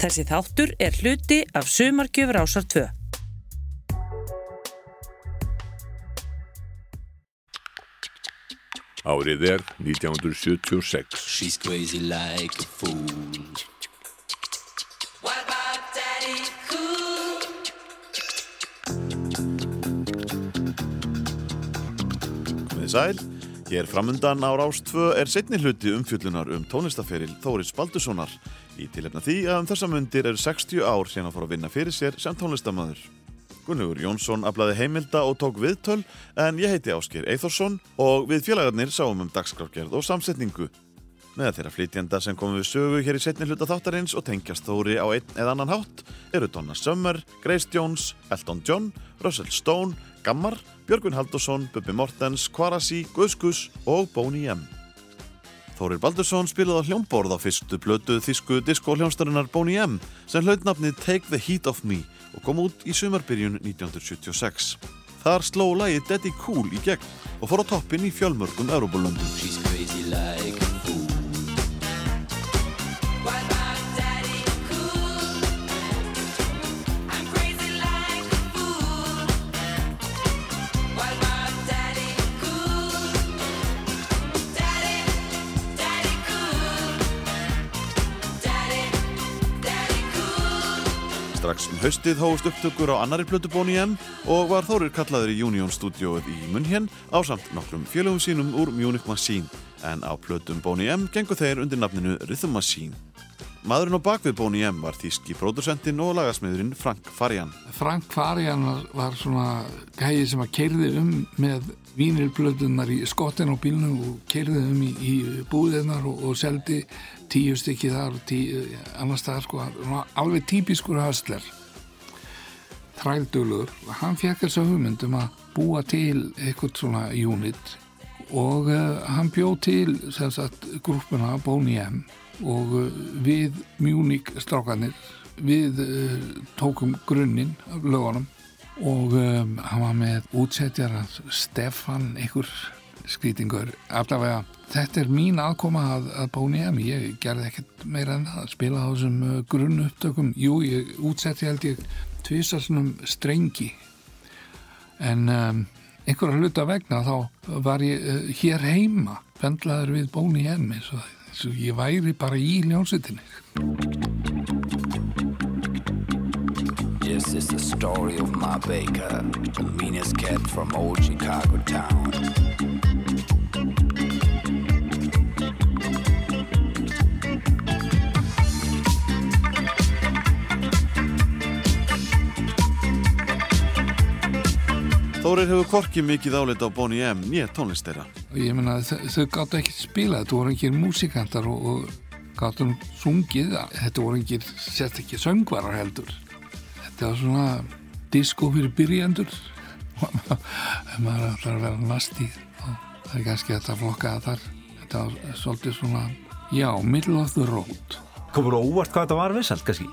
Þessi þáttur er hluti af Sumargjöfur ásar 2. Árið er 1976. She's crazy like a fool. Komið sæl, hér framundan á Rástvö er setni hluti umfjöllunar um tónlistaferil Þóris Baldurssonar í tilefna því að um þessa mundir eru 60 ár síðan að fóra að vinna fyrir sér sem tónlistamöður. Gunnlaugur Jónsson aflaði heimilda og tók viðtöl en ég heiti Ásker Eithorsson og við félagarnir sáum um dagskrafgerð og samsetningu. Með þeirra flytjenda sem komum við sögu hér í setni hluta þáttarins og tengjast Þóri á einn eða annan hátt eru Donna Summer, Grace Jones, Elton John, Russell Stone, Gammar, Björgvin Haldursson, Bubi Mortens, Kvarasi, Guðskus og Boney M. Þórir Baldursson spilaði á hljómborð á fyrstu blötu þísku diskóhljómsdarinnar Boney M sem hlaut nafnið Take the Heat of Me og kom út í sumarbyrjun 1976. Þar sló lagi Daddy Cool í gegn og fór á toppin í fjölmörgum Európa-löndum. Um haustið hófust upptökur á annari plötu Boney M og var Þórir kallaður í Union stúdióið í Munhén á samt nokkrum félögum sínum úr Munich Machine en á plötum Boney M gengur þeir undir nafninu Rhythm Machine. Maðurinn á bakvið Boney M var þíski pródusentinn og lagasmiðurinn Frank Farian. Frank Farian var, var svona gæði sem að keirði um með vínilblöðunar í skottin á bílnum og keirði um í, í búðinar og, og seldi tíu stykki þar og tíu annars það sko, alveg típiskur höstler þrældulur hann fekk þessu hugmyndum að búa til eitthvað svona unit og uh, hann bjóð til sagt, grúpuna Boney M og uh, við Munich strákanir við uh, tókum grunninn af lögunum og um, hann var með útsetjar Stefan, einhver skrítingur, allavega þetta er mín aðkoma að, að Boney M ég gerði ekkert meira en það spila á þessum grunn upptökum jú, ég útsetti held ég tvisarsnum strengi en um, einhverja hluta vegna þá var ég uh, hér heima pendlaður við M eins og, eins og ég væri bara í ljónsutinni This is the story of my baker, the meanest cat from old Chicago town. Þórir hefur korkið mikið áleita á Boney M nýja tónlistera. og ég meina þau, gáttu ekki spila þetta voru ekki músikantar og, og gáttu sungið þetta voru ekki, sett ekki söngvarar heldur. Þetta var svona disco fyrir byrjandur ef maður ætlar að vera nasti það er kannski þetta flokkaða þar. Þetta var svolítið svona já, middle of the road. Komur óvart hvað þetta var vissalt, kannski?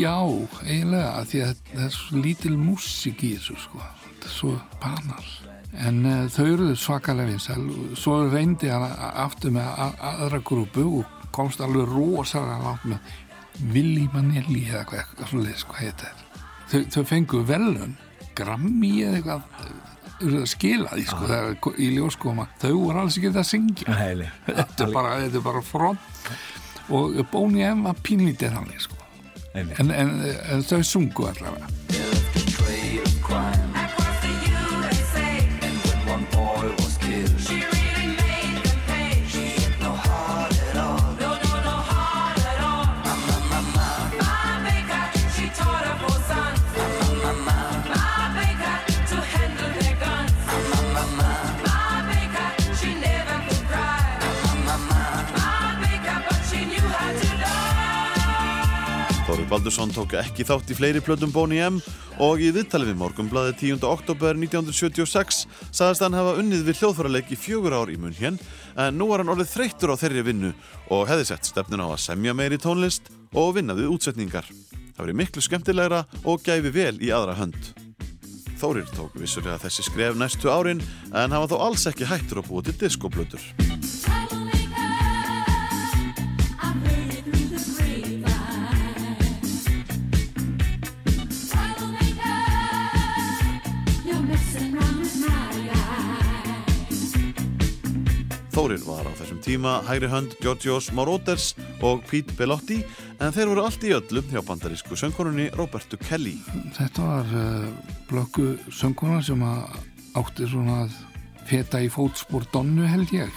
já, eiginlega því að það er svo lítil músik í þessu sko, er svo banal. En uh, þau eru svakalega vinsæl. Svo reyndi hann aftur með aðra grúpu og komst alveg rosalega langt með Willi Manelli eða hvað, svoleiðis, hvað heit þetta. Þau, þau fengu velun Grammy eða eitthvað eru það skila því sko, þegar í ljóskoma þau voru alls ekki að syngja. Heili. þetta er bara, þetta er bara front. Og Boney M var pínlítið hann sko. En, en, en þau sungu allavega Baldursson tók ekki þátt í fleiri plötum Boney M og í viðtali við morgunblaði 10. oktober 1976 sagðist hann hafa unnið við hljóðfæraleik í fjögur ár í munn hér en nú var hann orðið þreyttur á þeirri vinnu og hefði sett stefnun á að semja meiri tónlist og vinna við útsetningar. Það verið miklu skemmtilegra og gæfi vel í aðra hönd. Þórir tók vissulega þessi skref næstu árin en hann var þó alls ekki hættur að búa til diskoplötur. var á þessum tíma hægri hönd Georgios Moroder og Pete Bellotti en þeir voru allt í öllum hjá bandarísku söngkonunni Robertu Kelly. Þetta var uh, blökku sönguna sem að átti svona að feta í fótspór donnu held ég.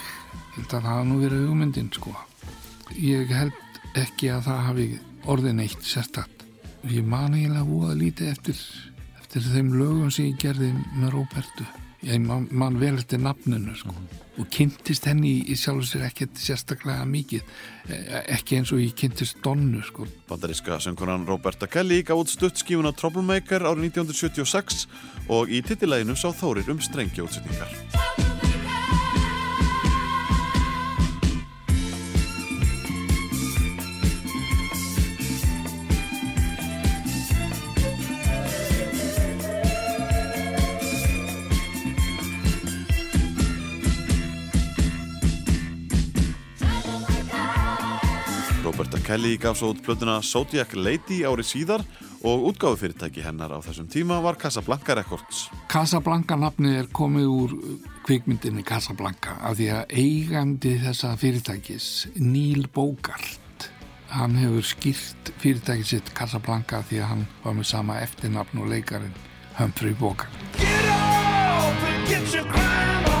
Held að það hafa nú verið hugmyndin sko. Ég held ekki að það hafi orðin eitt sérstakt. Ég man eiginlega voða lítið eftir, eftir þeim lögum sem ég gerði með Róbertu. Ég man, man vel eftir nafninu sko. og kynntist henni í, sjálf sér ekkert sérstaklega mikið. Eh, Ekki eins og ég kynntist donnu sko. Bandaríska söngkonan Roberta Kelly gaf út stuttskífuna Troublemaker árið 1976 og í titilæginu sá Þórir um strengjaútsetningar. Roberta Kelly gaf svo út plötuna Zodiac Lady árið síðar og útgáfufyrirtæki hennar á þessum tíma var Casablanca Records. Casablanca nafnið er komið úr kvikmyndinni Casablanca af því að eigandi þessa fyrirtækis Neil Bogart hann hefur skýrt fyrirtækið sitt Casablanca því að hann var með sama eftirnafn og leikarin Humphrey Bogart Get up and get your grandma out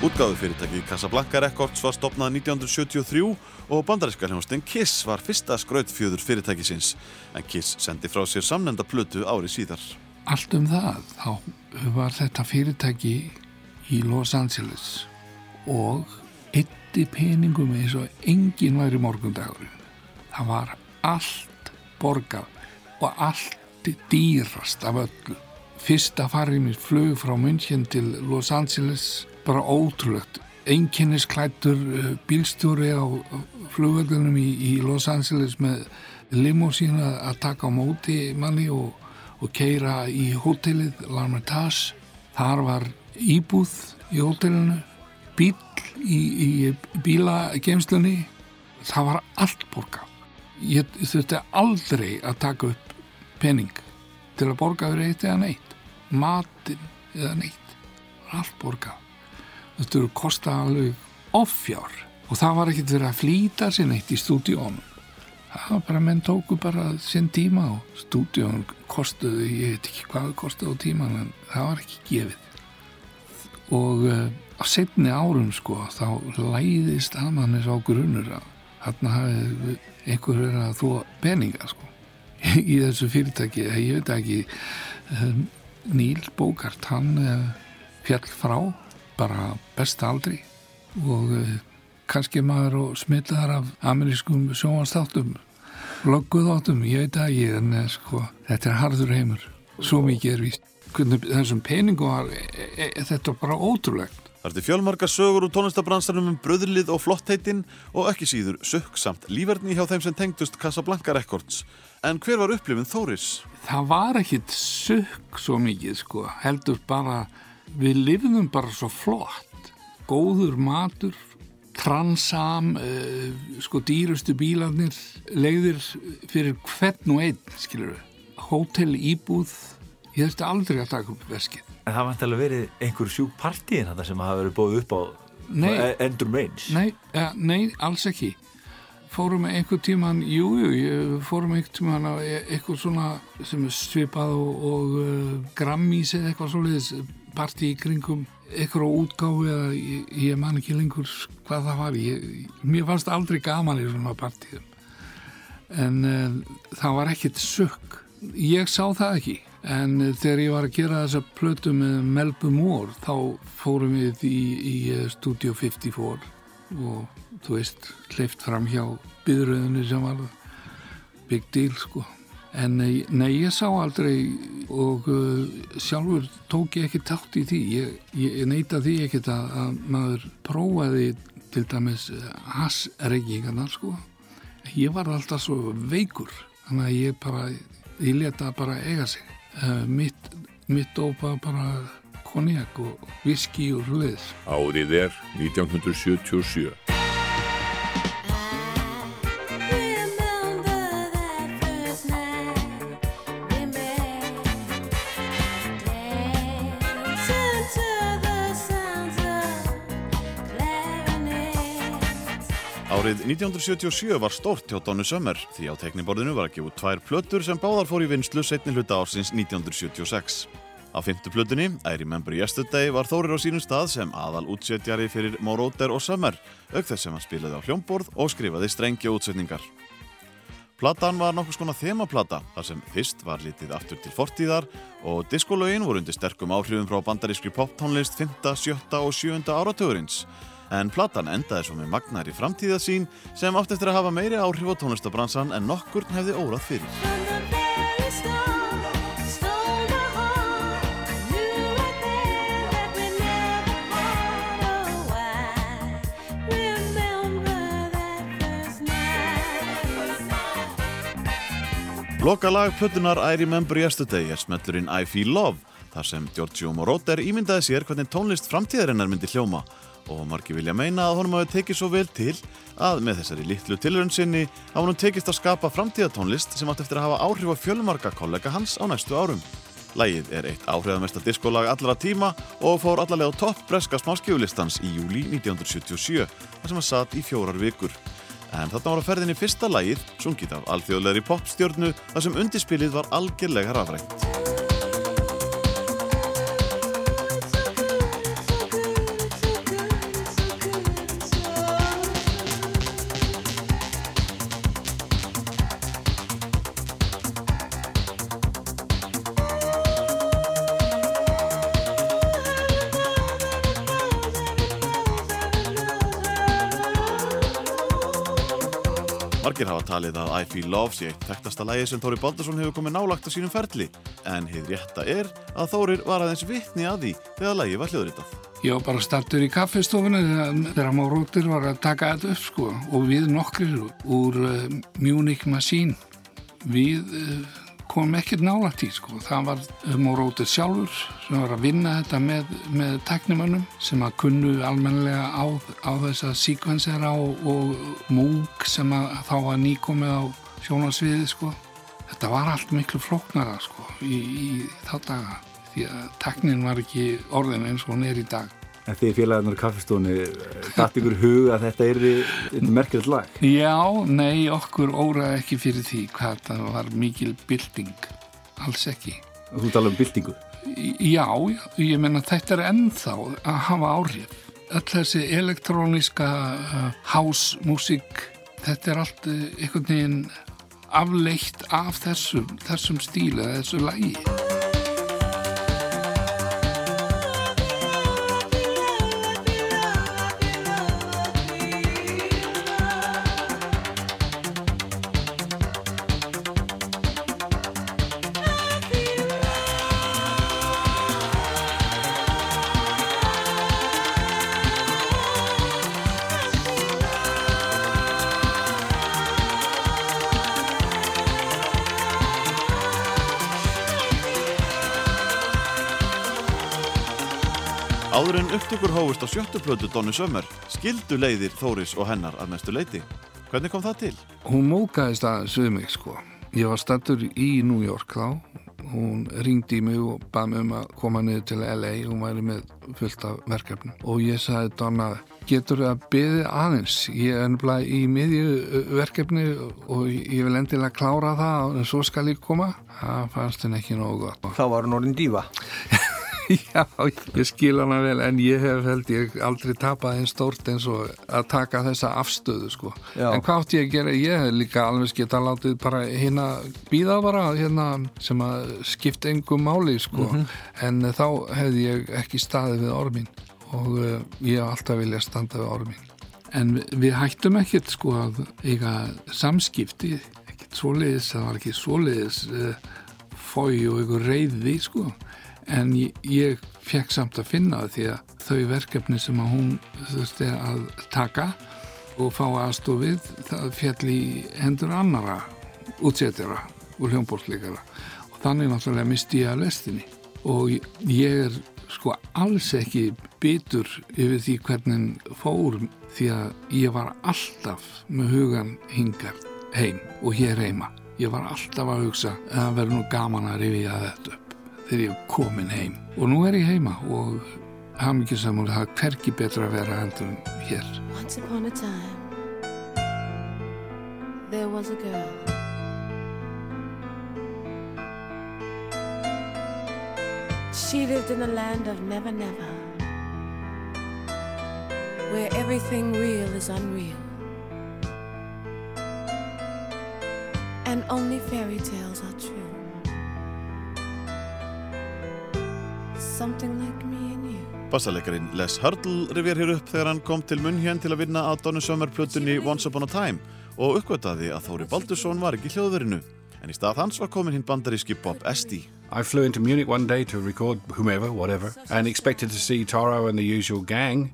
Útgáfufyrirtæki Casablanca Records var stopnað 1973 og bandaríska hljómsdyn Kiss var fyrsta skrautfjöður fyrirtækisins en Kiss sendi frá sér samnenda plötu ári síðar. Allt um það, þá var þetta fyrirtæki í Los Angeles og eitti peningum eins og enginn væri morgundagurinn. Það var allt borgað og allt dýrast af öllu. Fyrsta farið mér flug frá München til Los Angeles, bara ótrúlegt. Einkennisklættur uh, bílstjóri á flugvöldunum í, í Los Angeles með limósína að taka á móti manni og, og keira í hótelið L'Armitage. Þar var íbúð í hótelinu, bíl í, í bílageimslunni. Það var allt borgað. Ég þurfti aldrei að taka upp pening til að borga fyrir eitt eða neitt. Matin eða neitt. Allt borgað. Þetta eru kostað alveg offjár og það var ekkert verið að flýta sér neitt í stúdíónum. Það var bara, menn tóku bara sinn tíma og stúdíónum kostuðu, ég veit ekki hvað kostuðu á tíman en það var ekki gefið. Og uh, á setni árum sko þá læðist að mannis á grunur að þarna hafið einhver verið að þó peninga sko í þessu fyrirtæki, ég veit ekki um, Níl Bókart hann uh, fjall frá bara besta aldri og uh, kannski maður og smittaðar af amerískum sjónvastáttum lögguðáttum, ég veit að ég en uh, sko, þetta er harður heimur svo mikið er víst hvernig þessum peningum var e, e, e, þetta bara ótrúlegt Það er til fjölmarga sögur úr tónlistabransanum um bröðlið og flottheitin og ekki síður sökk samt líferni hjá þeim sem tengdust Casablanca Records. En hver var upplifin Þóris? það var ekkit sukk svo mikið sko, heldur bara við lifðum bara svo flott. Góður matur transam uh, sko dýrustu bílarnir leiðir fyrir hvern og einn skilur við hótel íbúð. Ég þurfti aldrei að taka upp veskið. En það vant alveg verið einhver sjúk partíin þetta sem hafa verið bóðið upp á Nei. Endur Range Nei, ja, nei, alls ekki. Fórum við einhver tíman jú, jú, fórum einhver tíman á e- eitthvað svona sem er svipað og, og uh, grammís eða eitthvað svoleiðis partí í kringum eitthvað útgáfi eða ég, ég man ekki lengur hvað það var. Ég, mér fannst aldrei gaman í svona partíum. En uh, það var ekkit sökk. Ég sá það ekki. En uh, þegar ég var að gera þessa plötu með Melbu Mór þá fórum við í, í uh, Studio 54 og þú veist hleyft fram hjá byðröðinni sem var big deal sko En eh, nei, ég sá aldrei og uh, sjálfur tók ég ekki tátt í því. Ég, ég neita því ekkert að, að maður prófaði til dæmis hassreggingarnar sko. Ég var alltaf svo veikur, þannig að ég bara, ég leta bara eiga sig. Uh, mitt, mitt ópa bara konjak og viski og hlutis. Árið er 1977. Árið 1977 var stórt hjá Donnu Sömmer því á tekniborðinu var að gefa tvær plötur sem báðar fór í vinslu setni hluta ársins 1976. Á fymtu plötunni, I Remember Yesterday, var Þórir á sínum stað sem aðal útsetjari fyrir Moroder og Sömmer, auk þess sem hann spilaði á hljómborð og skrifaði strengja útsetningar. Platan var nokkuð skona þemaplata, þar sem fyrst var litið aftur til fortíðar og diskolögin voru undir sterkum áhrifum frá bandarískri poptónlist 5., 7. og 7. áratugurins. En platan endaði svo með magnari framtíðasín sem átt eftir að hafa meiri áhrif á tónlistabransan en nokkurn hefði órað fyrir. Loka lag plötunar I Remember Yesterday er smellurinn I Feel Love þar sem Giorgio Moroder ímyndaði sér hvernig tónlist framtíðarinnar myndi hljóma og margi vilja meina að honum hafi tekið svo vel til að með þessari litlu tilraun sinni hafa honum tekist að skapa framtíðatónlist sem átt eftir að hafa áhrif á fjölmarga kollega hans á næstu árum. Lægið er eitt áhrifamesta diskolag allra tíma og fór allarlega á topp breska smáskjöfulistans í júli 1977 þar sem hann satt í fjórar vikur. En þarna var á ferðinni fyrsta lægið, sungið af alþjóðlegri popstjörnu þar sem undirspilið var algjörlega rafrænt. Talið að I Feel Love sé eitt þekktasta lægi sem Þóri Baldursson hefur komið nálagt á sínum ferli en heið rétta er að Þórir var aðeins vitni að því þegar lægi var hljóðritað. Ég var bara startur í kaffestofunni þegar, þegar Móróttir var að taka þetta upp sko og við nokkrir úr uh, Munich Machine við uh, komum ekkert nálægt í sko. Það var Móróttir sjálfur sem var að vinna þetta með, með teknimönnum sem að kunnu almenlega á, á þessa síkvensera og, og múk sem að þá var nýkomið á sjónarsviði sko. Þetta var allt miklu flóknara sko í, í þá daga því að teknin var ekki orðin eins og hún er í dag. En því félagarnar í kaffestónu, dætt ykkur hug að þetta er merkilegt lag? Já, nei, okkur óraði ekki fyrir því hvað það var mikil bylting, alls ekki. Og þú tala um byltingu? Já, ég menna þetta er ennþá að hafa áhrif. Öll þessi elektróniska uh, house-músík, þetta er allt uh, einhvern veginn afleitt af þessum, þessum stíla, þessu lægi. Áður en upptökur hófust á sjöttu plötu Donni Sömmer skildu leiðir Þóris og hennar að mestu leiti. Hvernig kom það til? Hún mókaðist aðeins við mig sko. Ég var stattur í New York þá. Hún ringdi í mig og bað mig um að koma niður til LA. Hún væri með fullt af verkefnum. Og ég sagði Donna, getur það að byði aðeins? Ég er ennbla í miðju verkefni og ég vil endilega klára það en svo skal ég koma. Það fannst henni ekki nógu gott. Þá var hún orðin dífa. Já, ég skil hana vel en ég hef held ég aldrei tapað einn stórt eins og að taka þessa afstöðu sko. Já. En hvað átti ég að gera? Ég hef líka alveg geta látið bara hérna býða bara hérna sem að skipta engum máli sko. En uh, þá hefði ég ekki staðið við orð mín og uh, ég hef alltaf viljað standa við orð mín. En við- hættum ekkert sko að eiga samskipti ekkert svoleiðis, það var ekki svoleiðis uh, fói og ykkur reyði sko en ég, ég fekk samt að finna það því að þau verkefni sem að hún þurfti að taka og fá aðstofið það fjall í hendur annara útsetjara og hljómbólsleikara og þannig náttúrulega misti ég að lestinni. Og ég er sko alls ekki bitur yfir því hvernig fór því að ég var alltaf með hugan hingar heim og hér heima. Ég var alltaf að hugsa að það verður nú gaman að rifja þetta þegar ég komin heim og nú er ég heima og er hverki betra að vera hér Once upon a time, there was a girl. She lived in the land of never, never, where everything real is unreal, and only fairy tales are true. Like me and you. Bassaleikarin Les Hurdle rifjar hér upp þegar hann kom til munn hér til að vinna að Donny Summer plötunni Once Upon a Time og uppgötaði að Þóri Baldursson var ekki hljóðverinu en í stað hans var komin hinn bandaríski Bob Esty. I flew into Munich one day to record whomever, whatever, and expected to see Toro and the usual gang,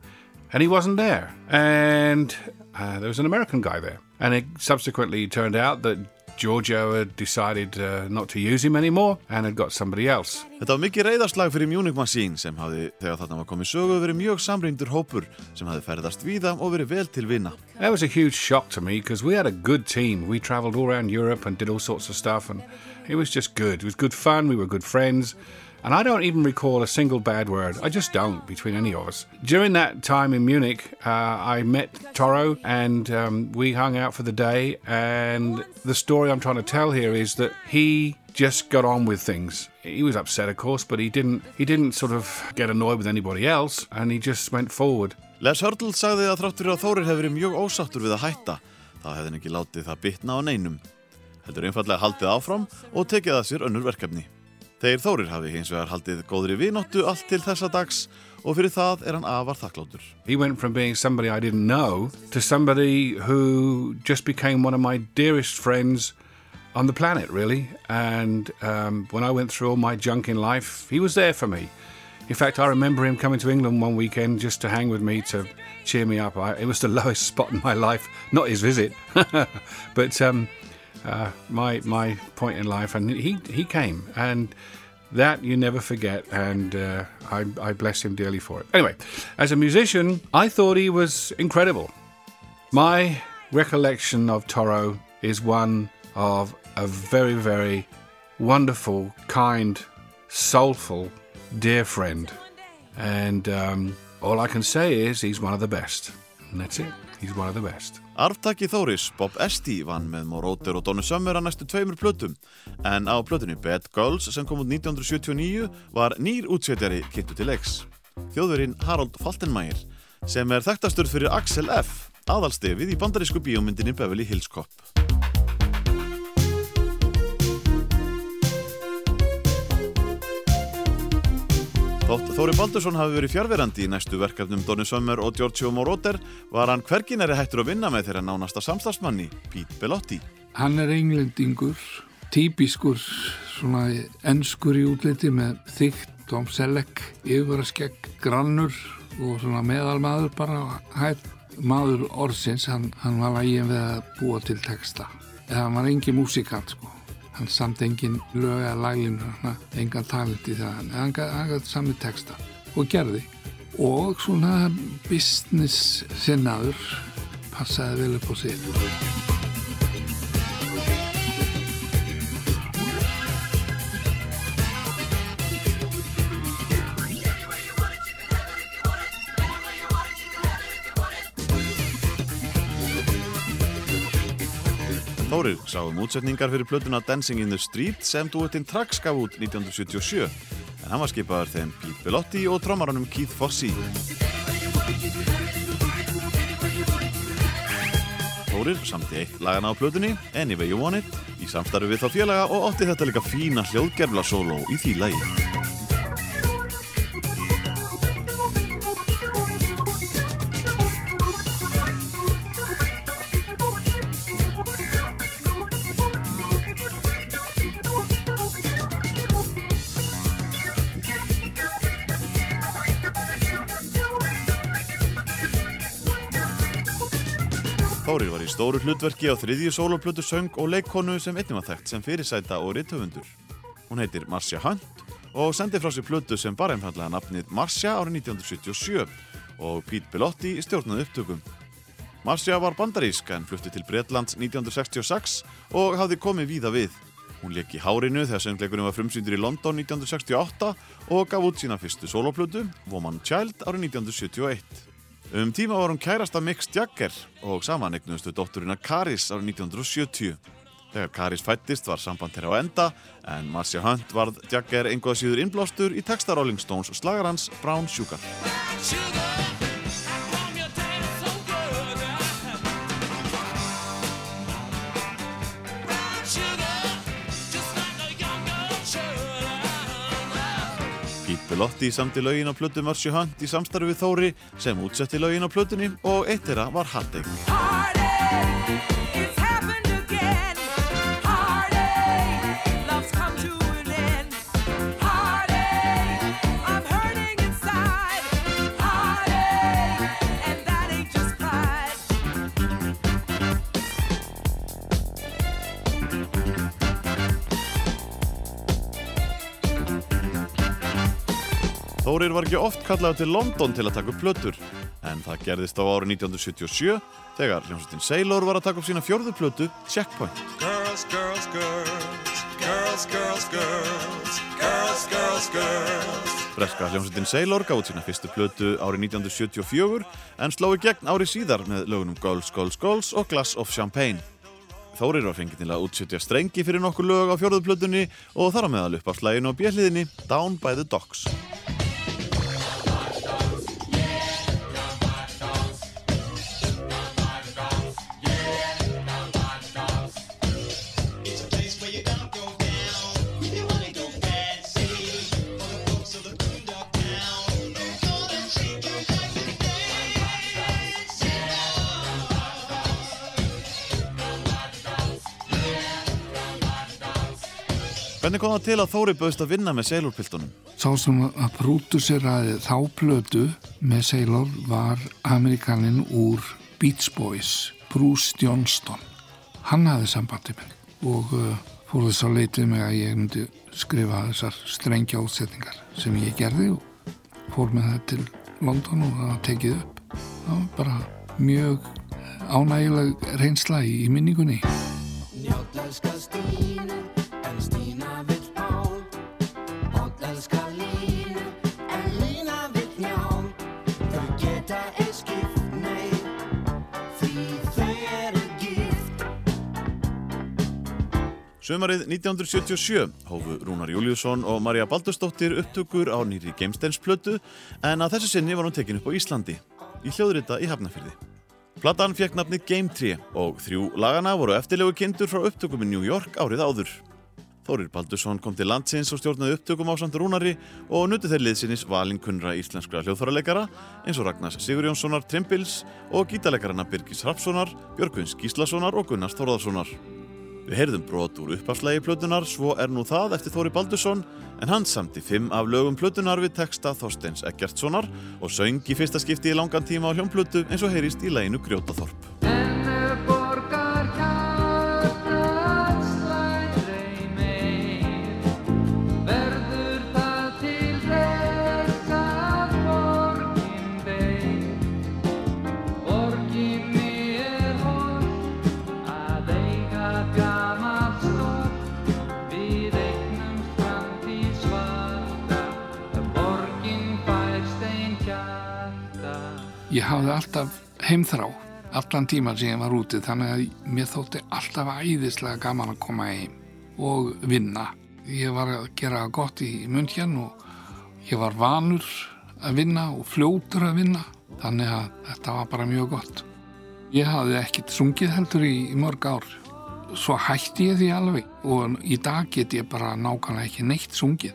and he wasn't there. And uh, there was an American guy there. And it subsequently turned out that Giorgio had decided uh, not to use him anymore and had got somebody else. Þetta var mikið reyðarslag fyrir Munich Machine sem hafði, þegar þarna var komið sögu, verið mjög samrýndur hópur sem hafði ferðast víða og verið vel til vinna. That was a huge shock to me because we had a good team. We traveled all around Europe and did all sorts of stuff, and it was just good. It was good fun. We were good friends. And I don't even recall a single bad word. I just don't between any of us. During that time in Munich, uh, I met Toro and um, we hung out for the day. And the story I'm trying to tell here is that he just got on with things. He was upset, of course, but he didn't. He didn't sort of get annoyed with anybody else, and he just went forward. Les Hurdle sagði að þrátt fyrir að Þórir hefði verið mjög ósáttur við að hætta, þá hefði hann ekki látið það bitna á neinum. Heldur einfallega haldið áfram og tekið að sér önnur verkefni. Þeir Þórir hafi hins vegar haldið góðri allt til þessa dags og fyrir það er hann afar. He went from being somebody I didn't know to somebody who just became one of my dearest friends on the planet, really. And um, when I went through all my junk in life, he was there for me. In fact, I remember him coming to England one weekend just to hang with me to cheer me up. I, it was the lowest spot in my life, not his visit, but um, uh, my my point in life. And he he came, and that you never forget. And uh, I, I bless him dearly for it. Anyway, as a musician, I thought he was incredible. My recollection of Toro is one of a very, very wonderful, kind, soulful, dear friend. And um, all I can say is he's one of the best. And that's it. He's one of the best. Arftaki Þóris, Bob Esty, vann með Moroder og Donny Summer að næstu tveimur plötum en á plötunni Bad Girls sem kom út 1979 var nýr útsetjari kynntu til leiks. Þjóðverinn Harold Faltenmeier sem er þekktastur fyrir Axel F. aðalstefið í bandarísku bíómyndinni Beverly Hills Cop. Þótt Þóri Baldursson hafi verið fjárverandi í næstu verkefnum Donny Summer og Giorgio Moroder var hann hverginari hættur að vinna með þeirra nánasta samstagsmanni, Pete Bellotti. Hann er englendingur, típiskur, svona ennskur í útliti með þygt, Tom Selleck, yfirvaraskegg, grannur og svona meðalmaður bara hætt. Maður orðsins, hann, hann var lægin við að búa til texta. Eða hann var engin músikant sko. Hann samt engin lög eða lælinu, engan talent í það. En hann gæti sami texta og gerði. Og svona business sinnaður passaði vel upp á sig. Þórir sá um útsetningar fyrir plötuna Dancing in the Street sem duettinn Trax gaf út 1977 en hann var skipaður þeim Pete Bellotti og trommaranum Keith Fossey. Þórir samti eitt lagana á plötunni Anyway You Want It í samstarfi við þá félaga og átti þetta líka fína hljóðgerfla sóló í því lagi. Þórir var í stóru hlutverki á þriðju sóloplötu söng og leikkonu sem einnig var þekkt sem fyrirsæta og rithöfundur. Hún heitir Marcia Hunt og sendi frá sér plötu sem bara einfallega nafnið Marcia árið 1977 og Pete Bellotti stjórnaði upptökum. Marcia var bandarísk en flutti til Bretlands 1966 og hafði komið víða við. Hún leik í Hárinu þegar söngleikurinn var frumsýndur í London 1968 og gaf út sína fyrstu soloplötu, Woman Child, árið 1971. Um tíma var hún kærasta Mick Jagger og saman eignustu dótturina Karis árið 1970. Þegar Karis fættist var samband þeirra á enda en Marcia Hunt varð Jagger einhvað síður innblástur í texta Rolling Stones slagarans Brown Sugar. Pete Bellotti samti lögin á plötu Marcia Hunt í samstarfi við Þóri sem útsetti lögin á plötunni og eitt þeirra var Heartache. Þórir var ekki oft kallað til London til að taka upp plötur en það gerðist á ári 1977 þegar hljómsveitin Sailor var að taka upp sína fjörðu plötu Checkpoint. Girls, girls, girls Girls, girls, girls Girls, girls, girls. Breska hljómsveitin Sailor gáði sína fyrstu plötu ári 1974 en slói gegn ári síðar með lögunum Girls, girls, girls og Glass of Champagne. Þórir var fengið til að útsetja strengi fyrir nokkur lög á fjörðuplötunni og þar á meðal upp á slæginu og bjelliðinni Down by the Docks. Hvernig kom það til að Þóri bauðst að vinna með Sailor-piltunum? Sá sem að prúduseraði þá plötu með Sailor var Amerikanin úr Beach Boys, Bruce Johnston. Hann hafði sambandi með mig og uh, fór þess að leitið mig að ég myndi skrifa þessar strengja útsetningar sem ég gerði og fór með það til London og það tekið upp. Það var bara mjög ánægileg reynsla í, minningunni. Njátt elskar Stínu, en Stína Sumarið 1977 hófu Rúnar Júliusson og Marja Baldursdóttir upptökur á nýri Geimsteinsplötu en að þessu sinni var hún tekin upp á Íslandi, í hljóðrita í Hafnafyrði. Platan fekk nafni Game 3 og þrjú lagana voru eftirlegu kindur frá upptökum í New York árið áður. Þórir Baldursson kom til landsins og stjórnaði upptökum á samt Rúnari og nuti þeir liðsinnis valinkunra íslenskra hljóðfæraleikara eins og Ragnars Sigurjónssonar Trimbils og gítalekarana Birgis Hrapssonar, Björgvins Gíslasonar og Gunnars Þórðarssonar. Við heyrðum brot úr uppafslægi plötunar Svo er nú það eftir Þóri Baldursson en hann samti fimm af lögum plötunar við texta Þorsteins Eggertssonar og söng í fyrsta skipti í langan tíma á hljómplötu eins og heyrist í læginu Grjótaþorp. Ég hafði alltaf heimþrá allan tíman sem ég var úti þannig að mér þótti alltaf æðislega gaman að koma heim og vinna. Ég var að gera gott í hérna og ég var vanur að vinna og fljótur að vinna þannig að þetta var bara mjög gott. Ég hafði ekkit sungið heldur í, í mörg ár. Svo hætti ég því alveg og í dag get ég bara nákvæmlega ekki neitt sungið.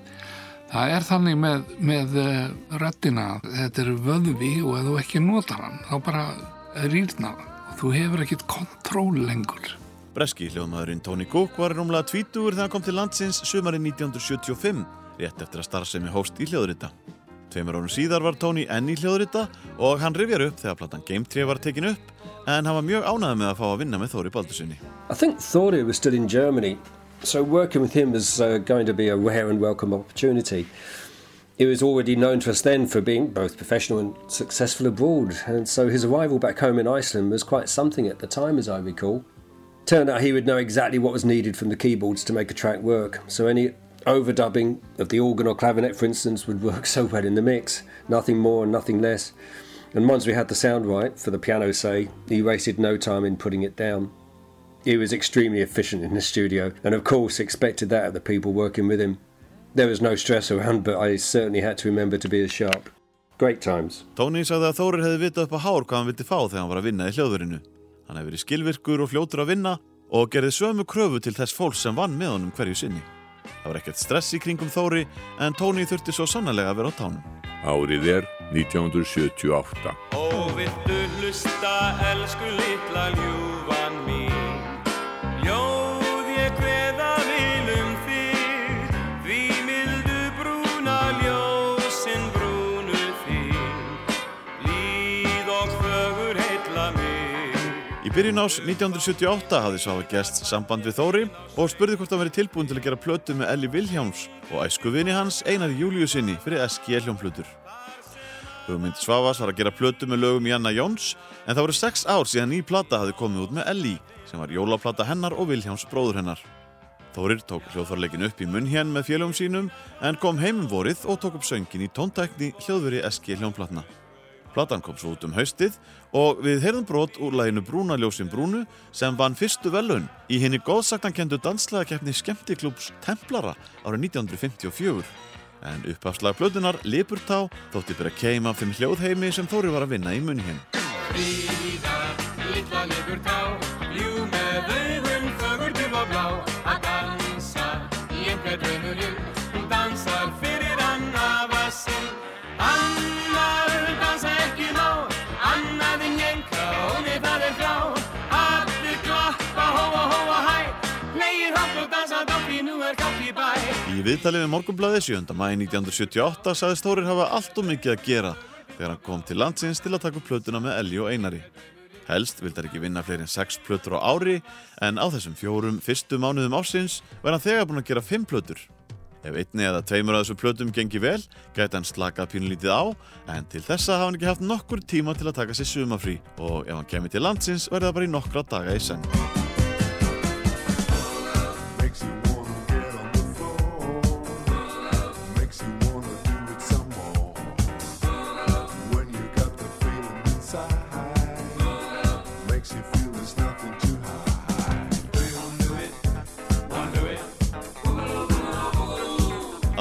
Það er þannig með, með uh, röddina, þetta er vöðvi og ef þú ekki notar hann, þá bara rýrnar hann og þú hefur ekkit kontról lengur. Breski hljóðmaðurinn Tony Cook var rúmlega tvítugur þegar hann kom til landsins sumarið 1975, rétt eftir að starfsemi hóst í hljóðrita. Tveimur árum síðar var Tony enn í hljóðrita og hann rifjar upp þegar platan Game 3 var tekin upp en hann var mjög ánægð með að fá að vinna með Þóri Baldurssoni. I think Thordy was still in Germany, so working with him was uh, going to be a rare and welcome opportunity. He was already known to us then for being both professional and successful abroad, and so his arrival back home in Iceland was quite something at the time, as I recall. Turned out he would know exactly what was needed from the keyboards to make a track work, so any overdubbing of the organ or clavinet, for instance, would work so well in the mix, nothing more and nothing less. And once we had the sound right, for the piano say, he wasted no time in putting it down. He was extremely efficient in the studio, and of course expected that of the people working with him. There was no stress around, but I certainly had to remember to be as sharp. Great times. Tony sagði að Þórir hefði vitað upp á hár hvað hann vildi fá þegar hann var að vinna í hljóðverinu. Hann hefði verið skilvirkur og fljótur að vinna og gerði sömu kröfu til þess fólks sem vann með honum hverju sinni. Það var ekkert stress í kringum Þóri en Tony þurfti svo sannlega að vera á tánum. Árið er 1978. Ó, viltu hlusta, elsku litla ljúfan mín Í byrjun ás 1978 hafði Svafa gest samband við Þóri og spurði hvort hann verið tilbúin til að gera plötu með Elli Vilhjáms og æskuvini hans Einar Júliusinni fyrir SG hljómplötur. Hugmynd Svavas var að gera plötu með lögum Janna Jóns en það voru sex ár síðan ný plata hafði komið út með Elli sem var jólaplata hennar og Vilhjáms bróður hennar. Þórir tók hljóðfarleikin upp í munn hér með félögum sínum en kom heim um vorið og tók upp söngin í tóntækni hljóðveri SG hljómplatna. Platan kom svo út um haustið og við heyrðum brot úr læginu Brúna ljósin brúnu sem vann fyrstu velun í henni góðsagtankendu danslæðakeppni Skemmtiklúps Templara árið 1954. En uppafslag plötunar Lipurtá þótti byrja keim af þeim hljóðheimi sem Þóri var að vinna í munni henn. Í viðtalið við Morgunblæði 7. mæði 1978 sagðist Þórir hafa allt og mikið að gera þegar hann kom til landsins til að taka plötuna með Elli og Einari. Helst vildi hann ekki vinna fleiri en 6 plötur á ári en á þessum fjórum fyrstu mánuðum ásins var hann þegar búinn að gera 5 plötur. Ef einni eða tveimur af þessu plötum gengi vel, gæti hann slakað pínulítið á en til þessa hafa hann ekki haft nokkur tíma til að taka sér sumafrí og ef hann kemur til landsins verði það bara í nokkra daga í senn.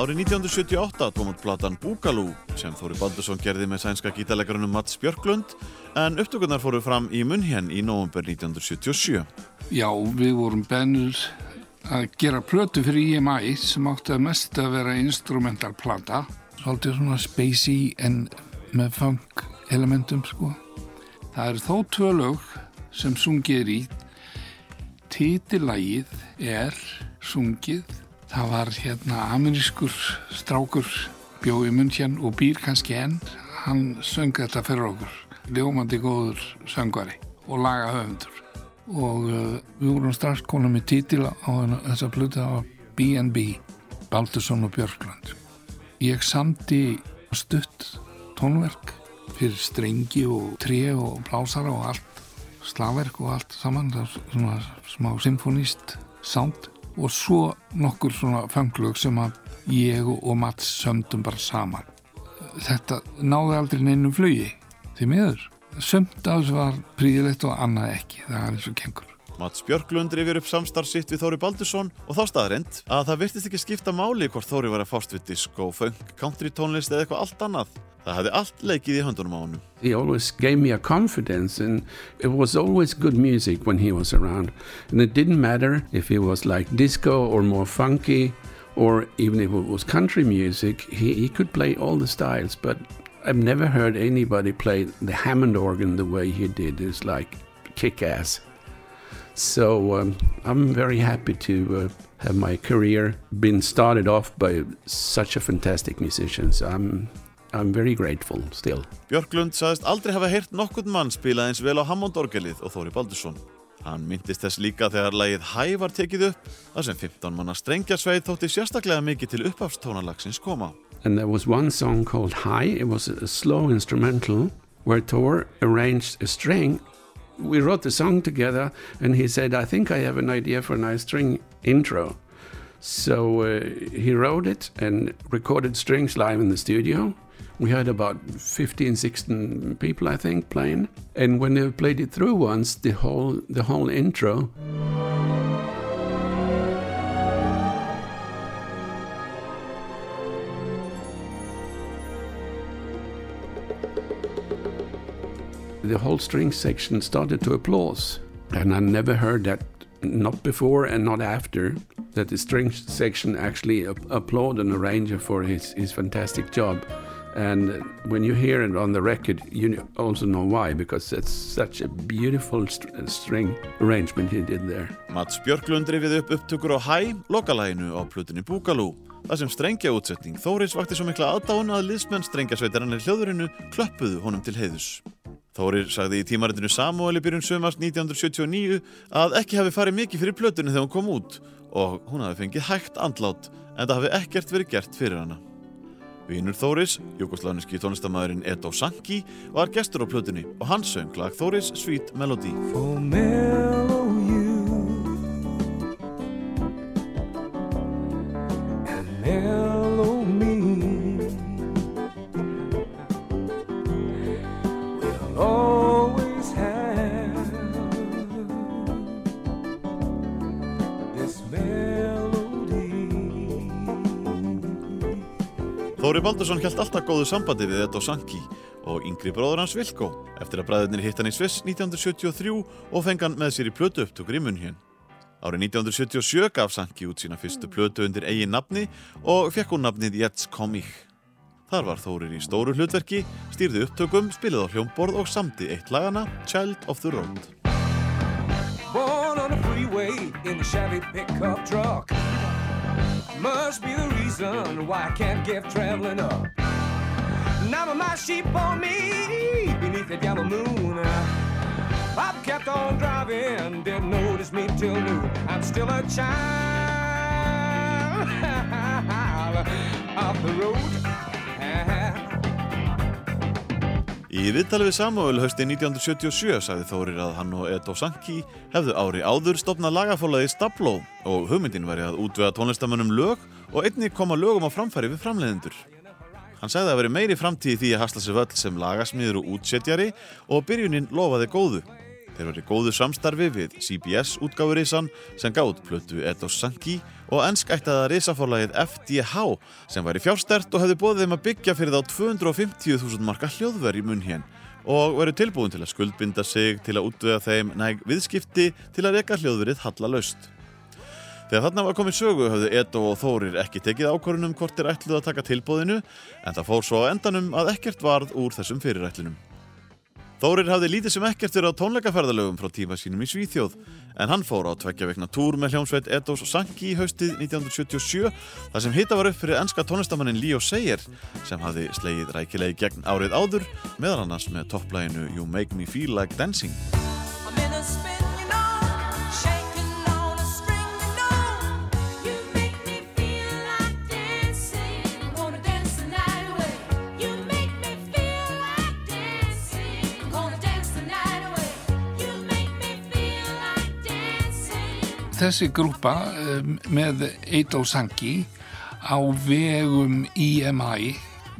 Árið 1978 kom út platan Búgalú sem Þóri Baldursson gerði með sænska gítarleikarunum Mats Björklund en upptökurnar fóru fram í Munhén í november 1977. Já, við vorum bennur að gera plötu fyrir EMI sem átti að mest að vera instrumental plata svolítið svona spacey en með funk elementum sko. Það eru þó tvö lög sem sungið er í Títilægið er sungið það var hérna amerískur strákur bjóði munn hérna og býr kannski enn. Hann söng þetta fyrir okkur. Ljómandi góður söngvari og laga höfundur og uh, við vorum strax konum með títil á þessa það var B&B Baldursson og Björklund. Ég samdi stutt tónverk fyrir strengi og tré og blásara og allt slagverk og allt saman. Svona smá symfónist sound og svo nokkur svona fanglög sem að ég og Mats sömdum bara saman. Þetta náði aldrei neinum flugi því miður. Sömd af þessu var príðilegt og annað ekki það er eins og kengur Mats Björklund rifir upp samstarf sitt við Þóri Baldursson og þá staðreind að það virtist ekki skipta máli hvort Þóri var að fást við disco, funk, country tónlist eða eitthvað allt annað. Það hefði allt leikið í höndunum á honum. He always gave me a confidence, and it was always good music when he was around. And it didn't matter if it was like disco or more funky, or even if it was country music, he, he could play all the styles. But I've never heard anybody play the Hammond organ the way he did. It's like kick ass. So um, I'm very happy to uh, have my career been started off by such a fantastic musician. So I'm I'm very grateful still. Björklund sagðist aldrei hafa heyrt nokkurn mann spila eins vel á Hammond-orgelið og Þóri Baldursson. Hann myndist þess líka þegar lagið Hæ var tekið upp, þar sem 15 manna strengjarsveið þótti sérstaklega mikið til uppafstónalagsins koma. And there was one song called High. It was a slow instrumental where Thor arranged a string. We wrote the song together, and he said, I think I have an idea for a nice string intro. So uh, he wrote it and recorded strings live in the studio. We had about 15, 16 people, I think, playing. And when they played it through once, the whole, the whole intro the whole string section started to applause. And I never heard that, not before and not after, that the string section actually ap- applauded an arranger for his, his fantastic job. And when you hear it on the record, you also know why, because it's such a beautiful st- string arrangement he did there. Mats Björklund rifið upp upptökur á Hæ, lokalæginu á plutunni Búkalú. Það sem strengja útsetning Þóris vakti svo mikla aðdáun að liðsmenn strengjasveitarannir hljóðurinu klöppuðu honum til heiðus. Þórir sagði í tímaritinu Samuel í byrjun sömast 1979 að ekki hafi farið mikið fyrir plötunni þegar hún kom út og hún hafi fengið hægt andlát en það hafi ekkert verið gert fyrir hana. Vínur Þóris, jugoslániski tónlistamæðurinn Edo Sanki, var gestur á plötunni og hann söng lag Þóris Sweet Melody. Þóri Baldursson held alltaf góðu sambandi við Edo Sanki og yngri bróður hans Vilko eftir að bræðurnir hitt hann í Sviss 1973 og fengi hann með sér í plötu upptökur í munn hér. Árið 1977 gaf Sanki út sína fyrstu plötu undir eigin nafni og fekk hún nafnið Jets kom ich. Þar var Þórir í stóru hlutverki, stýrði upptökum, spilið á hljómborð og samdi eitt lagana Child of the Road. Must be the reason why I can't give traveling up. Now my sheep on me beneath the yellow moon. I've kept on driving, didn't notice me till noon. I'm still a child of the road. Í viðtali við Samuel hausti 1977 sagði Þórir að hann og Edo Sanki hefðu ári áður stopnað lagafólaði Stablo og hugmyndin væri að útvega tónlistamönnum lög og einnig koma lögum á framfæri við framleiðendur. Hann sagði að veri meiri framtíð í því að hasla sig völl sem lagasmiður og útsetjari og byrjunin lofaði góðu. Þeir verið góðu samstarfi við CBS útgáfurísan sem gáð plötu Edo Sanki og ennskættaða risafórlagið FDH sem væri fjárstert og hefði bóðið þeim að byggja fyrir þá 250.000 marka hljóðver í munn hér og verið tilbúin til að skuldbinda sig til að útvega þeim næg viðskipti til að reyka hljóðverið halla laust. Þegar þarna var komið sögu höfðu Edo og Þórir ekki tekið ákvörunum hvort þeir ætluð að taka tilbúðinu en það fór svo endanum að ekkert varð úr þessum fyrirætlunum. Þórir hafði lítið sem ekkert verið á tónleikaferðalögum frá tíma sínum í Svíþjóð en hann fór á tveggja vekna túr með hljómsveit Edos og Sanki í haustið 1977 þar sem hitta var upp fyrir enska tónlistamannin Leo Sayer sem hafði slegið rækilegi gegn árið áður meðal annars með topplæginu You Make Me Feel Like Dancing. Þessi grúpa um, með Edo Sanki á vegum EMI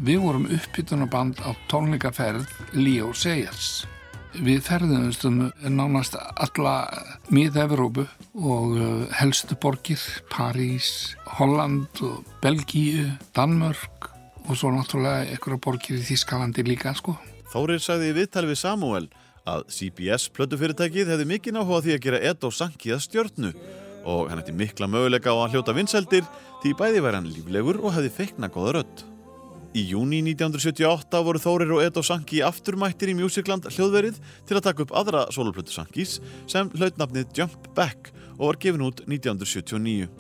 við vorum uppbytunarband á tónleikaferð Leo Sayers. Við ferðumst um nánast alla mið-Evrópu og uh, helstu borgir, París, Holland og Belgíu, Danmörk og svo náttúrulega einhverja borgir í Þískalandi líka sko. Þórir sagði í viðtali við Samuel að CBS plötufyrirtækið hefði mikið náhuga því að gera Edo Sanki að stjörnu og hann ætti mikla möguleika á að hljóta vinseldir því bæði væri hann líflegur og hefði feikna góða rödd. Í júni 1978 voru Þórir og Edo Sanki afturmættir í Musicland hljóðverið til að taka upp aðra soloplötu Sankis sem hlaut nafnið Jump Back og var gefin út 1979.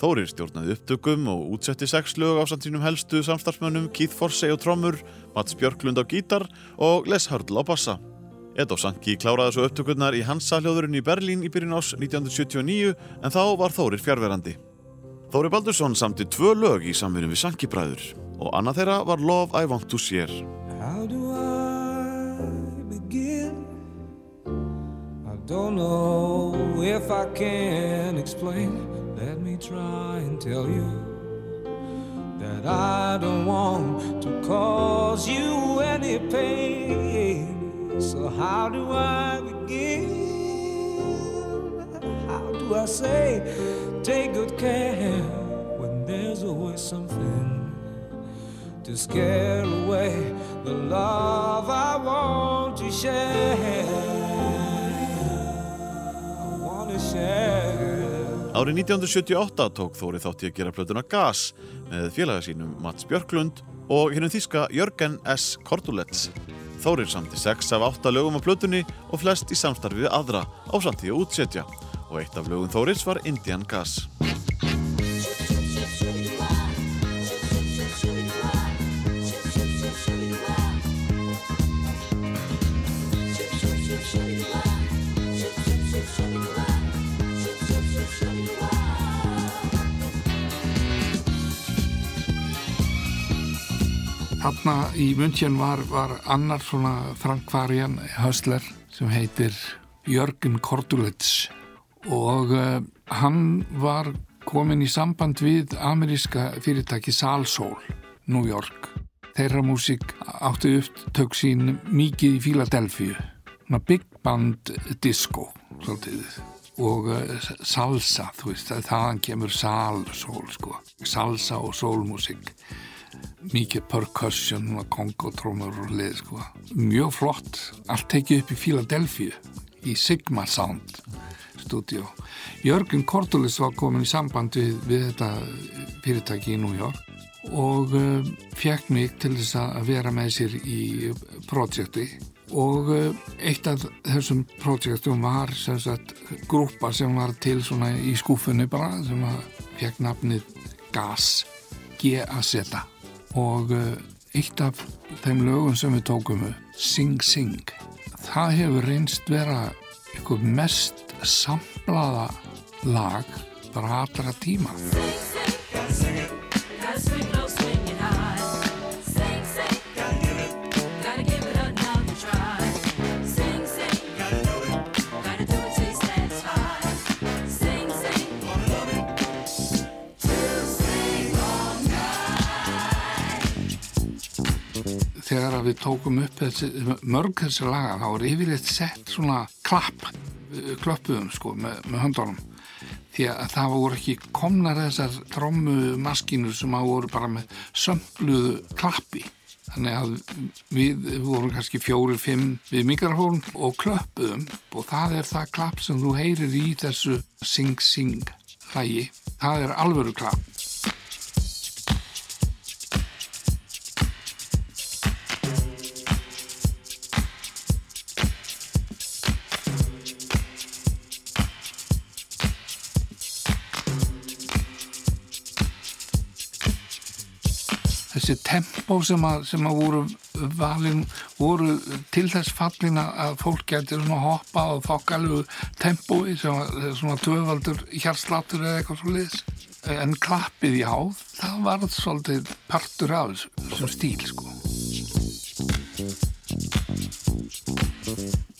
Þórir stjórnaði upptökum og útsetti sex lög á samt sínum helstu samstarfsmönnum Keith Forsey á trommur, Mats Björklund á gítar og Les Hurdle á bassa. Edo Sanki kláraði svo upptökurnar í Hansa-hljóðurinn í Berlín í byrjun ás 1979 en þá var Þórir fjárverandi. Þóri Baldursson samti tvö lög í samvinum við Sanki bræður og annað þeirra var Love I Want To Share. How do I begin? I don't know if I can explain. Let me try and tell you that I don't want to cause you any pain. So, how do I begin? How do I say, take good care when there's always something to scare away the love I want to share. I want to share. Árið 1978 tók Þóri þátt í að gera plötuna Gas með félaga sínum Mats Björklund og hennum þíska Jörgen S. Kordulets. Þórir samti sex af átta lögum á plötunni og flest í samstarfi við aðra á samtíð að útsetja og eitt af lögum Þóris var Indian Gas. Þarna í München var, var annar svona Frankvarian höstler sem heitir Jörgen Kordulets og uh, hann var komin í samband við ameríska fyrirtæki Salsoul, New York. Þeirra músík áttu upptök sín mikið í Philadelphia, big band disco, svolítið. Og uh, salsa, þú veist, þaðan kemur salsól, sko, salsa og sólmusik mikið percussion og kongotrómur og lið sko. mjög flott, allt tekið upp í Philadelphia í Sigma Sound stúdíu Jörgen Kortulis var komin í samband við, þetta fyrirtæki í New York og uh, fekk mig til þess að vera með sér í projekti. Og uh, eitt af þessum projektum var sem sagt grúpa sem var til svona í skúfunni bara sem fekk nafnið GAS G-A-Z og uh, eitt af þeim lögum sem við tókum Sing Sing það hefur reynst vera eitthvað mest samlaða lag bara allra tíma þegar við tókum upp þessi, mörg þessi laga þá er yfirleitt sett svona klapp klöppuðum sko með, með höndunum. Því að það voru ekki komnar þessar trommu maskínur sem að voru bara með sömbluðu klappi. Þannig að við vorum kannski fjóri, fimm við mikrofón og klöppuðum og það er það klapp sem þú heyrir í þessu sing-sing hlægi, það er alvöru klapp þessi tempó sem að, sem að voru valin voru til þess fallin að fólk getur svona hoppa og þokkalugu tempói sem að svona tvöfaldur hjartsláttur eða eitthvað svo liðs en klappið já, það var svolítið partur af þessum stíl sko.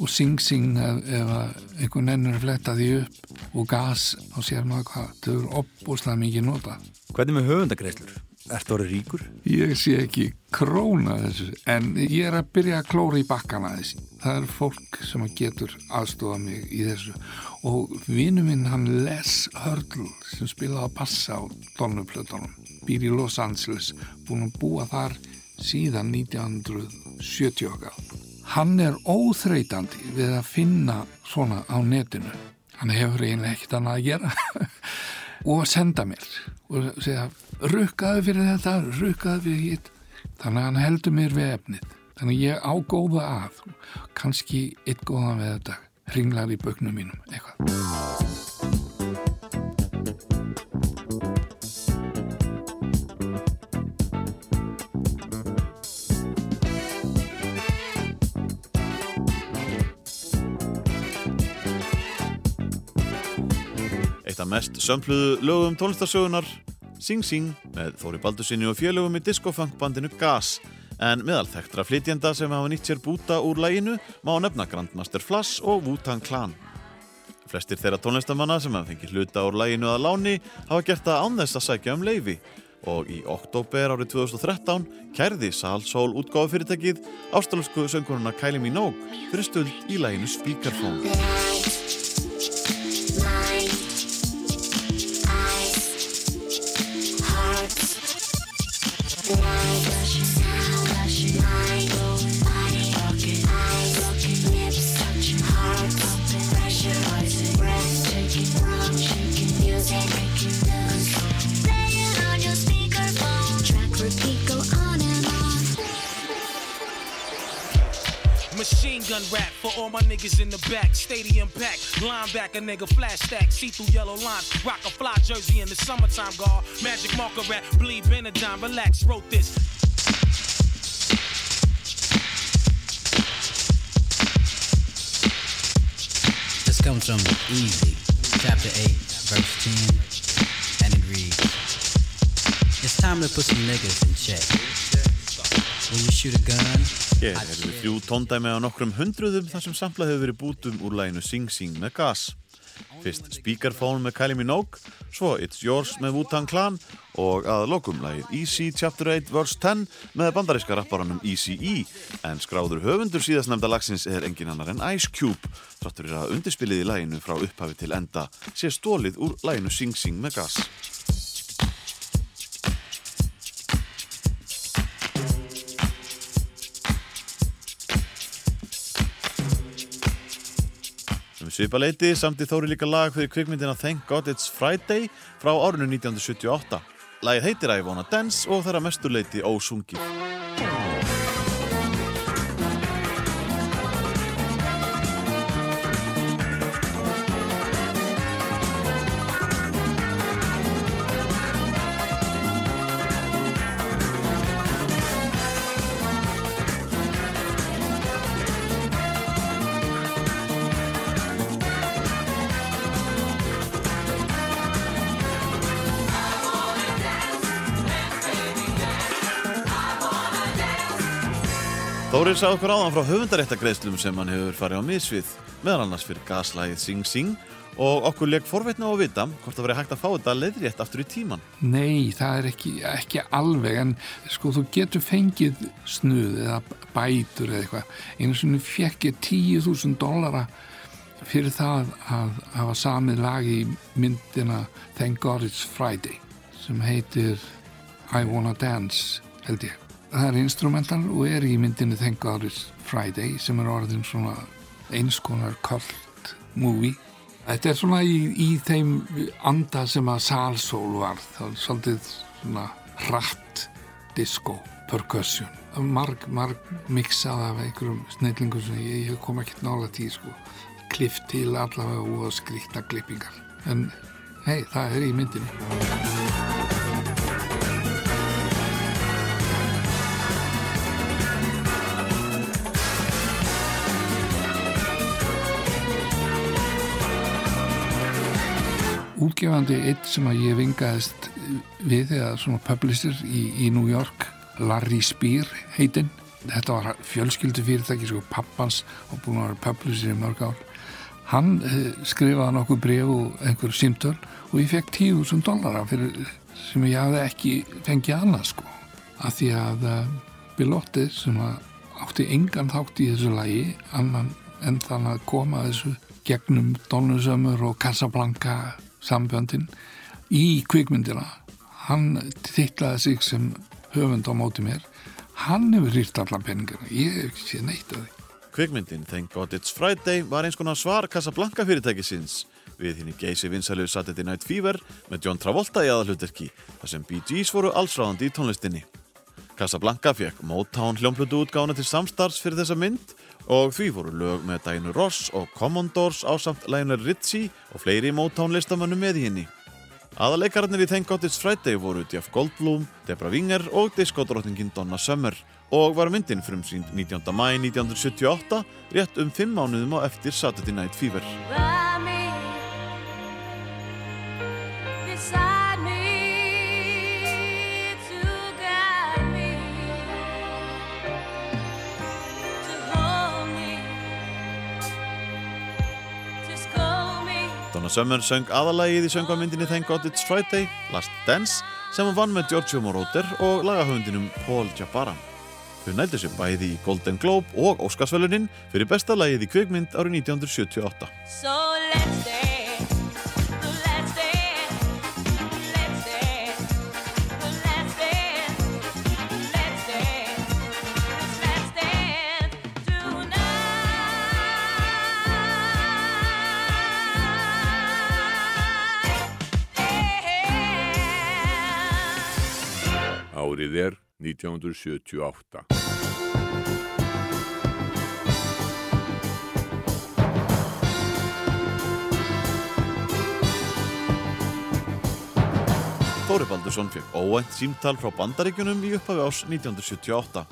Og Sing Sing ef, ef að einhvern ennur fletta því upp og gas og sér maður hvað þau eru opbúslega mikið nota Hvernig með höfundagreislur? Ertu orðið ríkur? Ég sé ekki króna þessu en ég er að byrja að klóra í bakkana þessi. Það er fólk sem getur aðstofa mig í þessu og vinnu minn hann Les Hurdle sem spilaði að passa á tónuplötunum býr í Los Angeles búin að búa þar síðan 1970 okkar. Hann er óþreytandi við að finna svona á netinu. Hann hefur eiginlega ekkert annað að gera og senda mér og segja rukkaði fyrir þetta, rukkaði fyrir hitt. Þannig að hann heldur mér við efnið. Þannig ég ágóða að. Kannski eitt góðan við þetta. Hringlar í bögnum mínum eitthvað. Mest sömfluðu lögum tónlistarsögunar Sing Sing með Þóri Baldursinni og félögum í discofunkbandinu Gas. En meðal þekktra flytjenda sem hafa nýtt sér búta úr læginu má nefna Grandmaster Flash og Wu-Tang Clan. Flestir þeirra tónlistamanna sem hafa fengið hluta úr læginu að láni hafa gert það án þess að sækja um leifi og í oktober árið 2013 kærði Sal Soul útgáðu fyrirtækið ástralsku sönguruna Kylie Minogue fyrir stöld í læginu Speakerphone. Machine gun rap for all my niggas in the back. Stadium pack, linebacker nigga, flash stack, see through yellow lines. Rock a fly jersey in the summertime, guard. Magic marker rap, bleed Benadine, relax, wrote this. This comes from Easy, chapter 8, verse 10, and it reads It's time to put some niggas in check. When you shoot a gun, Hér erum við þrjú tóndæmi á nokkrum hundruðum þar sem samlað hefur verið bútum úr læginu Sing Sing með gas. Fyrst Speakerphone með Kylie Minogue, svo It's Yours með Wu-Tang Clan og að lokum lægir Easy Chapter 8 Verse 10 með bandaríska rapparanum Easy-E en skráður höfundur síðastnefnda lagsins er engin annar en Ice Cube þráttur er að undirspilið í læginu frá upphafi til enda sé stólið úr læginu Sing Sing með gas. Svipaleiti samti Þóri líka lag fyrir kvikmyndina Thank God It's Friday frá árinu 1978. Lagið heitir I Wanna Dance og það er að mesturleiti ósungið. Þórir sagði okkur áðan frá höfundaréttagreiðslum sem hann hefur farið á misvið, meðal annars fyrir gaslægið Sing Sing og okkur leik forveitna á að vita hvort það verið hægt að fá þetta leiðrétt aftur í tíman. Nei, það er ekki, ekki alveg en sko þú getur fengið snuð eða bætur eða eitthvað einu sinni fekk ég 10.000 dollara fyrir það að hafa samið lag í myndina Thank God It's Friday sem heitir I Wanna Dance held ég. Það er instrumental og er í myndinu Thank God It's Friday sem er orðin svona eins konar cult movie. Þetta er svona í, í þeim anda sem að Salsól var, það er svolítið svona hratt disco, percussion, marg, marg mixað af einhverjum snillingum sem ég, ég kom ekki nála tíð sko, klift til allavega og skrýta klippingar, en hei, það er í myndinu. Útgefandi eitt sem að ég vingaðist við eða svona publisher í, í New York Larry Spear heitinn. Þetta var fjölskyldu fyrirtæki sko pappans og búin að vera publisher í mörg ár. Hann eh, skrifaði nokkuð bref og einhver símtöl og ég fekk 10.000 dollara sem ég hafði ekki fengið annað sko. Af því að uh, Bilotti sem að átti engan þátt í þessu lagi annan en þann að koma þessu gegnum Donnusömmur og Casablanca sambjöndin í kvikmyndina. Hann tillaði sig sem höfund á móti mér. Hann hefur rýrt allan peningana ég hef ekki séð neitt af því. Kvikmyndin Thank God It's Friday var eins konar svar Casablanca fyrirtækisins. Við hinn í geysi vinsælu Saturday Night Fever með John Travolta í aðalhuturki þar sem Bee Gees voru allsráðandi í tónlistinni. Casablanca fekk Motown hljómplutu útgána til samstarfs fyrir þessa mynd og því voru lög með Diana Ross og Commodores á samt Lionel Richie og fleiri Motown listamönnum með henni. Aðaleikararnir í Thank God It's Friday voru Jeff Goldblum, Debra Winger og diskodrottningin Donna Summer og var myndin frumsýnd 19. mæ 1978 rétt um fimm mánuðum á eftir Saturday Night Fever. Donna Summer söng aðalagið í söngvamyndinni Thank God It's Friday, Last Dance, sem hún vann með Giorgio Moroder og lagahöfundinum Paul Jabara. Þau nældu sér bæði í Golden Globe og Óskarsvölunin fyrir besta lagið í kvikmynd árið 1978. So Árið er 1978. Þóri Baldursson fekk óvænt símtal frá bandaríkjunum í upphafi ás 1978.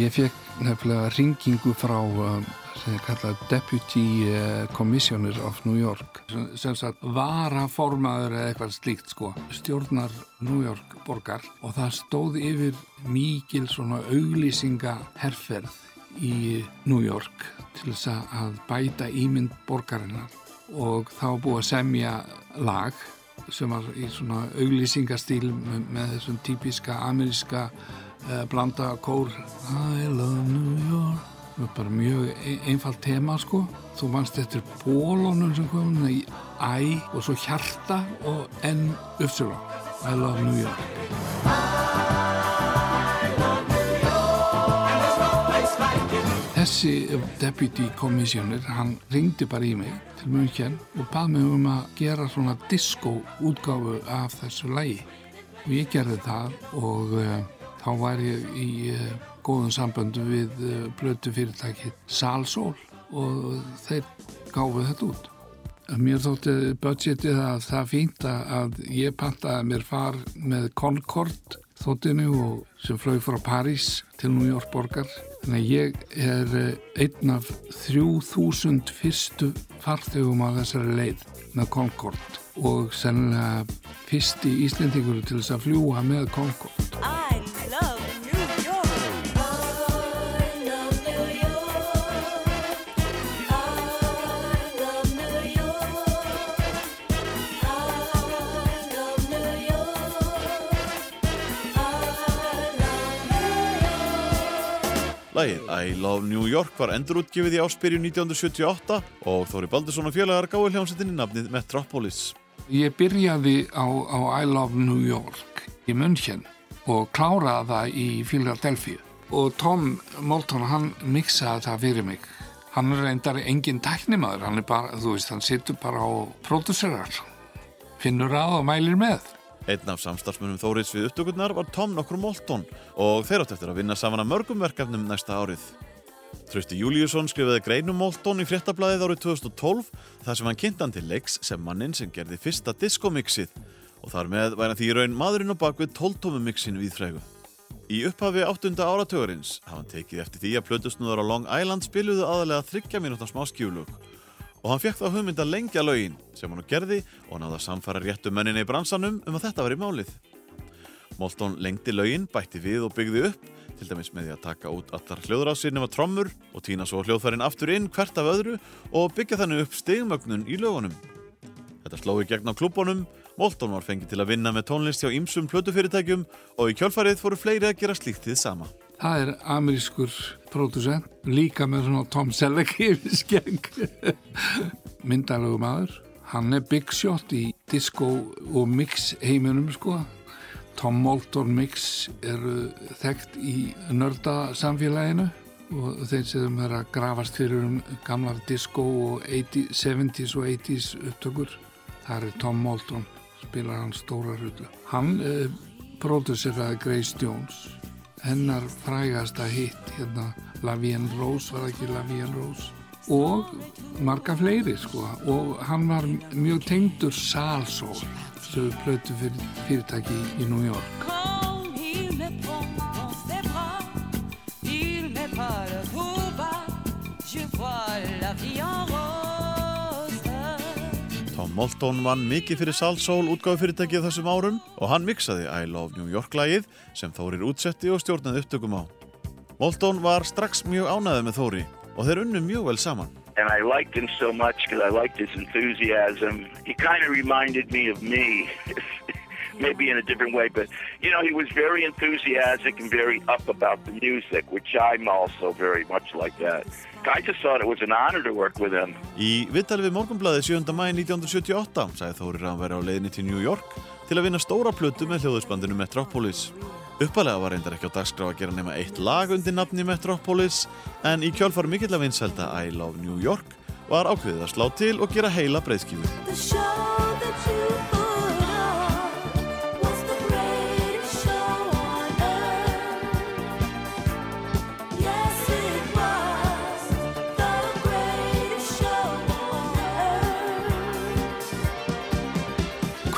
Ég fekk nefnilega ringingu frá um, sem ég kalla Deputy uh, Commissioner of New York. Sem, sagt varaformaður eða eitthvað slíkt sko stjórnar New York borgar og það stóð yfir mikil svona auglýsinga herferð í New York til þess að bæta ímynd borgarinnar. Og þá búið að semja lag sem var í svona auglýsingastíl með, með þessum típiska ameríska uh, blanda kór. I love New York bara mjög ein- einfalt tema sko. Þú manst eftir bólunum sem kom í æ og svo hjarta og enn uppsölu I love New York. Þessi deputy commissioner, hann ringdi bara í mig til München og bað mig um að gera svona disco útgáfu af þessu lægi. Og ég gerði það og uh, þá var ég í uh, góðum samböndu við blötu fyrirtæki Salsól og þeir gáfu þetta út. Mér þótti budgetið að það fínt að ég pantaði mér far með Concorde þóttinu og sem flög frá París til New York borgar. Þannig að ég er eh, einn af 3000 fyrstu farþegum á þessari leið með Concorde og sennilega fyrsti Íslendingur til þess að fljúa með Concorde. Lagið I Love New York var endurútgefið í áspyrju 1978 og Þóri Baldursson og félagar gáði hljómsettinni nafnið Metropolis. Ég byrjaði á, á I Love New York í München og kláraði það í Philadelphia og Tom Moulton hann mixaði það fyrir mig. Hann er reyndar engin tæknimaður, hann er bara, þú veist, hann situr bara á pródusserar, finnur að og mælir með. Einn af samstarfsmunum Þóris við upptökurnar var Tom nokkur Moulton og þeir átt eftir að vinna saman að mörgum verkefnum næsta árið. Trausti Júliusson skrifaði greinum Moulton í fréttablaðið árið 2012 þar sem hann kynnt hann til leiks sem mannin sem gerði fyrsta diskomixið og þar með hann því í raun maðurinn á bakvið 12-tómi mixin við frægu. Í upphafi áttunda áratugurins hafa hann tekið eftir því að plötusnúðar á Long Island spiluðu aðalega þryggja mínúta smá skjúlug og hann fekk þá hugmynd að lengja lögin sem hann gerði og náða að samfara réttu menninni í bransanum um að þetta var í málið. Moulton lengdi lögin, bætti við og byggði upp til dæmis með því að taka út allar hljóðrásir nema trommur og týna svo hljóðfærin aftur inn hvert af öðru og byggja þannig upp stigmögnun í lögunum. Þetta sló í gegn á klúbunum, Moulton var fengið til að vinna með tónlist hjá ýmsum plötufyrirtækjum og í kjölfarið fóru fleiri að gera slíkt þið sama. Það er amerískur pródusent, líka með svona Tom Selleck yfir skegg. Myndalegu maður. Hann er big shot í disco og mix heiminum sko. Tom Moulton mix eru þekkt í nörda samfélaginu og þeir er að grafast fyrir um gamlar disco og 80, 70s og 80s upptökur. Það er Tom Moulton, spilar hann stóra hrullu. Hann eh, próduseraði Grace Jones hennar frægasta hitt hérna Lavian Rose, var ekki Lavian Rose? Og marga fleiri sko. Og hann var mjög tengdur Salsól sem plötu fyrir, fyrirtæki í New York. Il me prend dans ses bras, il met pas le haut bas, je vois la vie en rose. Tom Moulton vann mikið fyrir Salsoul útgáðu fyrirtækið þessum árum og hann mixaði I Love New York lagið sem Þórir útsetti og stjórnaði upptökum á. Moulton var strax mjög ánæðið með Þóri og þeir unnu mjög vel saman. and I liked him so much because I liked his enthusiasm. He kind of reminded me of me, maybe in a different way, but you know, he was very enthusiastic and very up about the music, which I'm also very much like that. I just thought it was an honor to work with him. Í viðtali við Morgunblæði 7. mæ 1978 sagði Þórir að hann væri á leiðinni til New York til að vinna stóra plötu með hljóðusbandinu Metropolis. Uppalega var reyndar ekki á dagskrá að gera nema eitt lag undir nafni Metropolis en í kjálfar mikill að vinselda I Love New York var ákveðið að slá til og gera heila breyðskífu.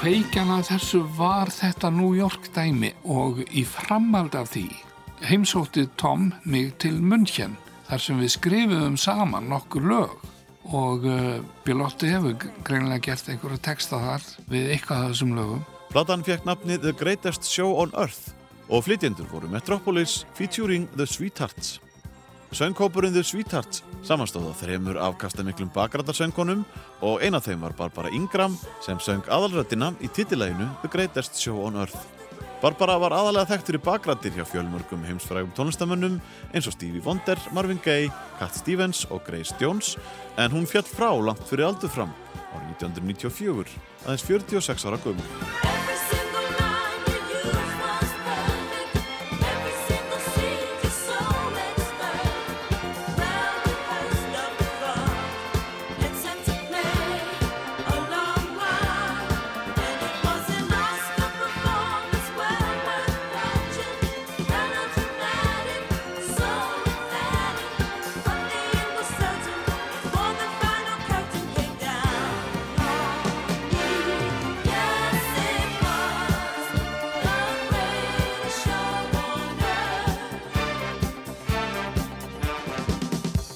Kveikjan að þessu var þetta New York dæmi og í framhald af því heimsótti Tom mig til München þar sem við skrifum saman nokkur lög og uh, Bilotti hefur greinlega gert einhverja texta þar við eitthvað þessum lögum. Platan fekk nafnið The Greatest Show on Earth og flytjendur voru Metropolis featuring The Sweethearts. Söngkópurinn The Sweethearts samanstóð á þremur afkastamiklum bakrætarsöngkonum og eina þeim var Barbara Ingram sem söng aðalröttina í titilæginu The Greatest Show on Earth. Barbara var aðalega þekkt fyrir bakrættir hjá fjölmörgum heimsfrægum tónlistamönnum eins og Stevie Wonder, Marvin Gaye, Cat Stevens og Grace Jones en hún fjall frá langt fyrir aldur fram árið 1994, aðeins 46 ára gömur.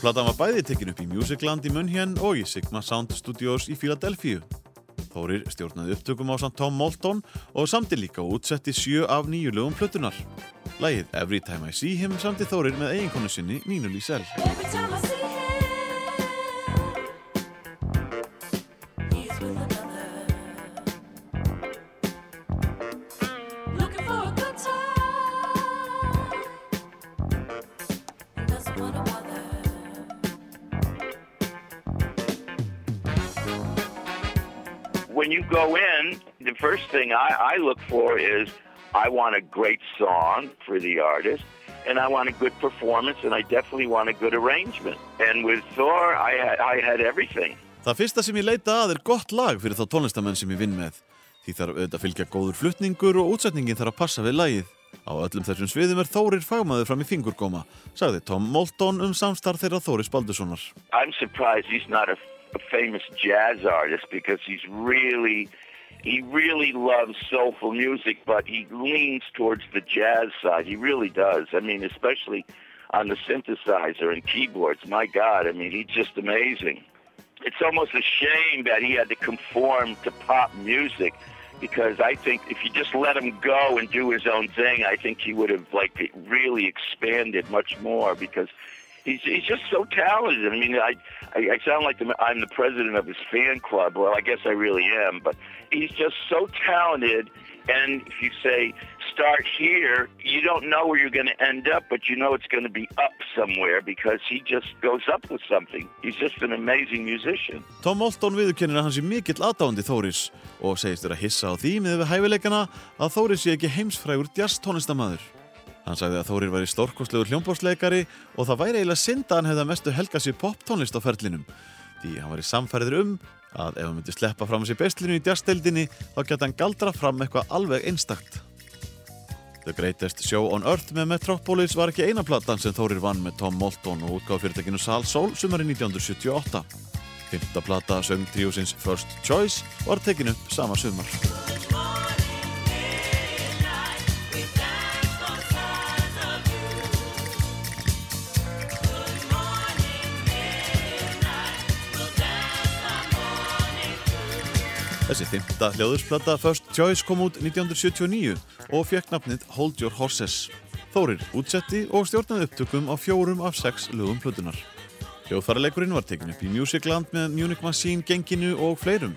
Platan var bæði tekin upp í Musicland í München og í Sigma Sound Studios í Philadelphia. Þórir stjórnaði upptökum á samt Tom Moulton og samti líka útsetti sjö af nýju lögum plötunar. Lægið Every Time I See Him samti Þórir með eiginkonu sinni Nínu Lísell. When you go in, the first thing I, I look for is I want a great song for the artist, and I want a good performance, and I definitely want a good arrangement. And with Thor, I I had everything. Það fyrsta sem ég leita að er gott lag fyrir þá tónlistamenn sem ég vinn með. Því þarf auðvitað að fylgja góður flutningur og útsetningin þarf að passa við lagið. Á öllum þessum sviðum er Þórir fagmaður fram í fingurgóma, sagði Tom Moulton um samstarf þeirra Þóris Baldurssonar. I'm surprised he's not a, a famous jazz artist because he's really, he really loves soulful music, but he leans towards the jazz side. He really does. I mean, especially on the synthesizer and keyboards. My God, I mean, he's just amazing. It's almost a shame that he had to conform to pop music because I think if you just let him go and do his own thing, I think he would have like really expanded much more because he's he's just so talented. I mean, I I, I sound like the, I'm the president of his fan club. Well, I guess I really am, but he's just so talented. And if you say start here, you don't know where you're going to end up, but you know it's going to be up somewhere because he just goes up with something. He's just an amazing musician. Tom Moulton viðurkennir að hann sé mikill aðdáandi Þóris og segist vera hissa á því með við hæfileikana að Þóris sé ekki heimsfrægur jazz tónlistamæður. Hann sagði að Þórir væri stórkostlegur hljómbórsleikari og það væri eiginlega synd að hann hefði að mestu helga sér poptónlist á ferlinum. Því hann var í samfæriður um að ef hann myndi sleppa fram sér bestlinu í jazzdeildinni þá geta hann galdra fram eitthvað alveg einstakt. The Greatest Show on Earth með Metropolis var ekki eina platan sem Þórir vann með Tom Moulton og útgáð fyrirtekinu Sal Soul sumari 1978. Fymta plata söng tríusins First Choice var tekin upp sama sumar. Þessi fymta hljóðursplata First Choice kom út 1979 og fekk nafnið Hold Your Horses. Þórir útsetti og stjórnaði upptökum á fjórum af sex lögum plötunar. Hljóðfæraleikurinn var tekin upp í Musicland með Munich Machine, genginu og fleirum.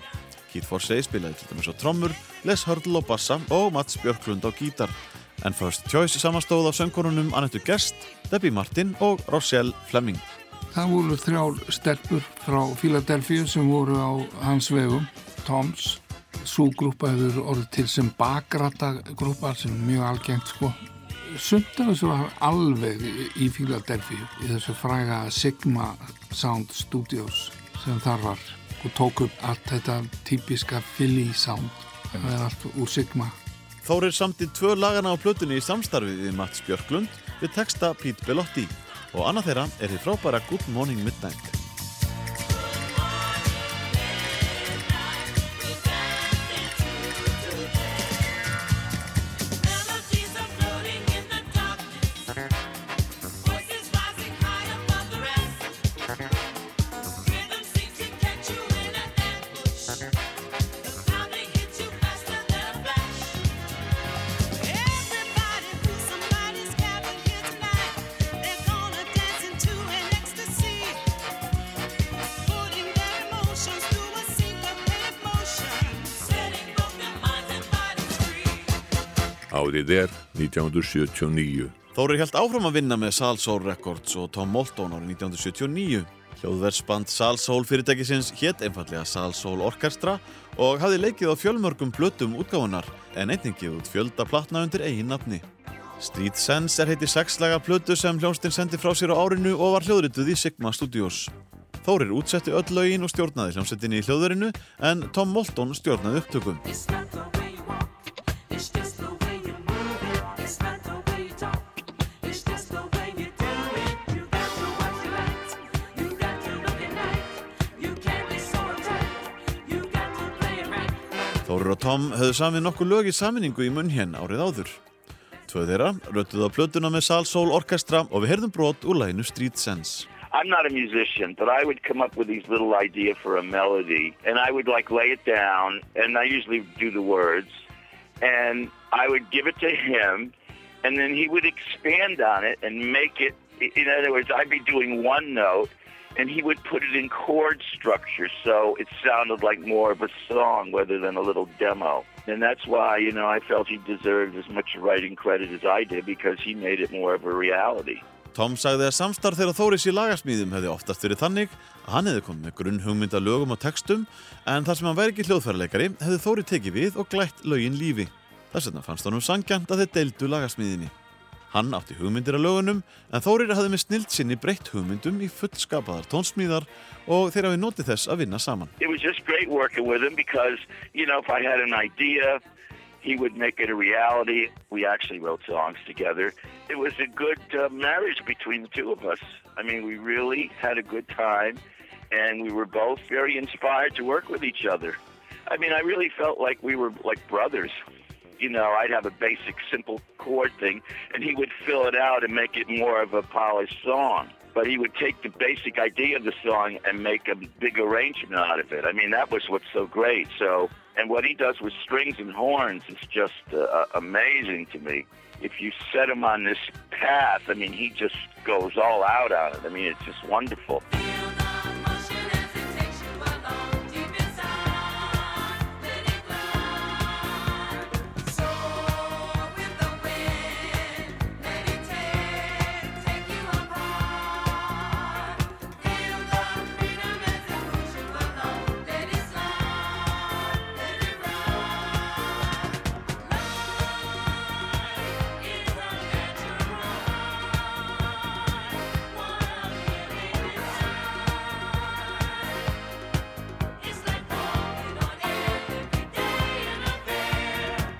Keith Forsey spilaði til dæmis á trommur, Les Hurdle á bassa og Mats Björklund á gítar. En First Choice samastóð af söngkonunum Annettu Gerst, Debbie Martin og Rochelle Fleming. Það voru þrjár stelpur frá Philadelphia sem voru á hans vegum, Toms. Svo grúpa hefur orðið til sem bakrata grúpa sem er mjög algengt sko. Sumt af þessu var alveg í- Philadelphia í þessu fræga Sigma Sound Studios sem þar var og tók upp allt þetta típiska Philly sound. Það er allt úr Sigma. Þórir samti tvö lagana á plötunni í samstarfi við Mats Björklund við texta Pete Bellotti og annað þeirra er því frábæra Good Morning Midnight. Árið er 1979. Þórir held áfram að vinna með Salsoul Records og Tom Moulton árið 1979. Hljóðversband Salsoul fyrirtækisins hétt einfallega Salsoul Orkestra og hafði leikið á fjölmörgum plötum útgáfunar en einnig gefið út fjölda platna undir eigin nafni. Street Sense er heiti sexlaga plötu sem hljónstinn sendi frá sér á árinu og var hljóðrituð í Sigma Studios. Þórir útsetti öll lögin og stjórnaði hljómsettinni í hljóðverinu en Tom Moulton stjórnaði upptökum. Þórir og Tom höfðu samið nokkuð lög í saminningu í munn hér árið áður. Tvö þeirra röttuð á plötuna með Sal Soul Orkestra og við heyrðum brot úr læginu Street Sense. I'm not a musician, but I would come up with these little idea for a melody, and I would like lay it down, and I usually do the words, and I would give it to him, and then he would expand on it and make it. In other words, I'd be doing one note, and he would put it in chord structure, so it sounded like more of a song rather than a little demo. And that's why, you know, I felt he deserved as much writing credit as I did because he made it more of a reality. Tom sagði að samstarf þeirra Þóris í lagasmíðum hefði oftast verið þannig að hann hefði komið með grunn hugmynda lögum og textum en þar sem hann væri ekki hljóðfæraleikari hefði Þóri tekið við og glætt lögin lífi. Þess vegna fannst honum sangjant að þeir deildu lagasmíðinni. Hann átti hugmyndir að lögunum en Þórir hafði með sinni breytt hugmyndum í fullskapaðar og þeir hafi notið þess að vinna saman. It was just great working with him because, you know, if I had an idea, he would make it a reality. We actually wrote songs together. It was a good uh, marriage between the two of us. I mean, we really had a good time, and we were both very inspired to work with each other. I mean, I really felt like we were like brothers. You know, I'd have a basic, simple chord thing, and he would fill it out and make it more of a polished song. But he would take the basic idea of the song and make a big arrangement out of it. I mean, that was what's so great. So, and what he does with strings and horns is just uh, amazing to me. If you set him on this path, I mean, he just goes all out on it. I mean, it's just wonderful.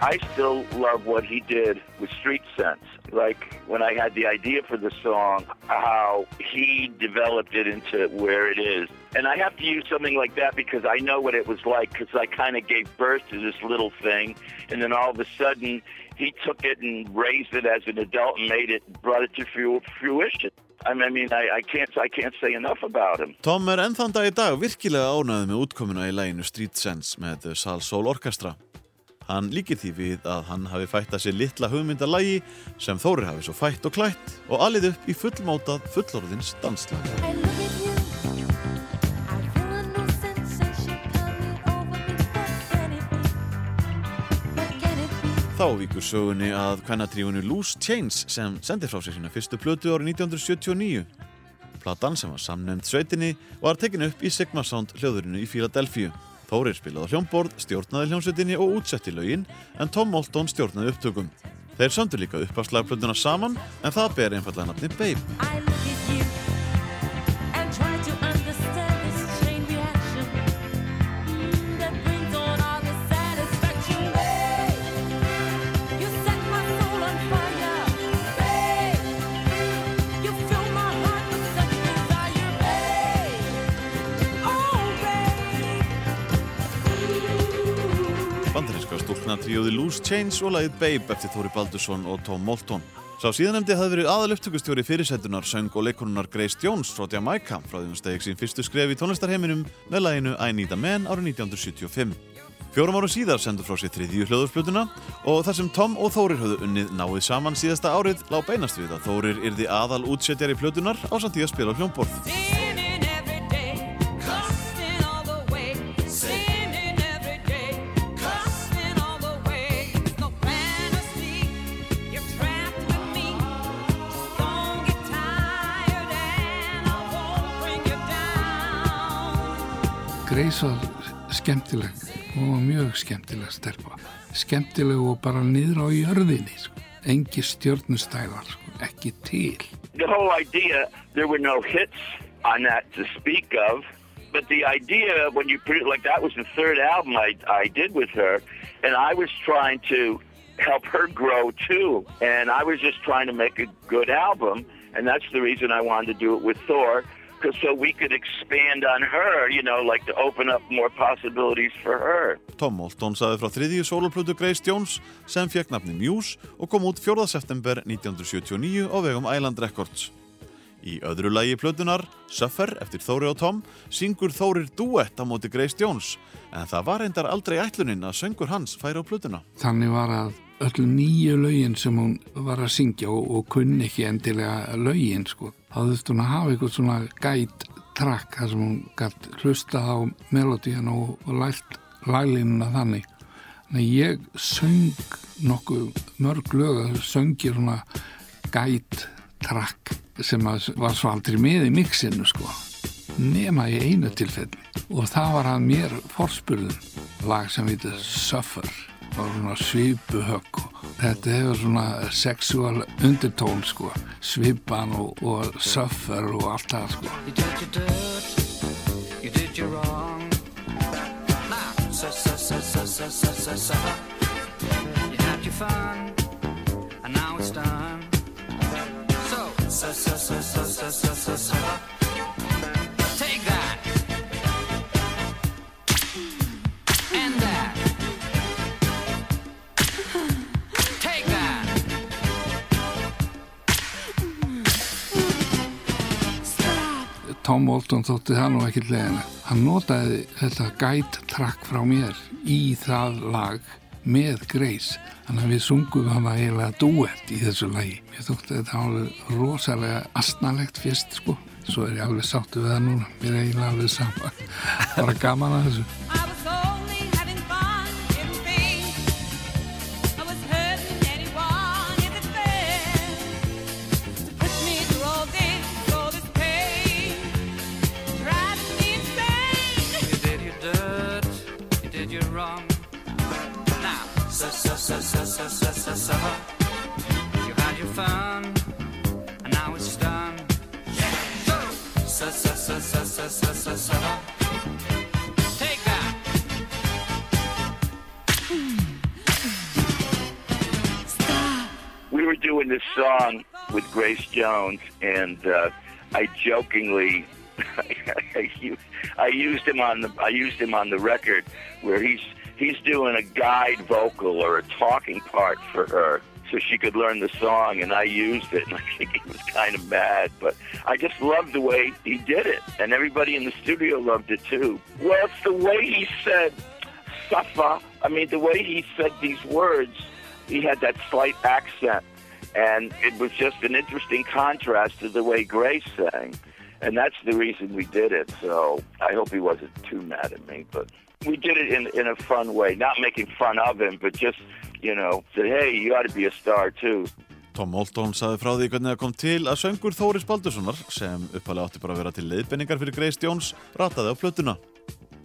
I still love what he did with Street Sense. Like when I had the idea for the song, how he developed it into where it is. And I have to use something like that because I know what it was like because I kind of gave birth to this little thing. And then all of a sudden, he took it and raised it as an adult and made it, brought it to fruition. I mean, I, I can't, I can't say enough about him. Tom er ennþann dag í dag virkilega ánægð með í læginu Street Sense með Sal Soul. Hann líkir því við að hann hafi fætt að sér litla hugmyndalægi sem Þóri hafi svo fætt og klætt og alið upp í fullmátað fullorðins danslag. Þá vikur sögunni að kvennatrífunni Loose Chains sem sendi frá sér sína fyrstu plötu árið 1979. Platan sem var samnefnd sveitinni var tekin upp í Sigma Sound hljóðurinu í Philadelphia. Þórir spilaði hljómborð, stjórnaði hljómsveitinni og útsetti lögin en Tom Moulton stjórnaði upptökum. Þeir söndu líka uppafslagplötuna saman en það ber einfallega nafni Babe. Stúlkna tríóði Loose Chains og lagið Babe eftir Þóri Baldursson og Tom Moulton. Sá síðanemdi hafði verið aðal upptökustjóri fyrirsætunar söng og leikonunar Grace Jones frá Jamaica frá því hún stegi sín fyrstu skref í tónlistarheiminum með laginu I Need a Man árið 1975. Fjórum árum síðar sendur frá sér þriðju hljóðursplutuna og þar sem Tom og Þórir höfðu unnið náið saman síðasta árið lág beinast við að Þórir yrði aðal útsetjar í plötunar á samt því að spila hljómborð. Skemmtileg og var mjög skemmtileg stelpa skemmtileg og bara niður sko. engi stjörnustælar sko. ekki til The whole idea, there were no hits on that to speak of, but the idea when you put it like that was the third album I, I did with her, and I was trying to help her grow too, and I was just trying to make a good album, and that's the reason I wanted to do it with Thor, because so we could expand on her, you know, like to open up more possibilities for her. Tom Moulton saði frá þriðju soloplötu Grace Jones sem fekk nafni Muse og kom út 4. september 1979 á vegum Island Records. Í öðru lagi plötunar, Suffer eftir Þóri og Tom, syngur Þórir duett á móti Grace Jones en það var reyndar aldrei ætlunin að söngur hans færi á plötuna. þannig var að öll nýju lögin sem hún var að syngja og, og kunni ekki endilega lögin sko. þá þurfti hún að hafa eitthvað svona gæt trakk þar sem hún gætt hlusta á melodían og, og lært laglínuna þannig. Þannig að ég söng nokkuð mörg lög að söngir svona gæt trakk sem að var svo aldrei með í mixinu sko. Nema í einu tilfelli. Og það var hann mér forspurðum lag sem heitir Suffer var svona svipuhögg og þetta hefur svona sexual undertón sko svipan og, og suffer og allt það sko You did your dirt, you did your wrong. Now, su- Tom Moulton þótti það nú ekki leðina hann notaði þetta gæt trakk frá mér í það lag með Grace. Þannig að við sungum hann að eiginlega duett í þessu lagi. Ég þótti þetta alveg rosalega astnalegt fyrst sko. Svo er ég alveg sáttu við það núna. Mér er eiginlega alveg sama. Bara gaman að þessu and uh, I jokingly, I, used, him on the I used him on the record where he's he's doing a guide vocal or a talking part for her. So she could learn the song, and I used it, and I think he was kind of mad, but I just loved the way he did it, and everybody in the studio loved it too. Well, it's the way he said "suffer." I mean, the way he said these words he had that slight accent, and it was just an interesting contrast to the way Grace sang, and that's the reason we did it. So I hope he wasn't too mad at me, but we did it in in a fun way, not making fun of him, but just you know, said, hey, you ought to be a star too. Tom Moulton saði frá því hvernig það kom til að söngur Þóris Baldurssonar, sem uppalega átti bara að vera til leiðbenningar fyrir Grace Jones, rataði á plötuna.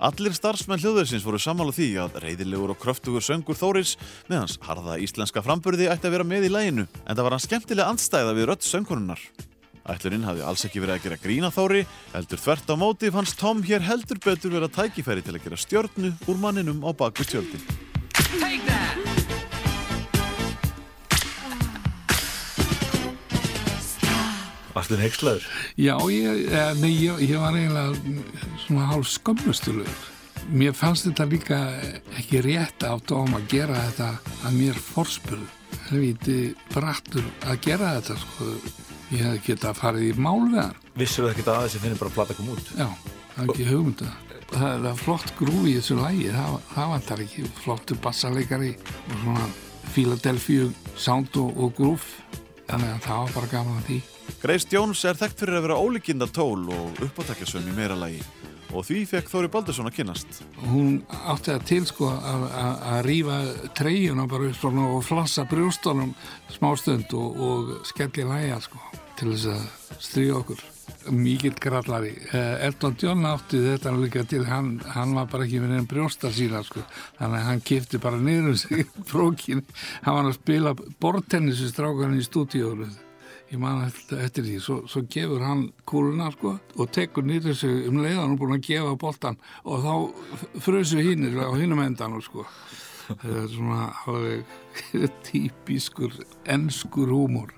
Allir starfsmenn hljóðversins voru sammála því að reyðilegur og kröftugur söngur Þóris með hans harða íslenska framburði ætti að vera með í læginu, en það var hann skemmtilega andstæða við rödd söngkonunnar. Ætlurinn hafði alls ekki verið að gera grína Þóri, heldur þvert á móti fannst Tom hér heldur betur vera tækifæri til að gera stjörnu úr manninum á bakvið stjörnin. Varstu neykslaður? Já, ég, eh, nei, ég, ég var eiginlega svona hálf skömmustulegur. Mér fannst þetta líka ekki rétt átt á að gera þetta að mér forspurðu. Helvíti brattur að gera þetta, sko. Ég hefði getað farið í mál við hann. Vissur það ekki að þessi finnir bara að plata kom út? Já, það er ekki hugmynda. Það er það flott grúi í þessu lægi, það, það vantar ekki. Flottur bassaleikari og svona Philadelphia sound og, og grúf. Þannig að það var bara gaman að því. Grace Jones er þekkt fyrir að vera ólíkinda tól og uppátækjasömm í meira lagi og því fekk Þóri Baldursson að kynnast. Hún átti það til sko að- að að rífa treyjuna bara upp svona og flassa brjóstunum smástund og, og skelli læja sko til þess að stríða okkur. Mikið grallari. Eh, Elton John átti þetta líka til, hann, hann var bara ekki með einn brjósta sína sko, þannig að hann kifti bara niður um sig brókin. Hann var að spila bortennis í strákarinn í stúdíónu. Ég man eftir, því, svo, svo gefur hann kúluna sko og tekur nýrið sig um leiðan og búin að gefa boltan og þá frösu hinnir á hinnum endan sko. Það er svona alveg típiskur enskur húmor.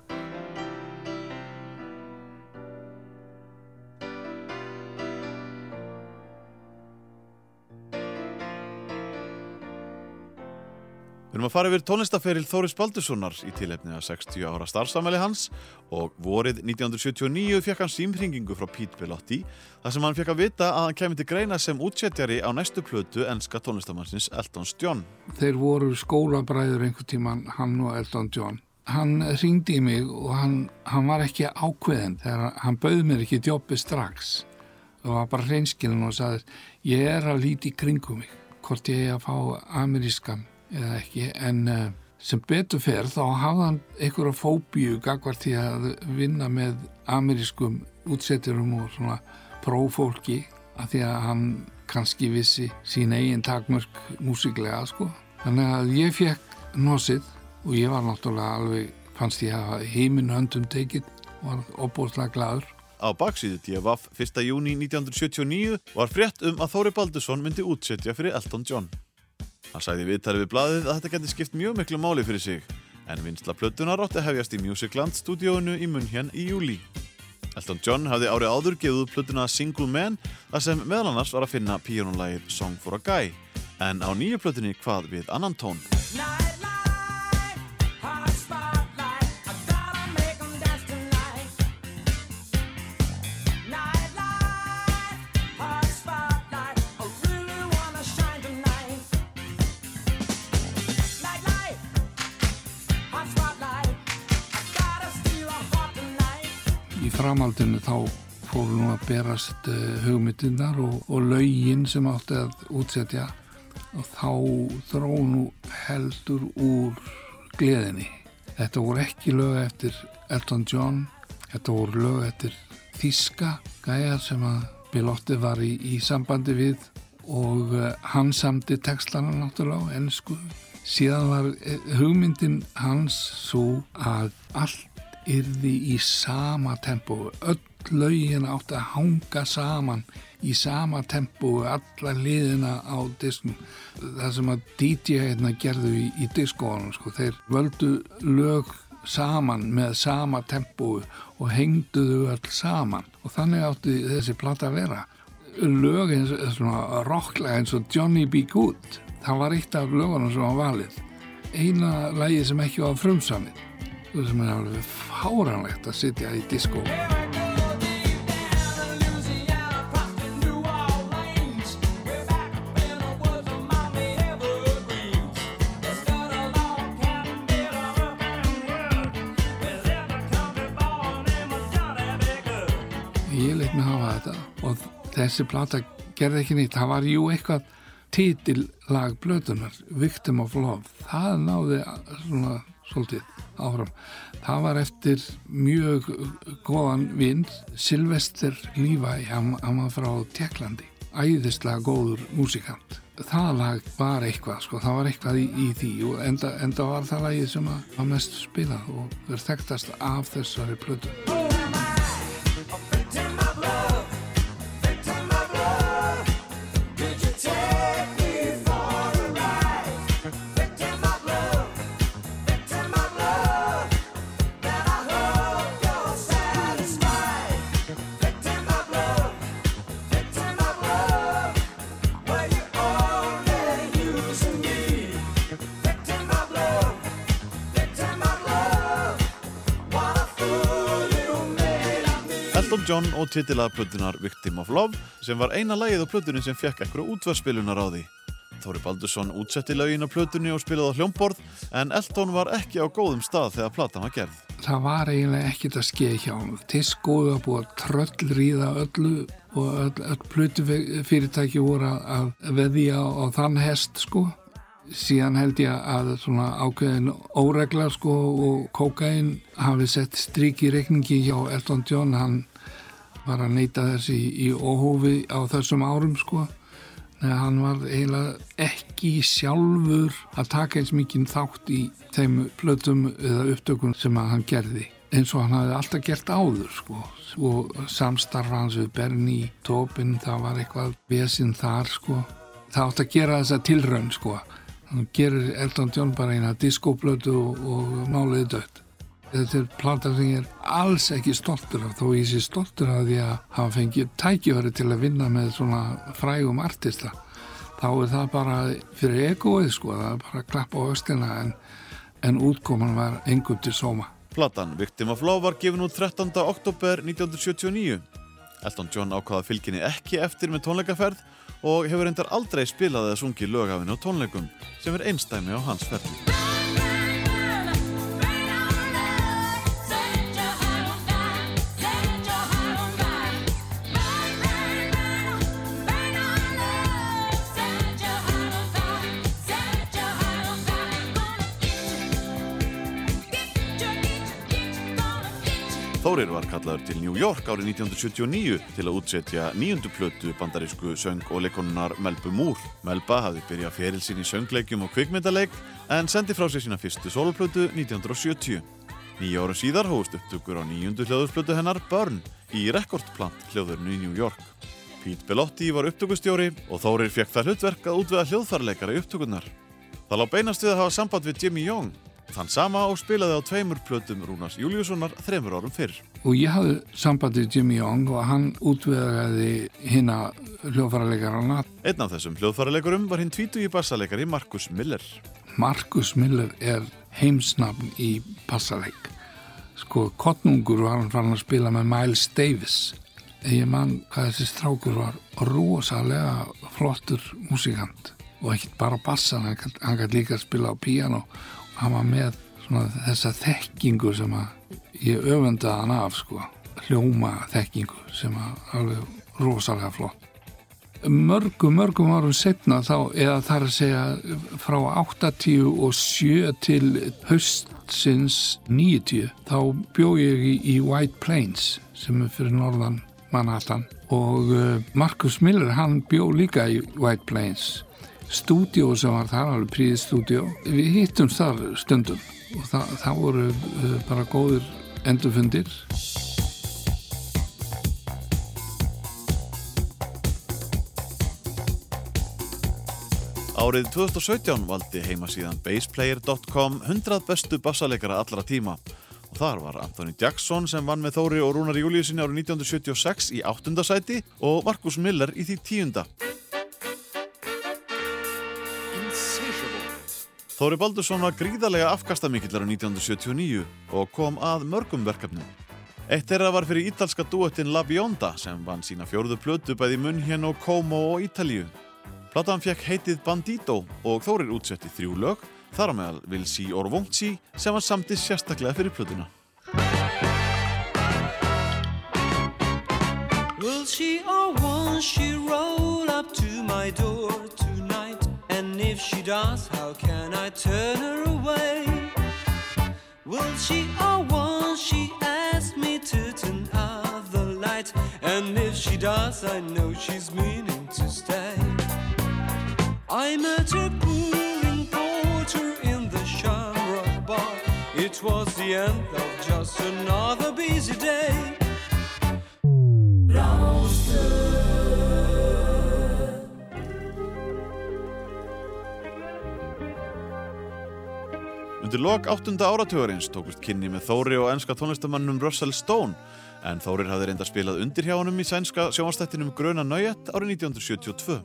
Við erum að fara yfir tónlistaferil Þóris Baldurssonar í tilefni að 60 ára starfsamæli hans og vorið 1979 fekk hann símhringingu frá Pete Bellotti þar sem hann fekk að vita að hann kemur til greina sem útsettjari á næstu plötu enska tónlistamannsins Eltons John. Þeir voru skólabræður einhvern tíman, hann og Elton John. Hann ringdi í mig og hann, hann var ekki ákveðin þegar hann bauð mér ekki djópi strax. Það var bara hreinskilin og sagði, ég er að líti kringum mig, hvort ég er að fá amerískan eða ekki, en uh, sem betur fer þá hafði hann einhverja fóbíu gagvart því að vinna með amerískum útsetturum og svona prófólki að því að hann kannski vissi sín eigin takmörk músiklega sko. Þannig að ég fekk nosið og ég var náttúrulega alveg, fannst ég að heiminn höndum tekið og var opbóðslega gladur. Á baksíðu DFF 1. júni 1979 var frétt um að Þóri Baldursson myndi útsetja fyrir Elton John. Hann sagði í viðtali við blaðið að þetta geti skipt mjög miklu máli fyrir sig, en vinsla plötunar átti að hefjast í Musicland stúdíóinu í Munhjan í júli. Elton John hafði árið áður gefið plötuna Single Man, þar sem meðal annars var að finna píjónulægið Song for a Guy, en á nýju plötunni hvað við annan tón. Í framhaldinu þá fóru nú að berast uh, hugmyndirnar og, og lögin sem átti að útsetja og þá þró nú heldur úr gleðinni. Þetta voru ekki lög eftir Elton John, þetta voru lög eftir Þíska gæjar sem að Bilotti var í, í sambandi við og uh, hann samdi textana náttúrulega á ennsku. Síðan var eh, hugmyndin hans svo að allt yrði í sama tempo. Öll lögin átti að hanga saman í sama tempo alla liðina á disknum. Það sem að DJ-hérna gerðu í, í diskóanum, sko, þeir völdu lög saman með sama tempo og hengduðu öll saman og þannig átti þessi plata að vera. Lög eins og rocklega eins og Johnny B. Good, það var eitt af lögunum sem var valið. Eina lægi sem ekki var frumsamið sem er alveg fáranlegt að sitja í diskó ég leitt mig hafa þetta og þessi plata gerði ekki nýtt það var jú eitthvað titillag blötunar, Victim of Love, það náði svona svolítið áfram. Það var eftir mjög góðan vinn, Sylvester Levi, hann, hann var frá Tjekklandi, æðislega góður músikant. Það lag var eitthvað, sko, það var eitthvað í, í því og enda, enda var það lagið sem að mest spilað og verð þekktast af þessari plötu. John og titilaða plötunar Victim of Love sem var eina lagið á plötunni sem fekk ekkur útvarspilunar á því. Þóri Baldursson útsetti lögin á plötunni og spilaði á hljómborð en Elton var ekki á góðum stað þegar platan var gerð. það var eiginlega ekkert að skeið hjá hann búið að tröllríða öllu og öll, öll plötu fyrirtæki voru að veðja á, þann hest sko síðan held ég að svona ákveðin óregla sko og kókain hafi sett strík í reikningi hjá Elton John hann var að neyta þess í, í óhófi á þessum árum sko Nei, hann var eiginlega ekki sjálfur að taka eins mikið þátt í þeim plötum eða upptökum sem að hann gerði eins og hann hafði alltaf gert áður sko. og samstarfa hans við Bernie Tobin, það var eitthvað vesinn þar sko. það átt að gera þessa tilraun sko. hann gerir Elton John bara eina diskoplötu og, og máliði dött þetta er plata sem ég er alls ekki stoltur af þó ég sé stoltur af því að hafa fengið tækifæri til að vinna með svona frægum artista þá er það bara fyrir egoið sko, það er bara að klappa á östina en, en útkoman var engum til sóma Platan Victim of Love var gefin út 13. oktober 1979. Elton John ákvaða fylginni ekki eftir með tónleikaferð og hefur reyndar aldrei spilað eða sungið lögafinu á tónleikum sem er einstæmi á hans ferð. Þórir var kallaður til New York árið 1979 til að útsetja nýjundu plötu bandarísku söng og leikonunar Melbu Múr. Melba hafði byrjað feril sín í söngleikjum og kvikmyndaleik en sendi frá sér sína fyrstu soloplötu 1970. Nýja árum síðar hóðust upptökur á nýjundu hljóðusplötu hennar Burn í rekordplant hljóðurnu í New York. Pete Bellotti var upptökustjóri og Þórir fekk það hlutverk að útvega hljóðfarleikara í upptökurnar. Það lág beinast við að hafa samband við Jimmy Young Þann sama og spilaði á tveimur plötum Rúnars Júliussonar þremur árum fyrr. og ég hafði sambandið Jimmy Young og hann útvegaði hinna hljófaralegarana Einn af þessum hljóðfæraleikurum var hinn tvítugi bassaleikari Markus Miller. Markus Miller er heimsnafn í bassaleik. Sko, Kottnungur var hann farin að spila með Miles Davis. Ég man hvað þessi strákur var rosalega flottur músikant. Og ekkert bara bassan, hann gæti- líka að spila á píano og hann var með svona þessa þekkingu sem ég öfundaði hann af sko, hljóma þekkingu sem alveg rosalega flott. Mörgum, mörgum árum setna þá, eða þar að segja frá 87 til haustsins 90 þá bjó ég í, í White Plains sem er fyrir norðan Manhattan. Og uh, Marcus Miller hann bjó líka í White Plains stúdíó sem var þar, alveg príðið stúdíó við hittum þar stundum og það, það voru uh, bara góður endurfundir. Árið 2017 valdi heimasíðan bassplayer.com 100 bestu bassaleikara allra tíma. Og þar var Anthony Jackson sem vann með Þóri og Rúnar Júliusinni árið 1976 í áttundasæti og Markus Miller í því tíunda. Þóri Baldursson var gríðarlega afkastamikillar á 1979 og kom að mörgum verkefnum. Eitt þeirra var fyrir ítalska duettin La Bionda sem vann sína fjórðu plötu bæði Munhén og Como og Ítalíu. Platan fekk heitið Bandito og Þórir útsetti þrjú lög, þar á meðal Vilsi Orvongci sem var samtið sérstaklega fyrir plötuna. Will she or won't she roll up to my door tonight? If she does, how can I turn her away? Will she or won't she ask me to turn out the light? And if she does, I know she's meaning to stay. I met her pouring porter in the Shamrock Bar. It was the end of just another busy day. Undir lok áttunda áratugurins tókust kynni með Þóri og enska tónlistamannum Russell Stone en Þórir hafði reynda spilað undir hjá honum í sænska sjónvastættinum Gröna Nöyet árið 1972.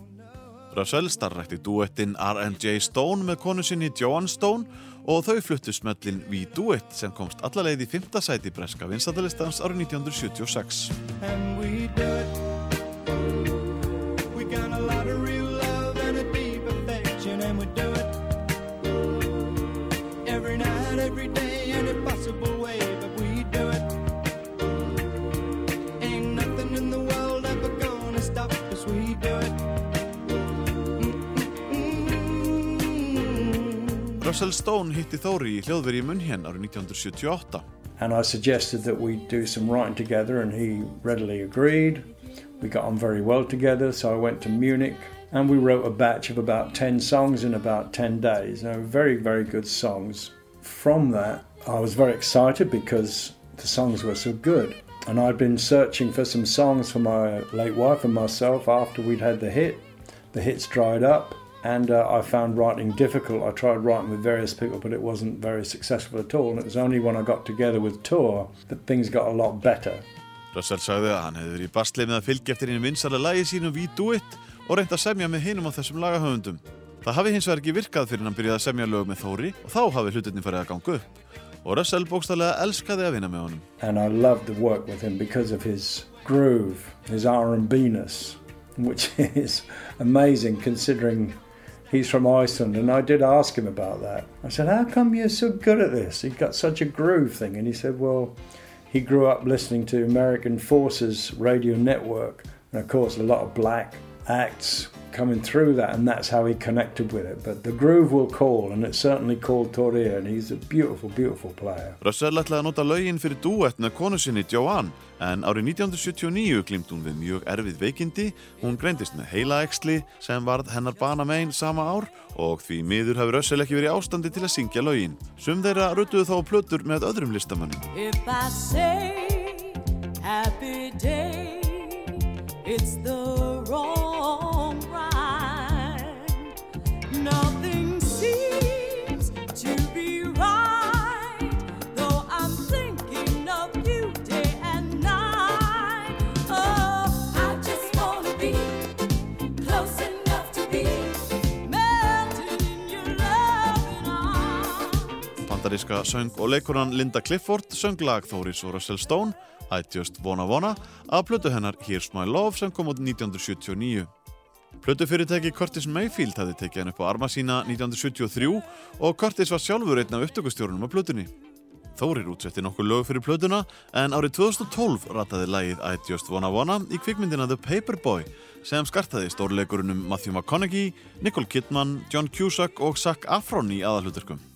Russell starrækti duettin R&J Stone með konu sinni Joan Stone og þau fluttu smöllin We Do It sem komst alla leið í fymta sæti breska vinstadalistans árið 1976. Russell Stone hitti Þóri í hljóðveri í Munhén árið 1978. And I suggested that we do some writing together, and he readily agreed. We got on very well together, so I went to Munich and we wrote a batch of about 10 songs in about 10 days. Very, very good songs. From that, I was very excited because the songs were so good. And I'd been searching for some songs for my late wife and myself after we'd had the hit. The hits dried up, and uh, I found writing difficult. I tried writing with various people, but it wasn't very successful at all. And it was only when I got together with Tor that things got a lot better. Russell sagði að hann hefði verið í basli með að fylgja eftir einu vinsarlega lagi sínu We Do It og reyndi að semja með hinum á þessum lagahöfundum. Það hafi hins vegar ekki virkað fyrir hann byrjaði að semja lög með Þóri og þá hafi hlutinni farið að ganga upp. Og Russell bókstallega elskaði að vinna með honum. and I loved the work with him because of his groove, his R&B-ness, which is amazing considering he's from Iceland. And I did ask him about that. I said, "How come you're so good at this? You've got such a groove thing." And he said, "Well, he grew up listening to American Forces Radio Network, and of course, a lot of black acts." Coming through that, and that's how he connected with it. But the groove will call, and it certainly called Toria, and he's a beautiful, beautiful player. Russell ætlaði að nota lögin fyrir duett með konu sinni Joanne en árið 1979 glimt hún við mjög erfið veikindi, hún greindist með heilaæksli sem varð hennar bana megin sama ár og því miður hafi Russell ekki verið í ástandi til að syngja lögin. Sum þeirra rötuðu þá á plötur með öðrum listamönnum. If I say happy day, it's the wrong Bandaríska söng og leikuran Linda Clifford söng lag Þóris og Russell Stone I Just Wanna Wanna af plötu hennar Here's My Love sem kom út 1979. Plötu fyrirtæki Curtis Mayfield hefði tekið hann upp á arma sína 1973 og Curtis var sjálfur einn af upptökustjórunum á plötunni. Þórir útsetti nokkuð lög fyrir plötuna en árið 2012 rataði lagið I Just Wanna Wanna í kvikmyndina The Paperboy sem skartaði stórleikurunum Matthew McConaughey, Nicole Kidman, John Cusack og Zac Efron í aðalhuturkum.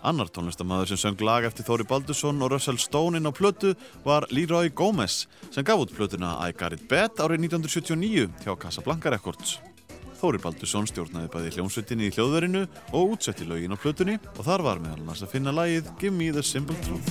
Annar tónlistamæður sem söng lag eftir Þóri Baldursson og Russell Stone inn á plötu var Leroy Gomez sem gaf út plötuna I Got It Bad árið 1979 hjá Casablanca Records. Þóri Baldursson stjórnaði bæði hljómsveitinni í hljóðverinu og útsetti lögin á plötunni og þar var meðal annars að finna lagið Give Me The Simple Truth.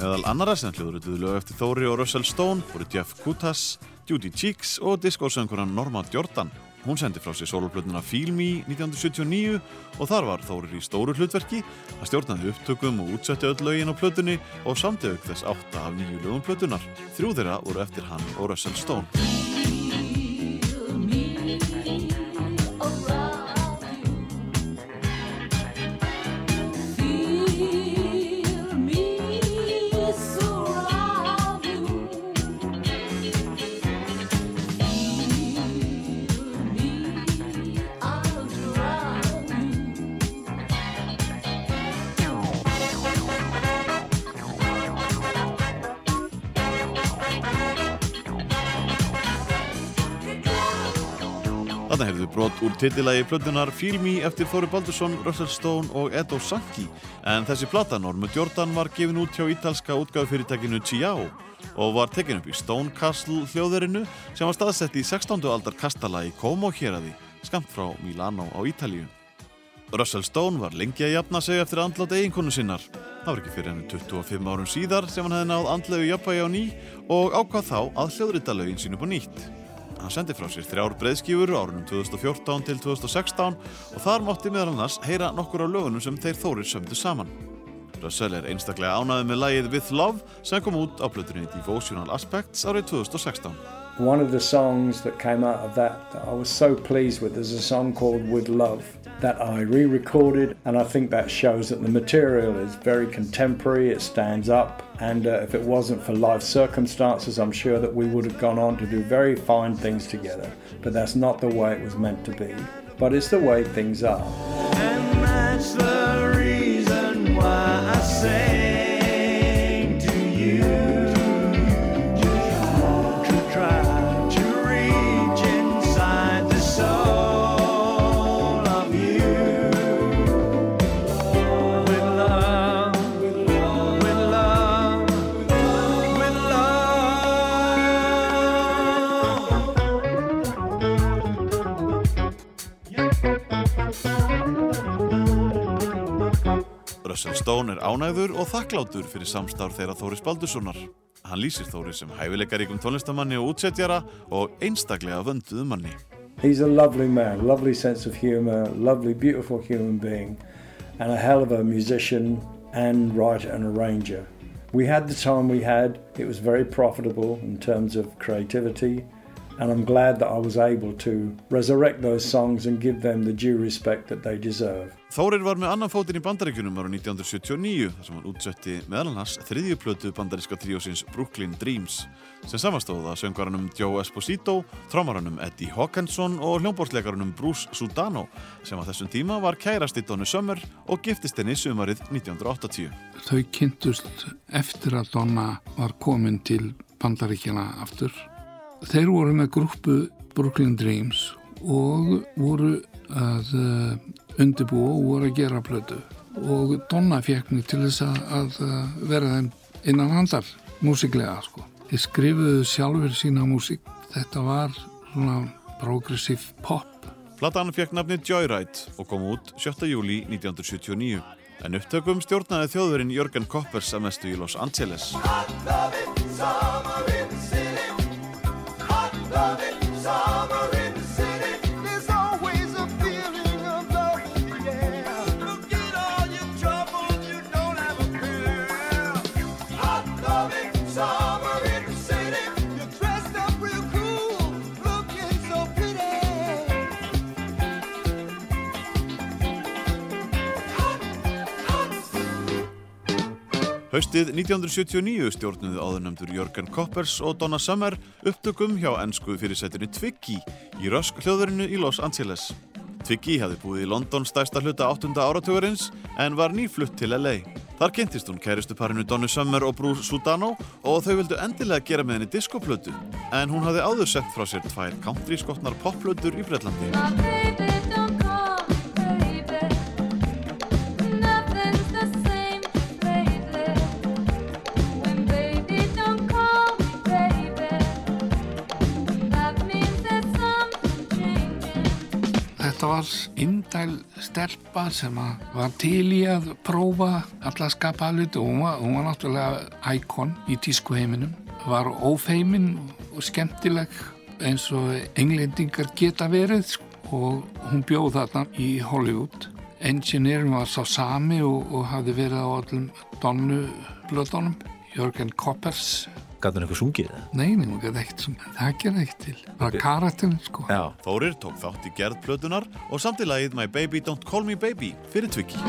Meðal annara sem hljóðrötuðu lög eftir Þóri og Russell Stone voru Jeff Kutas, Judy Cheeks og diskósöngunan Norma Jordan. Hún sendi frá sér soloplötuna Feel Me 1979 og þar var Þórir í stóru hlutverki að stjórnaði upptökum og útsetti öll lögin á plötunni og samti auk þess átta af nýju lögum plötunar. Þrjú þeirra voru eftir hann og Russell Stone. Þarna heyrðu brot úr titillagi plötunar Feel Me eftir Þóri Baldursson, Russell Stone og Edo Sanki en þessi plata Normu Jordan var gefin út hjá ítalska útgáðufyrirtækinu Chiao og var tekin upp í Stone Castle hljóðverinu sem var staðsett í 16. aldar kastala í Como héraði, skamt frá Milano á Ítalíu. Russell Stone var lengi að jafna sig eftir andlátt eiginkonu sinnar. Það var ekki fyrir henni 25 árum síðar sem hann hefði náð andlegu jafnvægi á ný og ákvað þá að hljóðrita lögin sín upp á nýtt. Hann sendi frá sér þrjár breyðskífur árunum 2014 til 2016 og þar mátti meðal annars heyra nokkur á lögunum sem þeir þórir sömdu saman. Russell er einstaklega ánæðið með lægið With Love sem kom út á plötunni Devotional Aspects árið 2016. One of the songs that came out of that that I was so pleased with is a song called With Love that I re recorded, and I think that shows that the material is very contemporary, it stands up, and uh, if it wasn't for life circumstances, I'm sure that we would have gone on to do very fine things together. But that's not the way it was meant to be, but it's the way things are. Russell Stone er ánægður og þakklátur fyrir samstarf þeirra Þóris Baldurssonar. Hann lýsir Þóri sem hæfileikaríkum tónlistamanni og útsetjara og einstaklega vönduðu manni. He's a lovely man, lovely sense of humour, lovely, beautiful human being, and a hell of a musician and writer and arranger. We had the time we had, it was very profitable in terms of creativity, and I'm glad that I was able to resurrect those songs and give them the due respect that they deserve. Þórir var með annan fótinn í bandaríkjunum ára 1979 þar sem hann útsetti meðal annars þriðju plötu bandaríska tríósins Brooklyn Dreams sem samastóða söngvaranum Joe Esposito, trámaranum Eddie Hawkinson og hljómborðsleikarunum Bruce Sudano sem á þessum tíma var kærasti Donu Summer og giftist henni sumarið 1980. Þau kynntust eftir að Donna var komin til bandaríkjana aftur. Þeir voru með grúpu Brooklyn Dreams og voru að undirbúa og voru að gera plötu og Donna fekk mig til þess að, að vera þeim innan handar músiklega sko. Þeir skrifuðu sjálfur sína músik. Þetta var svona progressive pop. Platan fekk nafni Joyride og kom út 7. júli 1979 en upptökum stjórnaði þjóðurinn Jörgen Koppers að mestu í Los Angeles. Haustið 1979 stjórnuðu áðurnæmdur Jörgen Koppers og Donna Summer upptökum hjá ennsku fyrirsættinni Twiggy í Rösk hljóðverinu í Los Angeles. Twiggy hafði búið í London stærsta hluta 8. áratugurins en var nýflutt til LA. Þar kynntist hún kæristu parinu Donna Summer og Bruce Sudano og þau vildu endilega gera með henni diskoplötu en hún hafði áður sett frá sér tvær country skotnar popplötur í Breitlandi. Þetta var indæl stelpa sem var til í að prófa alla skapaða hluti og hún var, hún var náttúrulega íkon í tísku heiminum. Var ófeimin og skemmtileg eins og englendingar geta verið sko. og hún bjóð þarna í Hollywood. Engineerin var sá sami og, og hafði verið á öllum donnu blöðunum, Jörgen Koppers Gat hann eitthvað sungið? Nei, nei, hún gæti ekkert sungið. Það gerði ekkert til. Bara karakterin, sko. Já. Þórir tók þátt í gerð plötunar og samt í lagið My Baby Don't Call Me Baby fyrir Twiggy.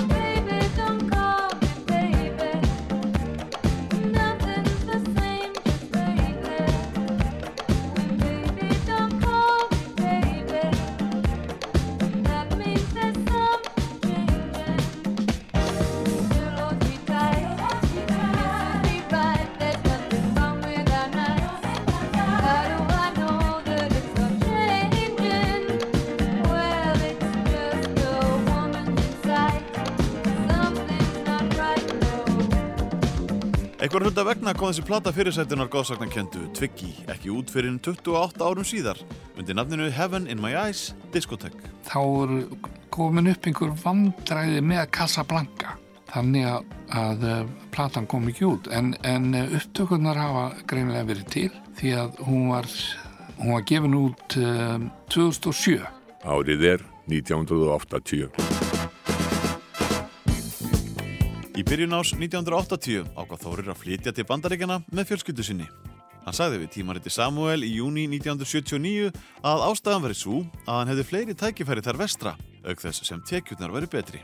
Einhver hluta vegna kom þessi plata fyrirsættunar góðsagnakendu Twiggy ekki út fyrir 28 árum síðar undir nafninu Heaven in My Eyes Discotheque. Þá eru komin upp einhver vandræði með Casablanca. Þannig að, að eh, platan kom ekki út en, en eh, upptökurnar hafa greinilega verið til því að hún var, hún var gefin út um, 2007. Árið er 1980. Í byrjun ás 1980 ákvað Þórir að flytja til bandaríkjana með fjölskyldu sinni. Hann sagði við tímariti Samuel í júni 1979 að ástæðan verið svo að hann hefði fleiri tækifæri þar vestra, auk þess sem tekjurnar verið betri.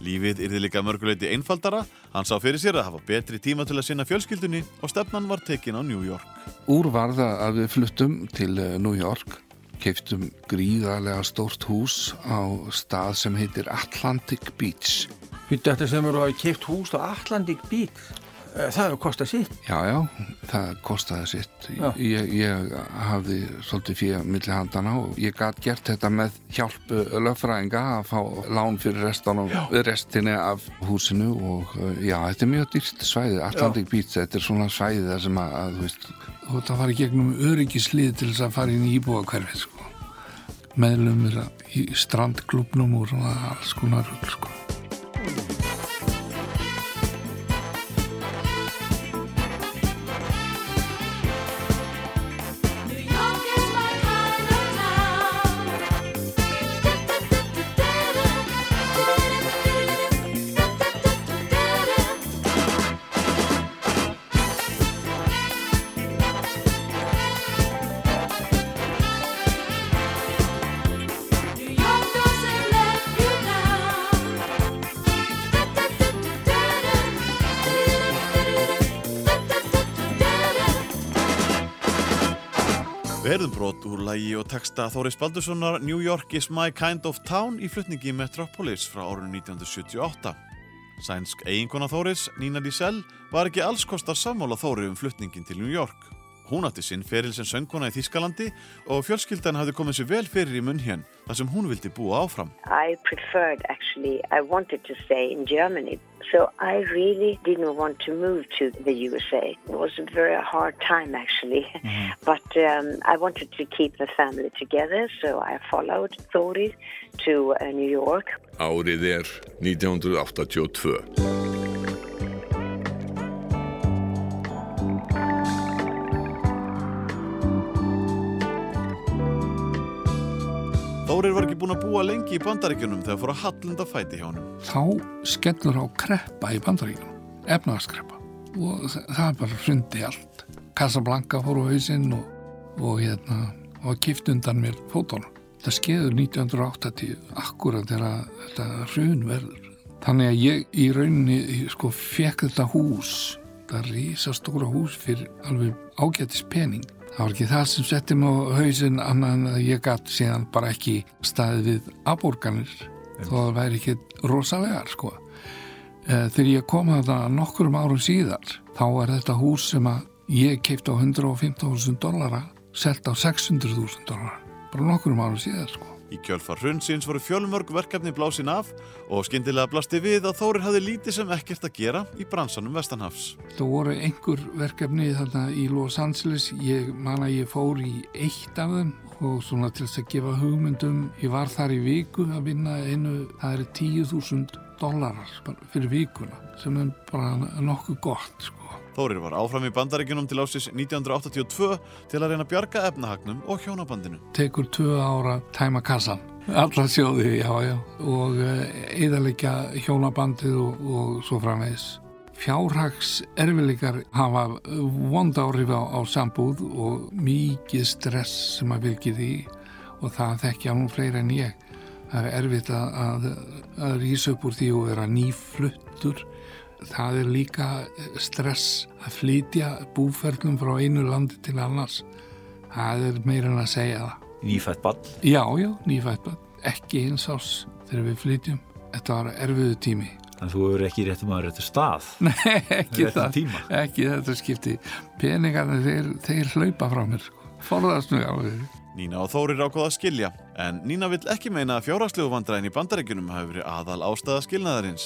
Lífið yrði líka mörguleiti einfaldara, hann sá fyrir sér að hafa betri tíma til að sinna fjölskyldunni og stefnan var tekin á New York. Úr var það að við fluttum til eh, New York, keiftum gríðarlega stórt hús á stað sem heitir Atlantic Beach. Þetta þetta sem eru að hafa keift hús á Atlantic Beach, eh, það hefur kostað sitt. Já, já, það kostaði sitt. Já. Ég, ég hafði svolítið fyrir milli handana og ég gæt gert þetta með hjálp eh, lögfræðinga að fá lán fyrir restanum, restinni af húsinu og eh, já, þetta er mjög dýrt svæði. Atlantic Beach, þetta er svona svæði þar sem að, að þú veist, þú ert að fara í gegnum öryggislið til þess að fara inn í íbúa hverfið, sko. Meðlumir í strandklubnum og svona alls konar sko. Texta Þóris Baldurssonar New York is my kind of town í flutningi Metropolis frá árunum 1978. Sænsk eiginkona Þóris, Nina Diesel, var ekki alls kostar sammála Þóri um flutningin til New York. Hún átti sinn feril sem söngkona í Þískalandi og fjölskyldan hafði komið sér vel fyrir í munn hér þar sem hún vildi búa áfram. I preferred actually, I wanted to stay in Germany. So I really didn't want to move to the USA. It was a very hard time actually. But um, I wanted to keep the family together, so I followed Thori to uh, New York. Árið er 1982. Þórir var ekki búin að búa lengi í bandaríkjunum þegar fór að hallunda fæti hjá honum. Þá skellur á kreppa í bandaríkjunum, efnagaskreppa og þa- það bara hrundi allt. Casablanca fór á hausinn og, og hérna og kipt undan mér fótónum. Það skeður 1980 akkurat þegar þetta hrun verður. Þannig að ég í rauninni sko fekk þetta hús, þetta rísastóra hús fyrir alveg ágætis pening. Það var ekki það sem setti hausinn annað en að ég gatt síðan bara ekki staðið við aborganir þó það væri ekki rosalegar sko. Eh, Þegar ég kom að það nokkurum árum síðar þá var þetta hús sem að ég keipti á 115.000 dollara selt á 600.000 dollara bara nokkurum árum síðar sko. Í kjölfar hrunsins voru fjölmörg verkefni blásin af og skyndilega blasti við að Þórir hafði lítið sem ekkert að gera í bransanum Vestanhafs. Það voru einhver verkefni þarna í Los Angeles, ég man að ég fór í eitt af þeim og svona til þess að gefa hugmyndum, ég var þar í viku að vinna einu, það er 10.000 dólarar fyrir vikuna sem er bara nokkuð gott sko. Þórir var áfram í bandaríkjunum til ásis 1982 til að reyna að bjarga efnahagnum og hjónabandinu. Tekur tvö ára tæma kassan, alla sjóði, já, já, og eðalikja hjónabandið og, og svo framvegis. Fjárhags erfileikar hafa vond áhrif á, á sambúð og mikið stress sem að vilki því og það þekkja nú fleira en ég. Það er erfitt að, að, að rýsa upp úr því og vera nýfluttur. Það er líka stress að flytja búferlum frá einu landi til annars. Það er meira en að segja það. Nýfætt bann. Já, já, nýfætt bann. Ekki eins ás þegar við flytjum. Þetta var erfiðu tími. Þannig að þú hefur ekki réttum að réttu stað. Nei, ekki Réttum það. tíma. Ekki þetta skipti. Peningarnir, þeir, þeir hlaupa frá mér. Sko. Forðast mig alveg. Nína og Þórir ákvaða að skilja, en Nína vill ekki meina að fjárhagslegu vandræðin í bandaríkjunum hafi verið aðal ástæða skilnaðarins.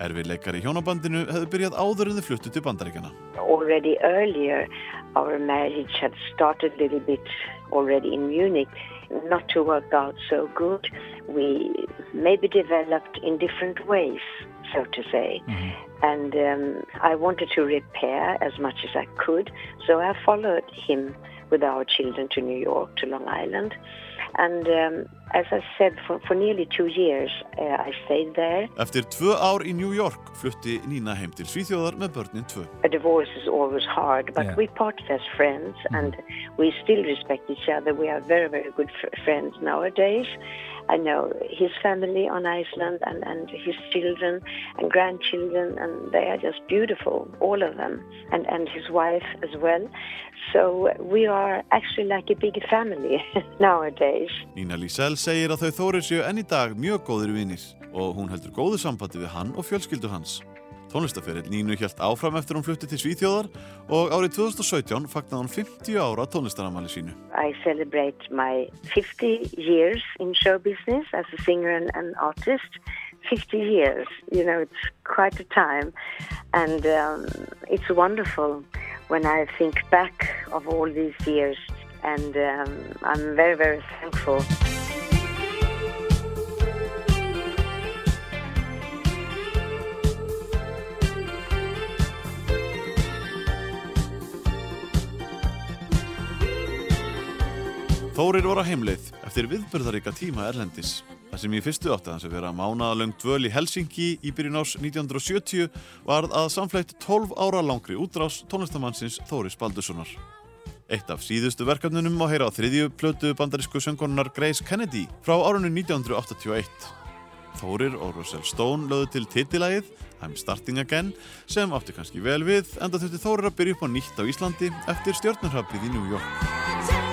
Erfiðleikar í hjónabandinu hefðu byrjað áður en þau fluttu til bandaríkjana. Already earlier, our marriage had started a little bit already in Munich, not to work out so good. We maybe developed in different ways, so to say. And um, I wanted to repair as much as I could, so I followed him with our children to New York, to Long Island. And um, as I said, for, for nearly two years, uh, I stayed there. Eftir tvö ár í New York flutti Nína heim til Svíþjóðar með börnin tvö. A divorce is always hard, but Yeah. we parted as friends and we still respect each other. We are very, very good fr- friends nowadays. I know his family on Iceland and, and his children and grandchildren, and they are just beautiful, all of them, and, and his wife as well. So we are actually like a big family nowadays. Nína Lísel segir að þau Þórir séu enn í dag mjög góðir vinir og hún heldur góðu sambandi við hann og fjölskyldu hans. Tónlistaferill Nínu hjælt áfram eftir hún flutti til Svíþjóðar og árið 2017 fagnaði hún 50 ára tónlistaramæli sínu. I celebrate my 50 years in show business as a singer and an artist. 50 years, you know, it's quite a time. And um, it's wonderful when I think back of all these years. And um, I'm very, very thankful. Þórir var á heimleið eftir viðbörðaríka tíma Erlendis. Það sem í fyrstu átti hans að vera mánaðalöng dvöl í Helsinki í byrjun ás 1970 varð að samfleytt 12 ára langri útrás tónlistamannsins Þóris Baldurssonar. Eitt af síðustu verkefnunum má heyra á þriðju plötu bandarísku söngkonunar Grace Kennedy frá árunni 1981. Þórir og Russell Stone lögðu til titilægið I'm Starting Again sem átti kannski vel við enda þurfti Þórir að byrja upp á nýtt á Íslandi eftir stjörnurhafið í New York.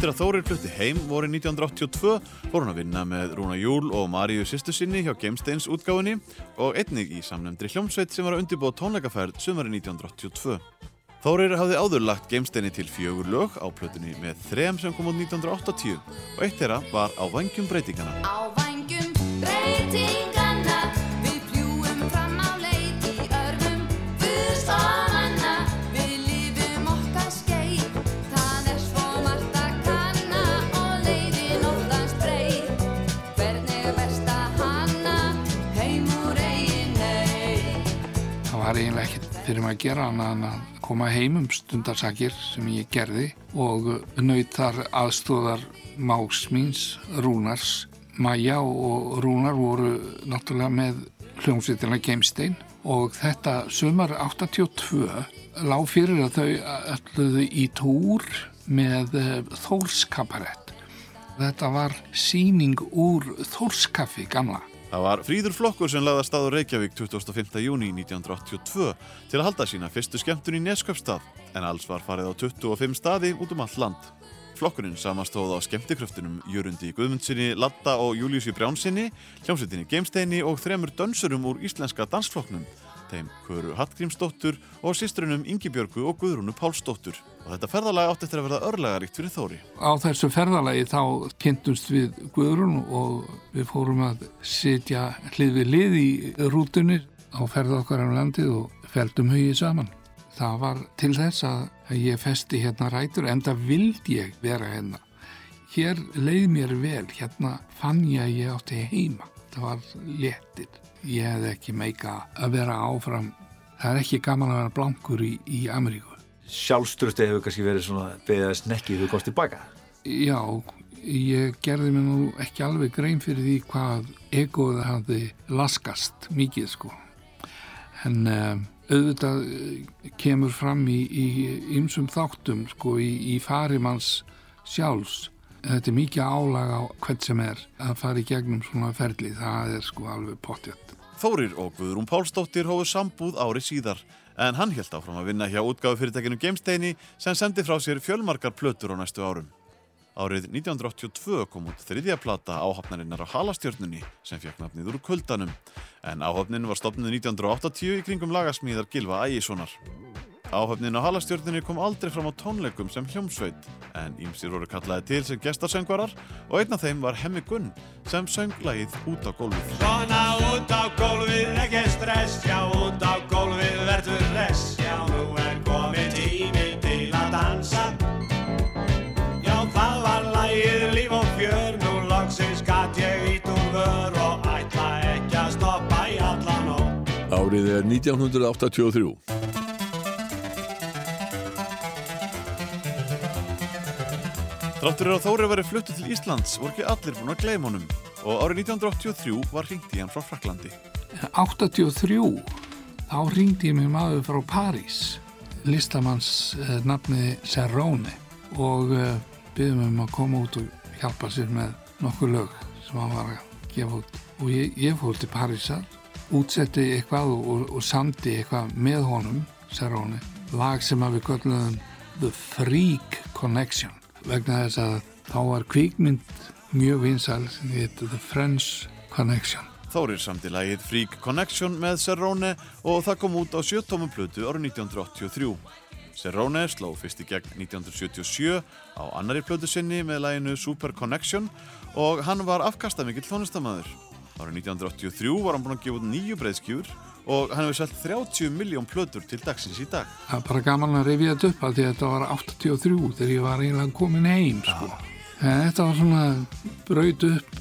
Eftir að Þórir flutti heim voru 1982 fór hún að vinna með Rúna Júl og Maríu sýstu sinni hjá Gamesteins útgáfunni og einnig í samnefndri hljómsveit sem var að undirbúa tónleikaferð sumari 1982. Þórir hafði áður lagt Gamesteini til fjögur lög á plötunni með þrem sem kom út 1980 og eitt þeirra var á vangjum breytingana. Á vængjum breytinganna eiginlega ekkert fyrir maður að gera en að koma heim um stundarsakir sem ég gerði og naut þar aðstóðar máks míns, Rúnars. Maja og Rúnar voru náttúrulega með hljómsveitina Geimstein og þetta sumar 82 lág fyrir að þau ölluðu í túr með eh, Þórskaparett. Þetta var síning úr Þórskaffi gamla. Það var fríður flokkur sem lagði að Reykjavík 25. júni 1982 til að halda sína fyrstu skemmtun í Nesköpstað en alls var farið á 25 staði út um allt land. Flokkurinn samastóð á skemmtikröftunum Jörundi Guðmundsinni, Latta og Júliusi Brjánsinni, hljómsveitinni Geimsteini og þremur dönsurum úr íslenska dansflokknum, þeim Köru Hallgrímsdóttur og sýstrunum Ingibjörgu og Guðrúnu Pálsdóttur. Og þetta ferðalag átti eftir að verða örlagaríkt fyrir Þóri. Á þessu ferðalagi þá kynntumst við Guðrún og við fórum að sitja hlið við hlið í rútunni á ferð okkar á landið og feldum hugið saman. Það var til þess að ég festi hérna rætur enda vildi ég vera hérna. Hér leið mér vel, hérna fann ég að ég átti heima. Það var léttir. Ég hefði ekki meika að vera áfram. Það er ekki gaman að vera blankur í, í Ameríku. Sjálfströsti hefur kannski verið svona beðið snekki þegar þú komst tilbaka. Já, ég gerði mér nú ekki alveg grein fyrir því hvað egoð hafði laskast mikið sko. En um, auðvitað eh, kemur fram í ymsum þáttum sko í, í farimanns sjálfs. Þetta er mikið álag á hvert sem er að fara í gegnum svona ferli, það er sko alveg pottjött. Þórir og Guðrún Pálsdóttir hófu sambúð ári síðar en hann held áfram að vinna hjá útgáfu fyrirtækinu Geimsteini sem sendi frá sér fjölmarkar plötur á næstu árum. Árið 1982 kom út þriðja plata áhafnarinnar á halastjörnunni sem fekk nafnið úr kuldanum. En áhafnin var stopnuð 1980 í kringum lagasmíðar Gilva Ægissonar. Áhafnin á halastjörnunni kom aldrei fram á tónleikum sem hljómsveit en ímsir voru kallaði til sem gestarsöngvarar og einn af þeim var Hemmi Gunn sem söng lagið út á gólfið. Svona út á gólfið, ekki stress, já út á gólfið verður res, já nú er komið tími til að dansa. Já það var lagið líf og fjör, nú loksins gatt ég ít úr vör og ætla ekki að stoppa í allan og Árið er 1983. Þráttur er að Þóri væri fluttu til Íslands voru ekki allir búin að gleyma honum. Og árið 1983 var hringt í hann frá Fraklandi. 83 þá ringdi ég mig maður frá París listamanns eh, nafni Serrone og eh, byggðum um að koma út og hjálpa sér með nokkuð lög sem hann var að gefa út. Og ég, ég fór til Parísar útsetti eitthvað og, og, og samdi eitthvað með honum Serrone, lag sem að við köllum The Freak Connection vegna þess að þá var kvikmynd mjög vinsæl sem heit The French Connection Þórir samti lagið Freak Connection með Serrone og það kom út á sjöttómum plötu árið 1983. Serrone sló fyrst í gegn 1977 á annari plötu sinni með laginu Super Connection og hann var afkastamikill tónlistamæður. Árið 1983 var hann búinn að gefa út nýju breyðskjúr og hann hefur selt 30 miljón plötur til dagsins í dag. Það er bara gaman að rifja þetta upp að því að þetta var 83 þegar ég var eiginlega komin heim sko. En þetta var svona braut upp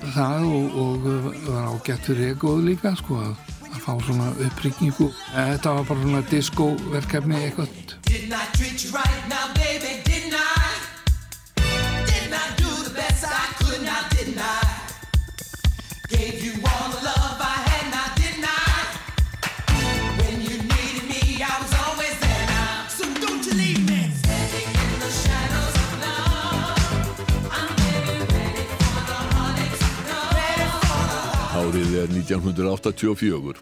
það og, og var ágætt fyrir egoð líka sko að, að fá svona uppringingu. Þetta var bara svona diskoverkefni eitthvað. Didn't I treat you right now, baby? Didn't I? Didn't I do the best I could now? Didn't I? Gave you all the Árið er 1984.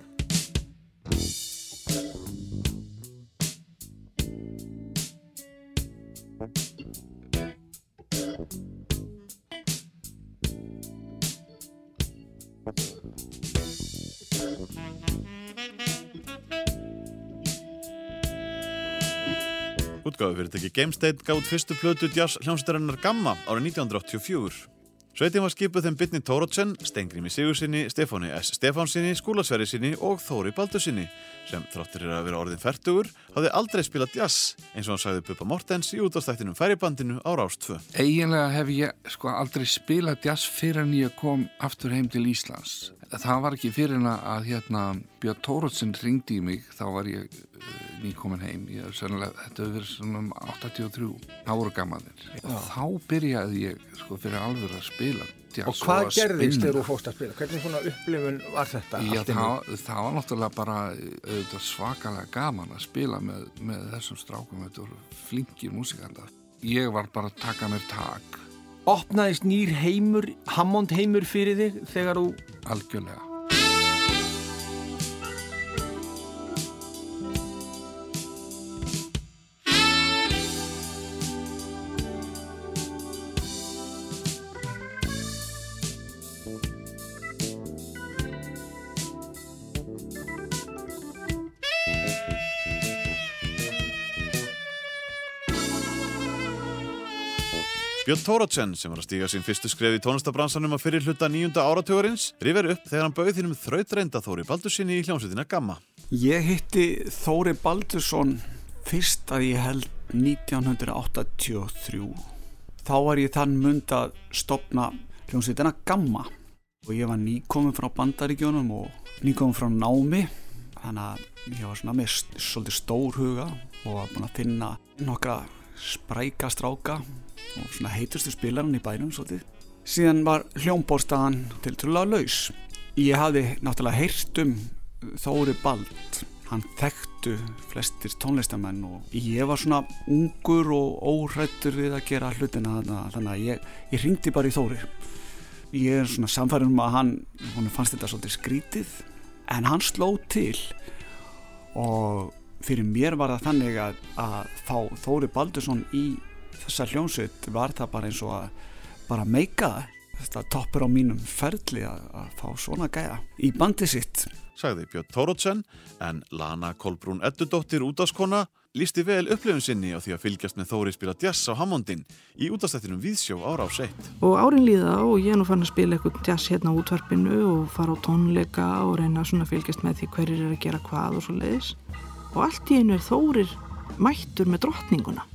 Útgáðu fyrirtæki Gamestein gáð fyrstu plötu jazz hljómsveitarinnar Gamma árið 1984. Sveitin var skipuð þeim Bitni Tórótsen, Stengrími Sigursinni, Stefáni S. Stefánsinni, Skúlasverri sinni og Þóri Baldursinni sem þráttur er að vera orðin færtugur hafði aldrei spilað jazz eins og hann sagði Buppa Mortens í útastættinum færibandinu á Rás 2. Eiginlega hef ég sko aldrei spilað jazz fyrir en ég kom aftur heim til Íslands. Það var ekki fyrir en að hérna Björn Tórótsen ringdi í mig, þá var ég uh, nýkomin heim. Ég, sannlega, þetta hefur verið svona um 83, þá voru gamanir. Þá byrjaði ég sko fyrir alveg að spila Og hvað að gerðist þegar þú fóst að spila? Hvernig svona upplifun var þetta? Já, það, það var náttúrulega bara auðvitað, svakalega gaman að spila með, með þessum strákum, þetta voru flinkir músikanda. Ég var bara að taka mér tak. Opnaðist nýr heimur, Hammond heimur fyrir þig þegar þú... Algjörlega. Björn Tórótsen sem var að stíga sín fyrstu skref í tónlistabransanum að fyrir hluta nýjunda áratugurins rifir upp þegar hann bauð þínum þrautreynda Þóri Baldursinni í hljómsveitina Gamma. Ég hitti Þóri Baldursson fyrst að ég held 1983. Þá var ég þann mund að stopna hljómsveitina Gamma og ég var nýkominn frá bandaríkjónum og nýkominn frá námi þannig að ég var svona með svolítið stór huga og var búinn að finna nokkra spræka stráka og svona heitustu spilarinn í bænum svolítið. Síðan var hljómbórstaðan til trúlega laus. Ég hafði náttúrulega heyrt um Þóri Bald hann þekktu flestir tónlistamenn og ég var svona ungur og óhrættur við að gera hlutina þannig að ég, ég ringdi bara í Þóri ég er svona samfærum um að hann hún fannst þetta svolítið skrítið en hann sló til og fyrir mér var það þannig að, að fá Þóri Baldursson í þessa hljónsveit var það bara eins og að bara meika það. Þetta toppur á mínum ferli að, að fá svona gæða í bandi sitt. Sagði Björn Tórótsen en Lana Kolbrún Eddudóttir útaskona lísti vel upplifun sinni á því að fylgjast með Þóri spila jazz á Hammondin í útastættinum Víðsjó ára á seitt. og árin líða og ég er nú fann að spila eitthvað jazz hérna á útvarpinu og fara á tónleika og reyna svona að fylgjast með því hverjir er að gera hvað og svo leiðis og allt í einu er Þórir mættur með drottninguna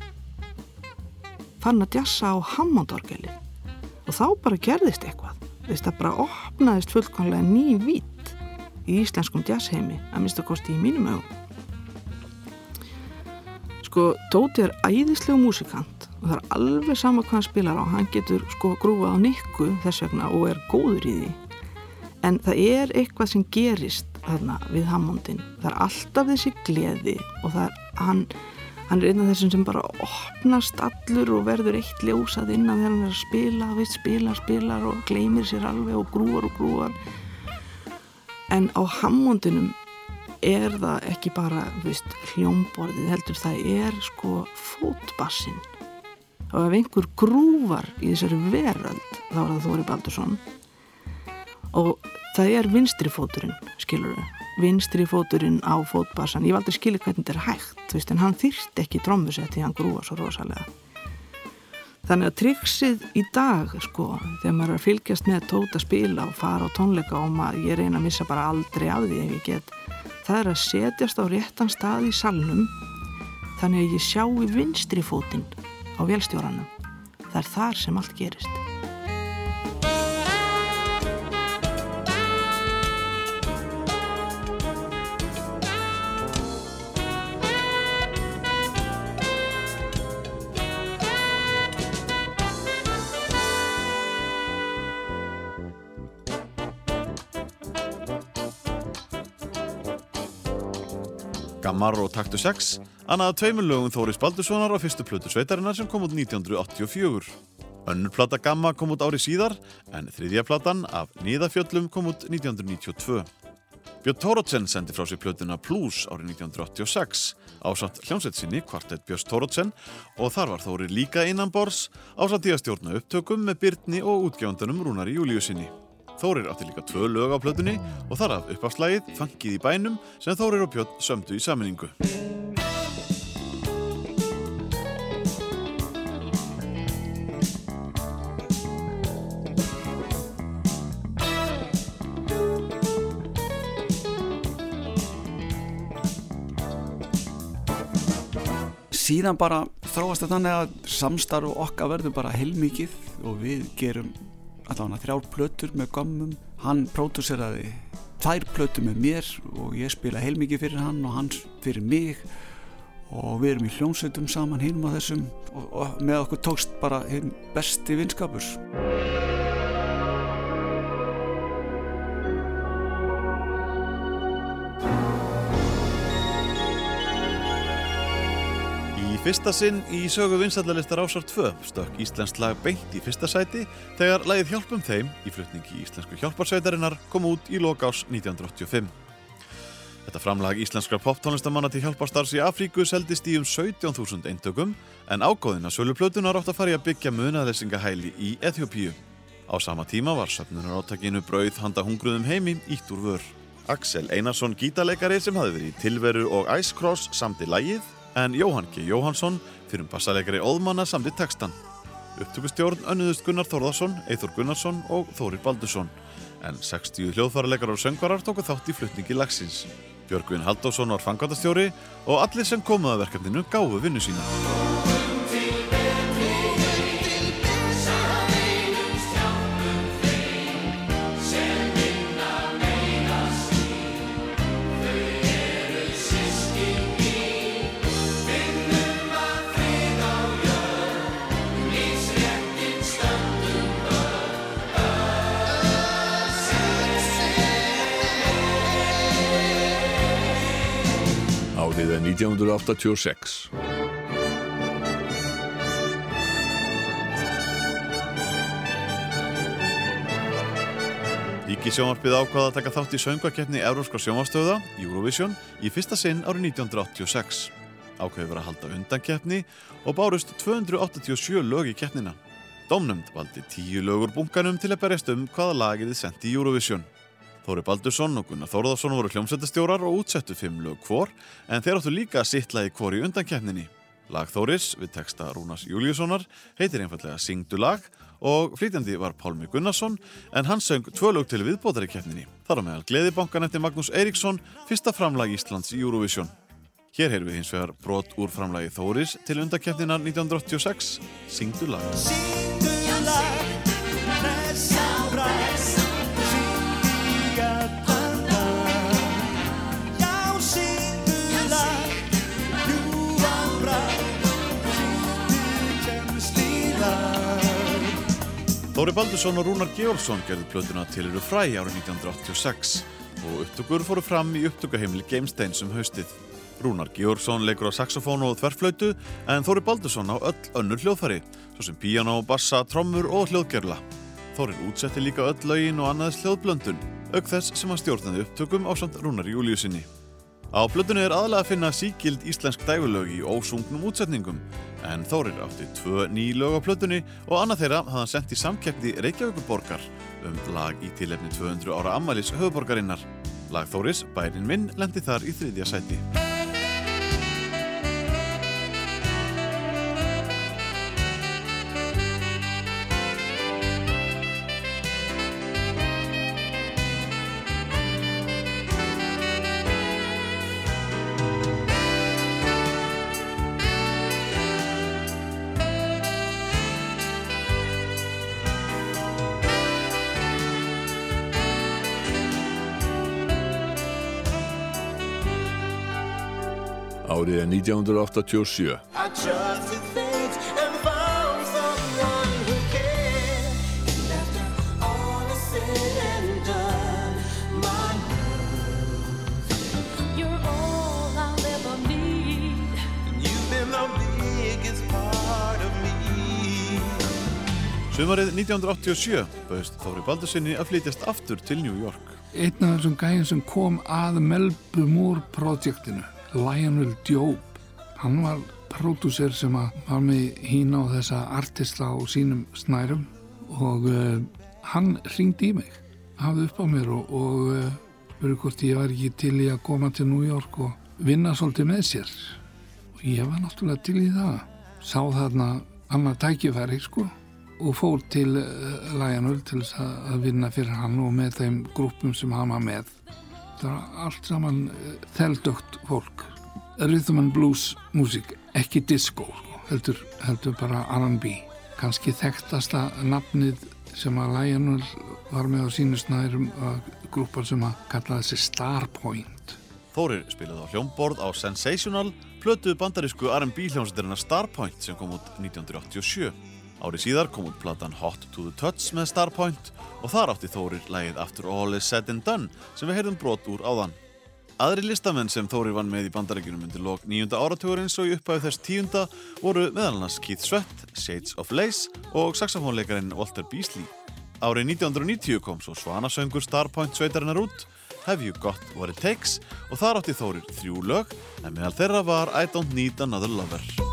fann að jazza á Hammondorgeli. Og þá bara gerðist eitthvað. Þess, það bara opnaðist fullkonlega ný vít í íslenskum jazzheimi að mista kosti í mínum augum. Sko Tóti er æðislegu músikant og það er alveg sama hvað hann spilar á. Hann getur sko grúað á nikku þess vegna og er góður í því. En það er eitthvað sem gerist þarna við Hammondin það er alltaf þessi gleði og það er hann, hann er einn af þessum sem bara opnast allur og verður eitt ljósað innan þegar hann er að spila við spilar, spilar og gleymir sér alveg og grúar og grúar en á Hammondinum er það ekki bara veist, hljómborðið heldur það er sko fótbassin og ef einhver grúvar í þessari veröld þá er það Þóri Baldursson. Og það er vinstri fóturinn skilur þau vinstri fóturinn á fótbassan. Ég valdi að skilja hvernig þetta er hægt veist, en hann þyrst ekki trommusett því hann grúvar svo rosalega. Þannig að triksið í dag sko, þegar maður er að fylgjast með tóta spila og fara á tónleika og maður, ég reyna að missa bara aldrei af því ef ég get það er að setjast á réttan stað í salnum. Þannig að ég sjá í vinstri fótinn á vélstjóranum. Það er þar sem allt gerist Og Taktu 6, annað tveimur lögum Þóris Baldurssonar á fyrstu plötu sveitarinnar sem kom út 1984. Önnur plata Gamma kom út ári síðar, en þriðja platan af Níðafjöllum kom út 1992. Björn Tórótsen sendi frá sér plötuna Plus árið 1986 ásamt hljómsveit sinni Kvartett Björns Tórótsen og þar var Þóri líka innan bors ásamt í að stjórna upptökum með Byrni og útgjöndunum Rúnari Júliusinni. Þórir átti líka tvö lög á plötunni og þar af uppafslægið Fangið í bænum sem Þórir og Björn sömdu í saminningu. síðan bara þróast það þannig að samstarf okkar verður bara heilmikið og við gerum allavega þrjár plötur með gammum hann pródúseraði þær plötur með mér og ég spila heilmikið fyrir hann og hann fyrir mig. Og við erum í hljómsveitum saman hinum á þessum og, og með okkur tókst bara hinn besti vinskapur fyrsta sinn í sögu vinsallalistar ásar 2 stökk Íslensk lag beint í fyrsta sæti þegar lagið Hjálpum þeim í flutningi Íslensku hjálparsveitarinnar kom út í lokás 1985. Þetta framlag íslenskra poptónlistamanna til hjálparstarfs í Afríku seldist í um 17.000 eintökum en ágóðina söluplötunar átt að fara í að byggja munaðlesingahæli í Eþjópíu. Á sama tíma var söfnunar áttakinu brauð handa hungruðum heimi ítt úr vör. Axel Einarsson gítarleikari sem hafi verið í Tilveru og Ice Cross samti lagið en Jóhann G. Jóhansson fyrir um bassalegari Óðmanna samti textan. Upptökustjórn önnuðust Gunnar Þórðarsson, Eithor Gunnarsson og Þórir Baldursson en 60 hljóðfæralegar og söngvarar tóku þátt í flutningi lagsins. Björgvin Haldásson var fangvatastjóri og allir sem komuða verkefninu gáfu vinnu sína. 1986. Ríkisjónvarpið ákvaða að taka þátt í söngvakeppni Európska sjónvarstöða, Eurovision, í fyrsta sinn árið 1986. ákveði verið að halda undankeppni og bárust 287 lög í keppnina. Dómnumd valdi 10 lögur bunkanum til að berjast um hvaða lagiði sendi í Eurovision. Þóri Baldursson og Gunnar Þórðarsson voru hljómsveitastjórar og útsettu 5 lög hvor en þeir áttu líka sittlaði hvor í undankeppninni. Lag Þóris við texta Rúnars Júliussonar heitir einfallega Singdu lag og flytjandi var Pálmi Gunnarsson en hann söng tvö lög til viðbótari keppninni. Þar á meðal Gleðibankan eftir Magnús Eiríksson, fyrsta framlag Íslands í Eurovision. Hér heyrðum við hins vegar brot úr framlagi Þóris til undakeppninar 1986, Singdu lag. Þóri Baldursson og Rúnar Georgsson gerðu plötuna til eru fræ árið 1986 og upptökur fóru fram í upptökaheimili Gamestein sem haustið. Rúnar Georgsson leikur á saxofónu og þverflautu en Þóri Baldursson á öll önnur hljóðfæri, svo sem piano, bassa, trommur og hljóðgerla. Þórir útsetti líka öll lögin og annaðis hljóðblöndun, auk þess sem hann stjórnaði upptökum á samt Rúnar Júliusinni. Á plötunni er aðalega að finna síkild íslensk dægulög í ósungnum útsetningum en Þórir átti tvö ný lög á plötunni og annað þeirra hafði hann sendt í samkeppni Reykjavíkuborgar um lag í tilefni 200 ára ammælis höfuborgarinnar. Lag Þóris, Bærin minn, lendi þar í þriðja sæti. 1987. Sumarið 1987 bauðist Þóri Baldusinni að flytjast aftur til New York. Einn af þessum gæðin sem kom að Melbumúr-projektinu Lionel Diop, hann var pródúser sem var með hína á þessa artista á sínum snærum og uh, hann ringdi í mig, hafði upp á mér og, og uh, spurði hvort ég var ekki til í að koma til New York og vinna svolítið með sér. Og ég var náttúrulega til í það. Sá þarna annað tækifæri, sko og fór til uh, Lionel til að vinna fyrir hann og með þeim grúpum sem hann var með. Það var allt saman uh, þeldögt fólk. Rhythm and blues músík, ekki disco, sko, heldur, heldur bara R&B. Kanski þekktasta nafnið sem að Lionel var með á sínu snærum grúpar sem að kallaði sig Starpoint. Þórir spilaði á hljómborð á Sensational, plötuð bandarísku R&B hljómsættirina Starpoint sem kom út 1987. Árið síðar kom út platan Hot to the Touch með Starpoint og þar átti Þórir lægið After All is Said and Done sem við heyrðum brot úr áðan. Aðri listamenn sem Þórir vann með í bandarækjunum undir lok nýjunda áratugurins og í upphæðu þess tíunda voru meðal annars Keith Sweat, Shades of Lace og saxofónleikarin Walter Beasley. Árið 1990 kom svo svanasöngur Starpoint sveitarinnar út, Have You Got What It Takes og þar átti Þórir þrjú lög en meðal þeirra var I Don't Need Another Lover.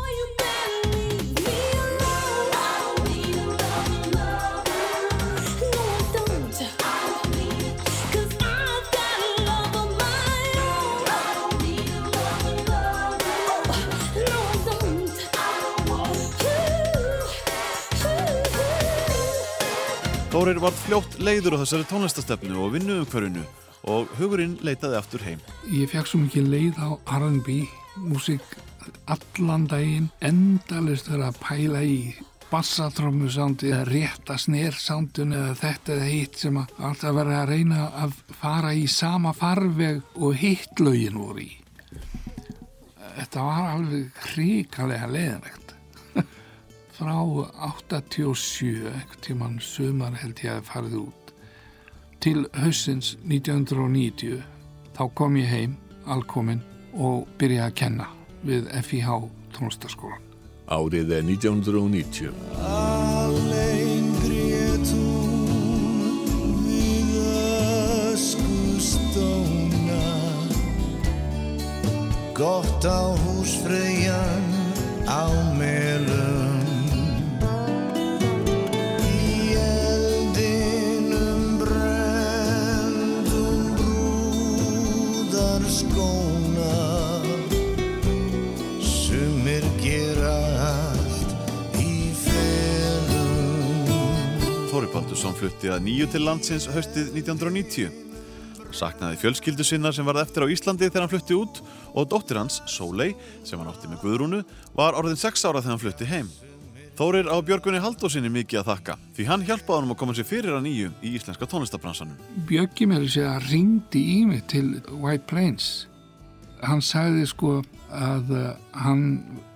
Þórir var fljótt leiður á þessari tónlistastefnu og vinnu umhverfinu og hugurinn leitaði aftur heim. Ég fekk svo mikið leið á R&B músík allan daginn endalist verið að pæla í bassatrómusándi eða rétta snersándun eða þetta eða hitt sem að alltaf verið að reyna að fara í sama farveg og hittlögin voru í. Þetta var alveg hrikalega leiðanlegt. Frá 87, einhvern tíman sumar held ég að farið út, til haustins 1990 þá kom ég heim, alkominn og byrjaði að kenna við FIH tónlistaskólan. Árið er 1990. Allein grét hún við öskustóna gott á húsfreyjan á melum skóna Sumir gera allt í felum Þóri Baldursson flutti að nýju til landsins haustið 1990. Saknaði fjölskyldu sinna sem varð eftir á Íslandi þegar hann flutti út og dóttir hans, Sóley, sem hann átti með Guðrúnu, var orðin 6 ára þegar hann flutti heim. Þórir á Björgunni Haldósinni mikið að þakka því hann hjálpaði honum að koma sér fyrir að nýju í íslenska tónlistabransanum. Bjöggi með þess að ringdi í mig til White Plains. Hann sagði sko að uh, hann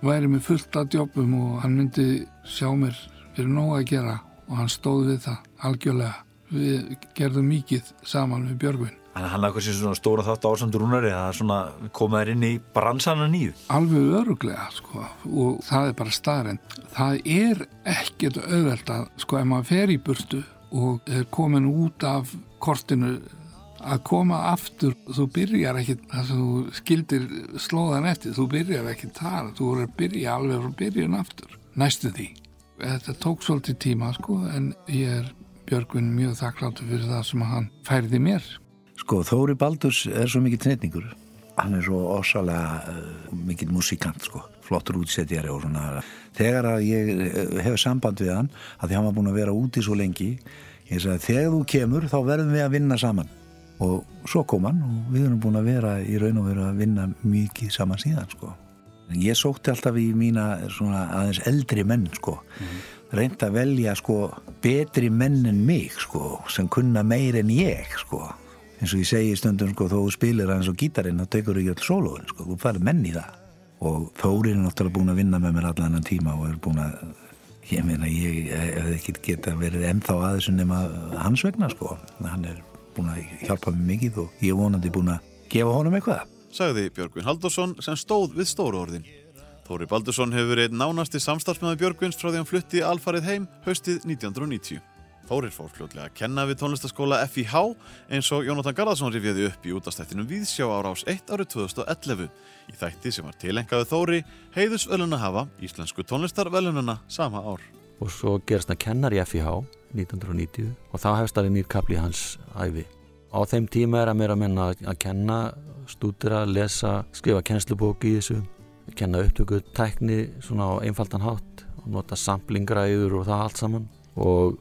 væri með fullt af jobbum og hann myndi sjá mér fyrir nóg að gera og hann stóð við það algjörlega. Við gerðum mikið saman við Björgvin Þannig að hann hafði eitthvað svona stóra þátt ásamt rúnari að koma þær inn í bransana nýju. alveg öruglega sko og það er bara staðrend það er ekkert auðvelt að sko ef maður fer í burtu og er komin út af kortinu að koma aftur þú byrjar ekki það sem þú skildir slóðan eftir þú byrjar ekki þar, þú voru að byrja alveg frá byrjun aftur, næstu því. Þetta tók svolítið tíma sko en ég er Björgvin mjög þakkláttur fyrir það sem hann færði mér Sko, Þóri Baldurs er svo mikill snetningur. Hann er svo ósalega uh, mikill músikant, sko. Flottur útsetjari og svona. Þegar að ég uh, hef samband við hann, að því hann var búin að vera úti svo lengi, ég sagði, þegar þú kemur, þá verðum við að vinna saman. Og svo kom hann og við erum búin að vera í raun og veru að vinna mikið saman síðan, sko. En ég sótti alltaf í mína svona aðeins eldri menn, sko. Reynd að velja, sko, betri menn en mig, sko, sem kunna meir en ég, sko eins og ég segi stundum sko, þó spilir aðeins á gítarinn þá tekur ekki öll sólóin, sko, þú færð menn í það og Þóri er náttúrulega búin að vinna með mér allan annan tíma og er búin að ég meina, ég hef ekki geta verið ennþá að þessu nema hans vegna sko, hann er búin að hjálpa mér mikið og ég er vonandi búin að gefa honum eitthvað Sagði Björgvin Halldórsson sem stóð við stóru orðin. Þóri Baldursson hefur verið nánasti samstarfsmæði Björgvins frá því hann flutti alfarið heim haustið 1990. Þórir fór fljótlega að kenna við tónlistaskóla FIH eins og Jónatan Garðarsson rifjaði upp í útastættinum Víðsjá ára ás 1 árið 2011 í þætti sem var tilengaðu Þóri heiðus veluna hafa íslensku tónlistarvelununa sama ár. og svo gerst hann kennar í FIH 1990 og þá hefst alveg nýr kapli hans æfi. Á þeim tíma er að mér að menna að kenna, stúdira, lesa, skrifa kennslubók í þessu, kenna upptöku tækni svona á einfaldan hátt og nota samplingræður og það allt saman og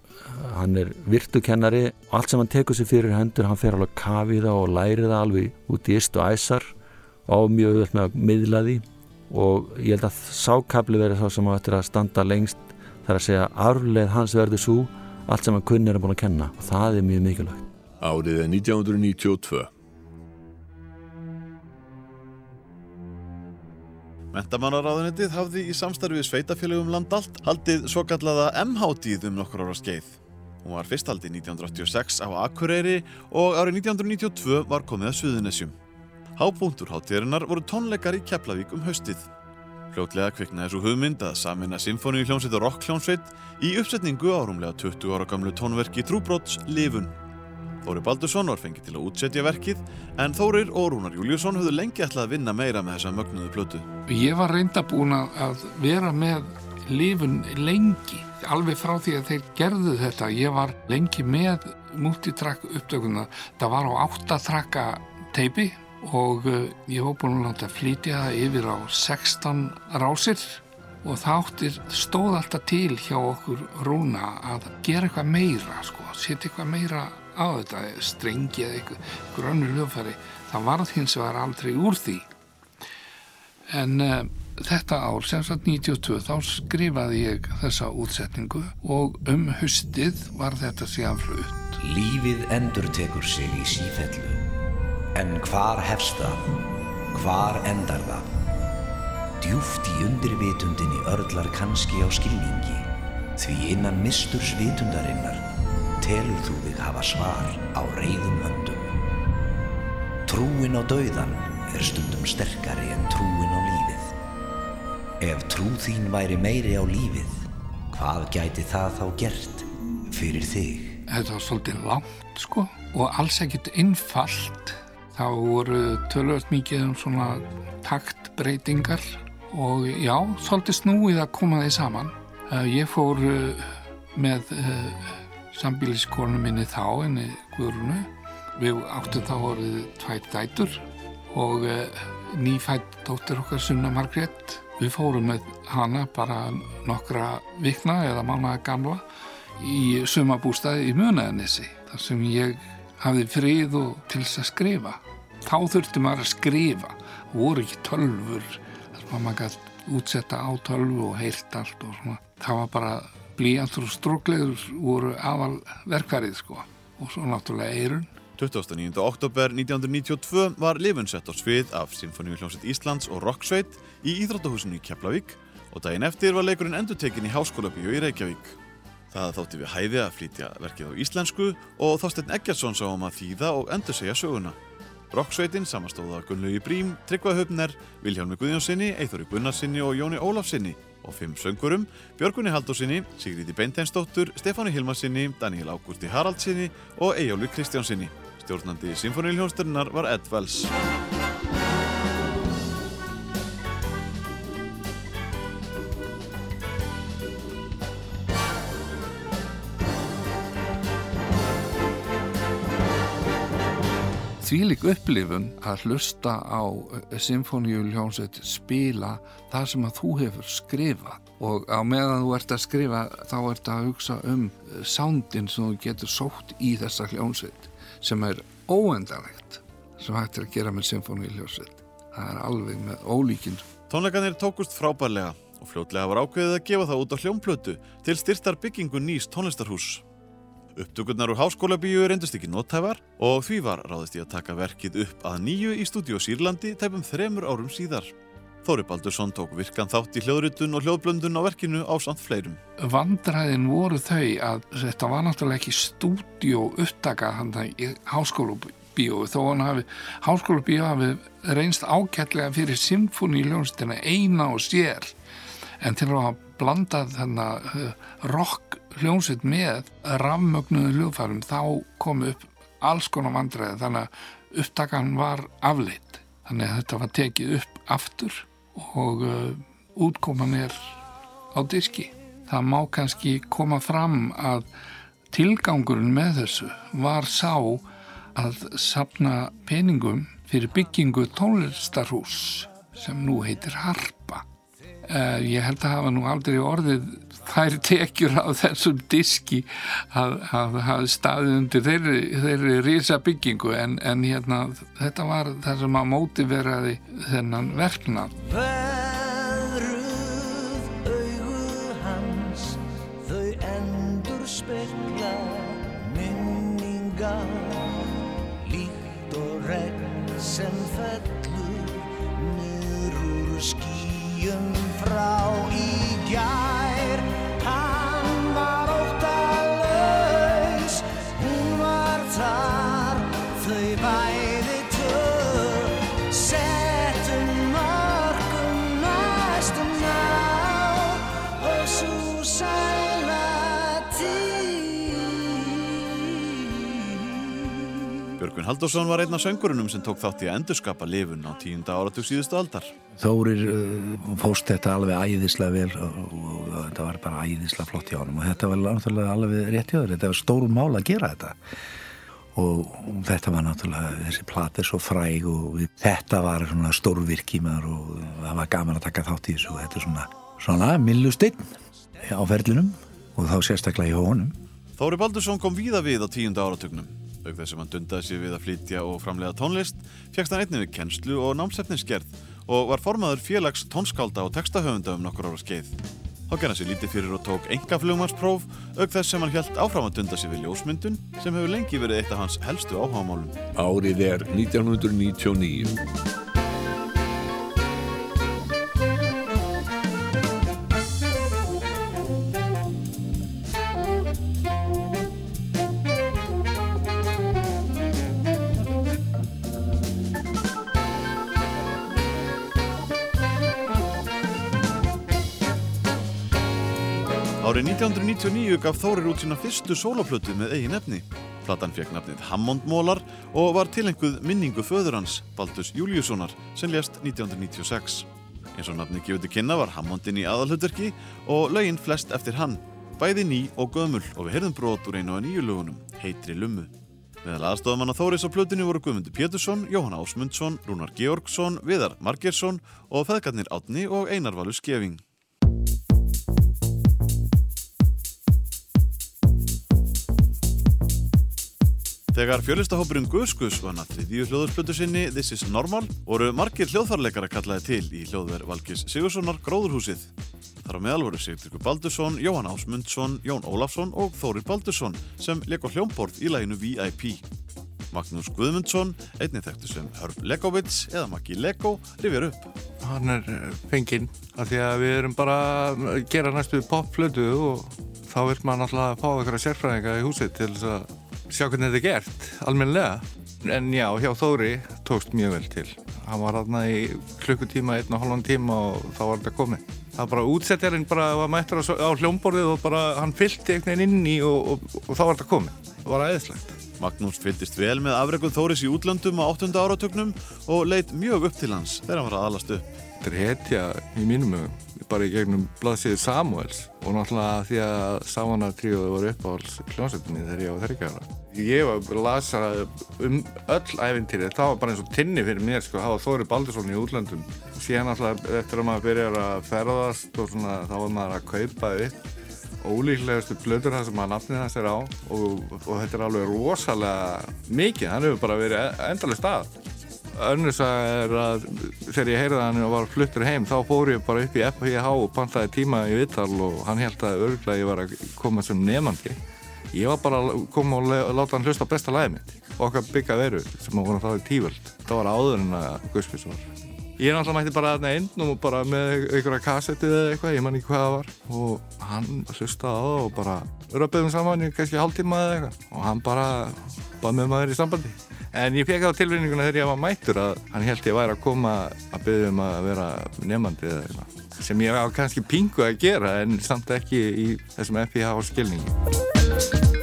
hann er virtu kennari. Og allt sem hann tekur sér fyrir hendur hann fer alveg að kafi það og læri það alveg út í ist og æsar. Á mjög auðvöld með að miðla því. Og ég held að sákabli verið þá sem á eftir að standa lengst. Þar að segja arfleð hans verður svo allt sem hann kunni er að búin að kenna. Og það er mjög mikilvægt. Árið er 1992. Mentamánaráðunitið hafði í samstarfi við sveitafélögum land allt haldið svo kallaða MH-tíð um nokkur ára skeið. Hún var fyrst haldið 1986 á Akureyri og árið 1992 var komið að Suðunessjum. Hápunktur hátíðarinnar voru tónleikar í Keflavík um haustið. Fljótlega kviknaði svo hugmynd að samina symfóníu hljómsveit og rock hljómsveit í uppsetningu árumlega 20 ára gamlu tónverki Trúbrots Livun. Þóri Baldursson var fengið til að útsetja verkið en Þórir og Rúnar Júliusson höfðu lengi ætlað að vinna meira með þessa mögnuðu plötu. Ég var reynda búin að vera með lifun lengi, alveg frá því að þeir gerðu þetta. Ég var lengi með multitrack upptökuna. Það var á áttatrakka teipi og uh, ég var búin að flytja það yfir á 16 rásir og það áttir stóð alltaf til hjá okkur Rúna að gera eitthvað meira, sko, setja eitthvað meira á þetta, strengi eða eitthvað önnur lögfæri. Það varð hins vegar aldrei úr því. En uh, þetta ár, sem sagt 92, þá skrifaði ég þessa útsetningu og um hustið var þetta síðan flutt. Lífið endur tekur sig í sífellu. En hvar hefst það? Hvar endar það? Djúft í undirvitundinni örlar kannski á skilningi. Því innan misturs vitundarinnar telur þú þig hafa svar á reyðum höndum. Trúin á dauðan er stundum sterkari en trúin á lífið. Ef trú þín væri meiri á lífið, hvað gæti það þá gert fyrir þig? Þetta var svolítið langt, sko, og alls ekkit innfallt. þá voru tölvöld mikið um svona taktbreytingar og já, svolítið snúið að koma þeir saman. Uh, ég fór uh, með uh, sambíliskonu minni þá, henni Guðrunu. Við áttum þá orðið tvær dætur og uh, nýfætt dóttir okkar Sunna Margrét. Við fórum með hana bara nokkra vikna eða mánaða gamla í sumabústaði í Munaðanissi þar sem ég hafði frið og til þess að skrifa. Þá þurfti maður að skrifa, voru ekki tölfur þar sem maður gæti útsetta á tölvu og heyrt allt og svona. Það var bara blíjantur og stróklegur voru aðal verkvarið sko og svo náttúrulega eirun. 29. oktober 1992 var lifun sett á svið af Sinfoníuhljómsveit Íslands og Rocksveit í Íþróttahúsinu í Keflavík og daginn eftir var leikurinn endurtekin í Háskóla Bíó í Reykjavík. Það þótti við hæði að flytja verkið á íslensku og Þorsteinn Eggertsson sá um að þýða og endur segja söguna. Rocksveitin samastóða Gunnlaugi Brím, Tryggvað Höfner, Vilhjálmi Guðjónssoni, Eithori Gunnarsinni og Jóni Ólafsinni og fimm söngurum, Björgunni Haldósinni, Sigríði Beinteinsdóttur, Stefáni Hilmarsinni, Daniel Ágústi Haraldsinni og Eyjólu Kristjánsinni. Stjórnandi Sinfoníuljónstörnar var Ed Wells. Þvílik upplifun að hlusta á symfóníuljónsveit spila það sem að þú hefur skrifað og á meðan þú ert að skrifa þá ert að hugsa um soundin sem þú getur sótt í þessa hljónsveit sem er óendanlegt sem hægt er að gera með symfóníuljónsveit. Það er alveg með ólíkinn. Tónleikanir tókust frábærlega og fljótlega var ákveðið að gefa það út á hljómplötu til styrtar byggingu nýs tónlistarhús. Upptökurnar úr háskóla bíu reyndust ekki nóttæfar og því var ráðist í að taka verkið upp að nýju í stúdíu Sýrlandi tæpum þremur árum síðar. Þóri Baldursson tók virkan þátt í hljóðritun og hljóðblöndun á verkinu á samt fleirum. Vandræðin voru þau að þetta var náttúrulega ekki stúdíu upptaka hann í háskóla bíu þó hann hafi, háskóla bíu hafi reynst ágætlega fyrir symfóníuljónstina eina og sér en til að blanda þennan uh, rock hljómsveit með rafmögnuðu hljóðfærum þá kom upp alls konar vandræði þannig að upptakan var afleitt. Þannig að þetta var tekið upp aftur og uh, útkoman er á diski. Það má kannski koma fram að tilgangurinn með þessu var sá að sapna peningum fyrir byggingu tónlistarhús sem nú heitir Harpa. Uh, ég held að hafa nú aldrei orðið þær tekjur á þessum diski að hafi staðið undir þeirri, þeirri risa byggingu en, en hérna þetta var það sem að mótiveraði þennan verknað. Veðruð augu hans þau endur spekla minningar líkt og regn sem fellur niður úr skýjum frá Björgvin Halldórsson var einn af söngurunum sem tók þátt í að endurskapa lifun á tíunda áratug síðustu aldar. Þórir uh, fóst þetta alveg æðislega vel og, og, þetta var bara æðislega flott hjá hann og þetta var náttúrulega alveg rétt hjá þér, þetta var stórum mál að gera þetta og þetta var náttúrulega þessi platir svo fræg og við, þetta var svona stórvirki maður og það var gaman að taka þátt í þessu og þetta er svona, svona millustinn á ferlinum og þá sérstaklega í honum. Þóri Baldursson kom víða við á tíunda áratugnum. Auk þess að hann dundaði sér við að flytja og framlega tónlist, fjagst hann einnig við kennslu og námsefninsgerð og var formaður félags tónskálda og textahöfunda um nokkur ára skeið. Þá gerði hann sér lítið fyrir og tók enga flugmannspróf, auk þess sem hann helt áfram að dunda sér við ljósmyndun sem hefur lengi verið eitt af hans helstu áhámálum. Árið er 1999. 1999 gaf Þórir út sína fyrstu sóloplötu með eigin efni. Platan fekk nafnið Hammondmólar og var tilenguð minningu föður hans, Baldus Júliussonar, sem lést 1996. Eins og nafni gefið til kynna var Hammondin í aðalhutverki og lögin flest eftir hann, bæði ný og gömul og við heyrðum brot úr einu af nýju lögunum, Heitri Lummu. Meðal aðstofamanna Þóris á plötunni voru Guðmundur Pétursson, Jóhann Ásmundsson, Rúnar Georgsson, Viðar Margersson og feðgarnir Átni og Einar Valur Skeving. Þegar fjölistahópurinn Guðskus vann að þriðju hljóðurspötu sinni This is Normal voru margir hljóðfarleikara kallaði til í hljóðver Valgis Sigurssonar Gróðurhúsið. Þar á meðal voru Sigtryggur Baldursson, Jóhann Ásmundsson, Jón Ólafsson og Þórir Baldursson sem leik á hljómborð í læginu VIP. Magnús Guðmundsson, einnig þekktu sem Hörb Legovits eða Maggi Lego, rifjar upp. Hann er fenginn af því að við erum bara að gera næstu popflötu og þá vil maður náttúrulega fá eitthvað sérfræðinga í húsið til þess að sjá hvernig þetta er gert, almennilega. En já, hjá Þóri tókst mjög vel til. Hann var aðna í klukkutíma, einn og halvan tíma og þá var þetta komið. Það bara útsettjarinn bara var mættur á, hljómborðið og bara hann fyllti einhvern veginn inn í og, og, og þá var þetta komið. Það var aðeinslegt. Magnús fylgdist vel með afreguð Þóris í útlöndum á 8. áratögnum og leitt mjög upp til hans þegar hann var að alast upp. Þetta er hetja í mínum hugum, bara í gegnum blaðsíðu Samuels og náttúrulega því að Samanartríóðu voru uppáhalds hljómsveitinni þegar ég var þeirrikjara. Ég var að lasa um öll æfintýri, það var bara eins og tinni fyrir mér sko, það var Þóri Baldursson í útlöndum. Síðan alltaf eftir að maður byrjar að ferðast og svona, þá var maður að kaupa upp ólíklegustu blöður það sem að nafnið hans er á og, og þetta er alveg rosalega mikið, hann hefur bara verið endalega stað. Önnurs er að þegar ég heyrði hann var fluttur heim þá fór ég bara upp í FHH og pantaði tíma í vittal og hann held að örgulega ég var að koma sem nefandi. Ég var bara að koma og láta hann hlusta besta lagið mitt okkar byggja veru sem var þá í tíföld. Það var áður en að Guðspís var. Ég náttúrulega mætti bara aðna inn og bara með einhverja kassetti eða eitthvað, ég man ekki hvað það var og hann hlustaði á það og bara röpðum saman í kannski hálftíma eða eitthvað og hann bara bað með maður í sambandi. En ég fekk á tilvinninguna þegar ég var mættur að hann held ég væri að koma að byggja um að vera nefnandi eða sem ég var kannski pingu að gera en samt ekki í þessum FIH skilningi.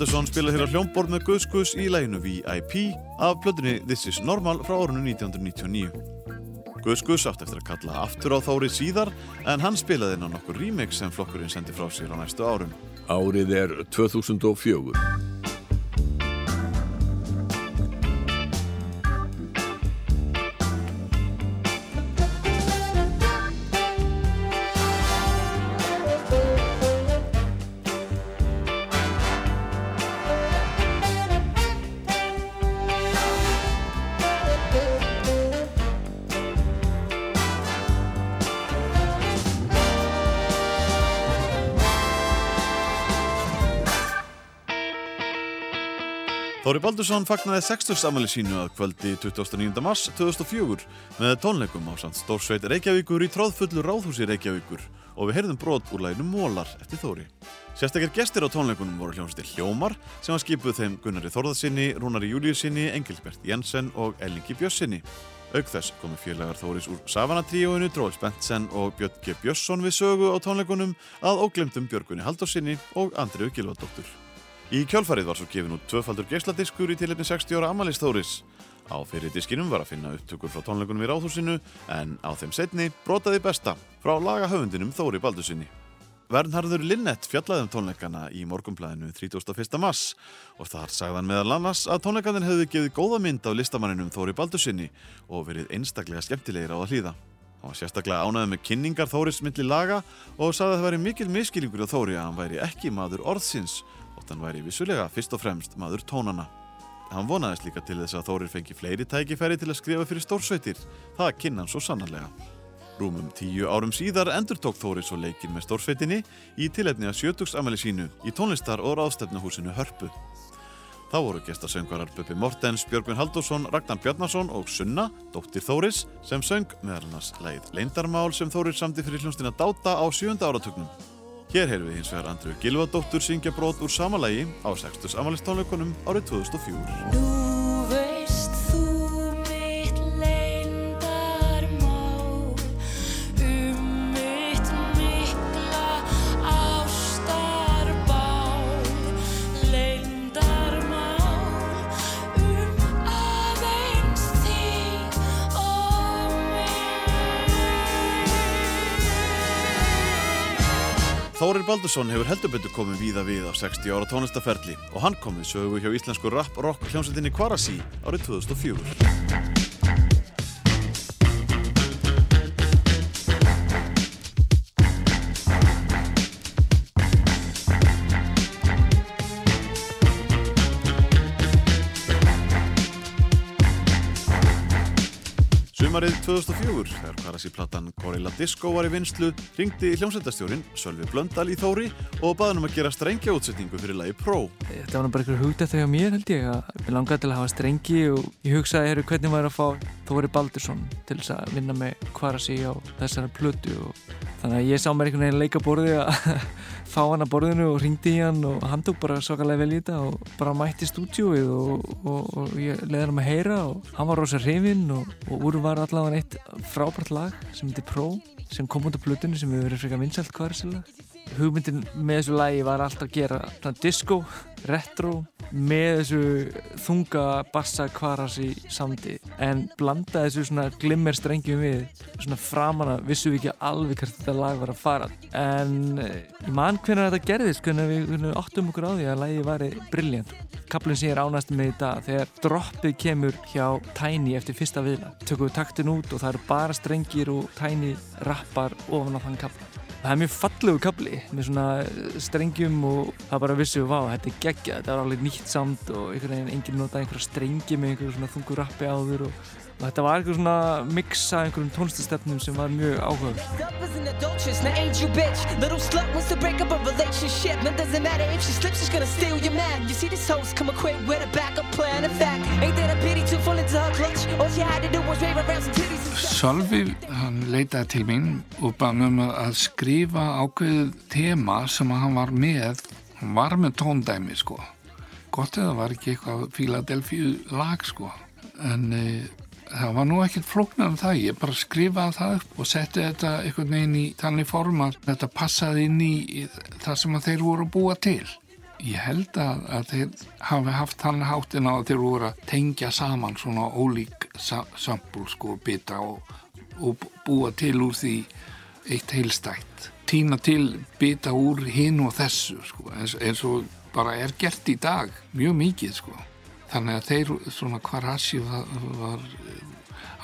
Baldursson spilaði hér á hljómborð með Guðskus í læginu VIP af plötunni This is Normal frá árunnu 1999. Guðskus átt eftir að kalla aftur á Þóri síðar en hann spilaði inn á nokkur remix sem flokkurinn sendi frá sér á næstu árum. Árið er 2004. Baldursson fagnaði 60 amali sínu að kvöldi 29. mars 2004 með tónleikum á samt Stórsveit Reykjavíkur í tróðfullu ráðhúsi Reykjavíkur og við heyrðum brot úr læginu Mólar eftir Þóri. Sérstakir gestir á tónleikunum voru hljómsveitir Hljómar sem var skipuð þeim Gunnari Þórðarsinni, Rúnari Júliusinni, Engilbert Jensen og Ellingi Bjössinni. Auk þess komu félagar Þóris úr Savana-tríóinu, Dróðis Bentsen og Björn G. Björnsson við sögu á tónleikunum að óglemdum Björgunni Haldósinni og Andriu Gilvardóttur. Í kjálfarið var svo gefin út tvöfaldur geisladiskur í tilefni 60 ára Amalís Þóris. Á fyrir diskinum var að finna upptökur frá tónleikunum í Ráðhúsinu en á þeim setni brotaði besta frá lagahöfundinum Þóri Baldursinni. Vernharður Linnett fjallaði um tónleikana í morgumblæðinu 31. mars og þar sagðan meðal annars að tónleikanir hefðu gefið góða mynd af listamanninum Þóri Baldursinni og verið einstaklega skemmtilegir á það hlýða. Hann var sérstaklega ánæðið með kynningar Þóris myndli laga og sagði að það væri mikil miskilningur á Þóri að hann væri ekki maður orðsins hann væri vissulega fyrst og fremst maður tónana. Hann vonaðist líka til þess að Þórir fengi fleiri tækifæri til að skrifa fyrir stórsveitir. Það kynna hann svo sannarlega. Rúmum tíu árum síðar endur tók Þórir svo leikinn með stórsveitinni í tilefni að sjötugsamæli sínu í tónlistar- og ráðstefnuhúsinu Hörpu. Þá voru gestasöngvarar Böppi Mortens, Björgvin Haldursson, Ragnar Bjarnason og Sunna, dóttir Þóris, sem söng meðal annars leið Leindarmál sem Þórir samdi fyrir hljónstina Dáta á sjönda áratugnum. Hér heyrðum við hins vegar Andru Gilvadóttur syngja brot úr sama lagi á 60. amalistónleikunum árið 2004. Þórir Baldursson hefur heldur betur komið víða við á 60 ára tónlistaferli og hann kom við sögu hjá íslensku rap-rock hljómsveitinni Kvarasi árið 2004. Sumarið 2004, þegar Karasi-platan Gorilla Disco var í vinslu, ringdi hljómsveitastjórin Sölvi Blöndal í Þóri og baði hann um að gera strengja útsetningu fyrir lagi Pro. Þetta var bara einhver hugdætt hjá mér held ég að ég langaði til að hafa strengi og ég hugsaði heru, hvernig maður að fá Þóri Baldursson til þess að vinna með Kvarasi á þessari plötu og þannig að ég sá mér einhvern veginn leika borði að fá hann að borðinu og ringdi í hann og hann tók bara svakalega vel í þetta og bara mætti stúdíóið og, og, og ég leði hann um að heyra og hann var rosa hrifinn og, og úr var allavega eitt frábært lag sem heitir Pro sem kom út á plötunni sem hefur verið frekar vinsalt Kvarasilag hugmyndin með þessu lagi var alltaf að gera disco, retro með þessu þunga bassa kvaras í samdi en blanda þessu svona glimmer strengjum við svona framan að vissum við ekki alveg hvert þetta lag var að fara. En ég man hvernig þetta gerðist hvernig við hvernig áttum okkur á því að lagi væri brilljant kaplinn sem ég ánæst með í dag þegar droppið kemur hjá Tiny eftir fyrsta viðla tökum við taktin út og það eru bara strengir og Tiny rappar ofan á þann kapla Það er mjög fallegu kapli með svona strengjum og það bara vissu vá, þetta er geggja, þetta var alveg nýtt samt og einhvern veginn enginn notaði einhverja strengi með einhverju svona þungur rappi áður og, og þetta var einhver svona mix af einhverjum tónlistastefnum sem var mjög áhugaður. Sölvi, hann leitaði til mín og með mig að skrifa ákveðið tema sem hann var með. Hann var með tóndæmi sko. Gott eða var ekki eitthvað Philadelphia lag sko. En e, það var nú ekkert flóknar en það, ég bara skrifaði það upp og setti þetta einhvern veginn í þannig form að þetta passaði inn í, það sem þeir voru að búa til. Ég held að, að þeir hafi haft þannig háttin á að þeir voru að tengja saman svona ólík sa sampul sko bita og, og búa til úr því eitt heilstætt týna til bita úr hinn og þessu sko, eins, eins og bara er gert í dag. Mjög mikið sko þannig að þeir svona Kvarasi var, var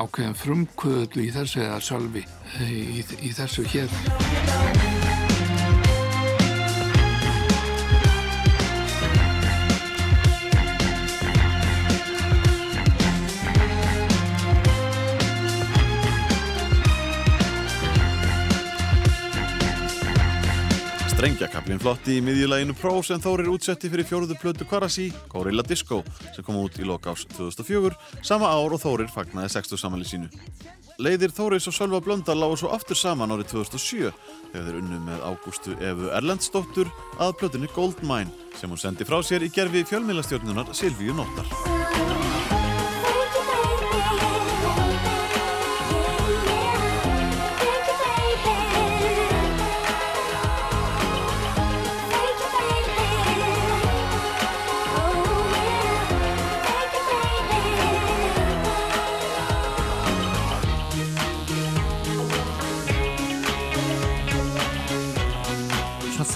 ákveðin frumkvöðlu í þessu eða sölvi í, í þessu hér Strengjakablin flotti í miðjuleginu Pro sem Þórir útsetti fyrir fjóruðu plötu Kvarasi, Gorilla Disco, sem kom út í lokás 2004, sama ár og Þórir fagnaði 60 samanli sínu. Leiðir Þóris og Sölva Blöndal lágu svo aftur saman árið 2007 þegar þeir unnu með Ágústu Efu Erlendsdóttur að plötunni Goldmine sem hún sendi frá sér í gerfi fjölmiðlastjórnunar Silvíu Nóttar.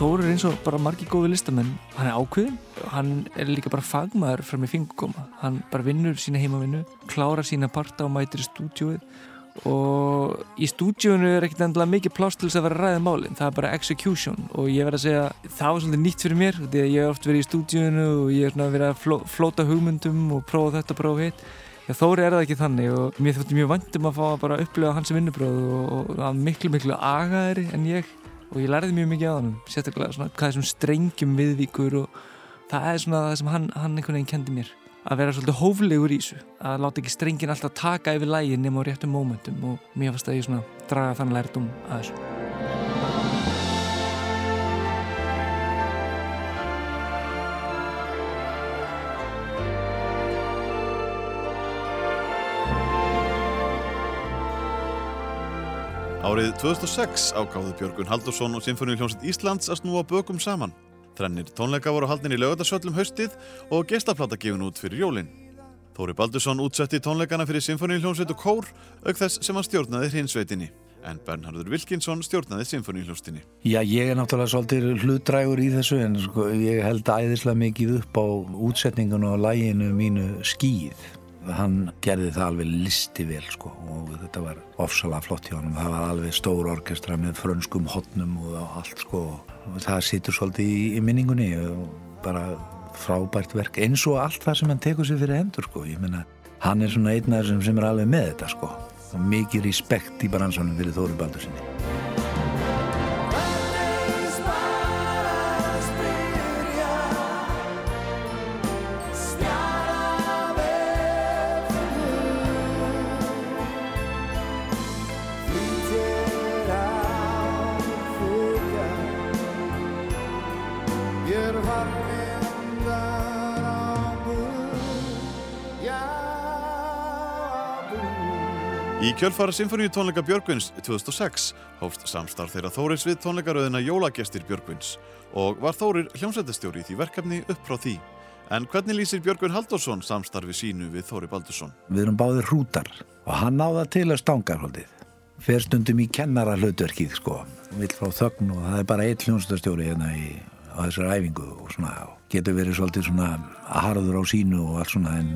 Þór er eins og bara margi góði listamenn. Hann er ákveðin, hann er líka bara fagmaður frá mig fingurkoma, hann bara vinnur sína heimavinnu, klára sína parta og mætir í stúdjóið og í stúdjónu er ekkert endilega mikið pláss til þess að vera ræða málinn, það er bara execution. Og ég verð að segja, það var svolítið nýtt fyrir mér því að ég hef oft verið í stúdjónu og ég svona verið að fló, flóta hugmyndum og prófa þetta, prófa hitt. Þóri er það ekki þannig og mér þótti mjög vandum að fá að bara upplifa hans vinnubróð og, og hann miklu miklu agaðri en ég og ég lærði mjög mikið á hann sérstaklega svona hvað þessum strengjum viðvíkur og það er svona það sem hann, hann einhvern veginn kendi mér að vera svolítið hóflegur í þessu að láta ekki strengin alltaf taka yfir lægin nema á réttum mómentum og mér fannst að ég svona draga þann lærdum að þessu Árið 2006 ágáðu Björgun Haldursson og Sinfoníuljónsett Íslands að snúa bökum saman. Þrennir tónleika voru haldin í lögadarsöllum haustið og gestaplata gefin út fyrir jólinn. Þóri Baldursson útsetti tónleikana fyrir Sinfoníuljónsett og Kór, auk þess sem hann stjórnaði hrinsveitinni. en Bernhardur Wilkinsson stjórnaði symfóníuhljóstinni. Já, ég er náttúrulega svolítið hlutdrægur í þessu en sko, ég held æðislega mikið upp á útsetningun og læginu mínu skýð. Hann gerði það alveg listi vel sko og þetta var ofsalega flott hjá hann. Það var alveg stór orkestra með frönskum hotnum og allt sko. Og það situr svolítið í, í minningunni og bara frábært verk eins og allt það sem hann tekur sér fyrir hendur sko. Ég meina, hann er svona einn þessum sem er alveg með þetta sko. Og mikið respekt í bransanum fyrir Þóri Baldur sinni. Í kjölfara Sinfoníu tónleika Björgvins 2006 hófst samstarf þeirra Þóris við tónleikaröðina Jólagestir Björgvins og var Þórir hljómsættastjóri í því verkefni upp frá því. En hvernig lýsir Björgvin Halldórsson samstarfi sínu við Þóri Baldursson? Við erum báðir hrútar og hann náða til að stanga haldið. Fer stundum í kennara hlutverkið sko, vill frá þögn og það er bara eitt hljómsættastjóri hérna í, á þessar æfingu og svona getur verið svolítið svona harður á sínu og allt svona en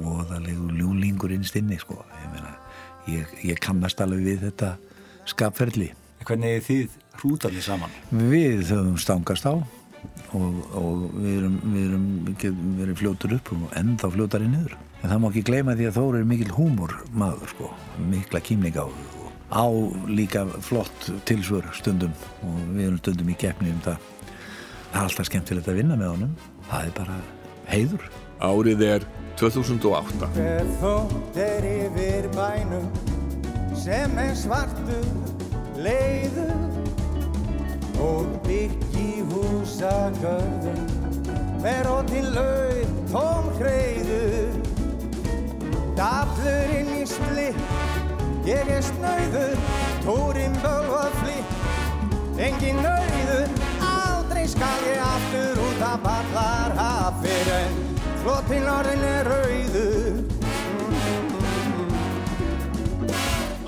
voðalegu ljúlingur innstinni sko, ég meina ég, ég kannast alveg við þetta skapferðli. Hvernig er þið hrútarnir saman? Við höfum stangast á og, og við erum, við erum, við erum fljótur upp og ennþá fljótari niður. En það má ekki gleyma því að Þóri er mikil húmor maður sko, mikla kýmning á og á líka flott tilsvör stundum og við erum stundum í keppni um það. Það er alltaf skemmtilegt að vinna með honum. Það er bara heiður. Árið er 2008. Hver þótt er yfir bænum sem er svartu leiður og byggi húsagörðum er ótinn laug tóm hreiður. Dallur inn í splitt ég er snauður. Túrin bölvað flitt engin nöyður aldrei skal ég aftur út að ballar hafir en Orðin er rauður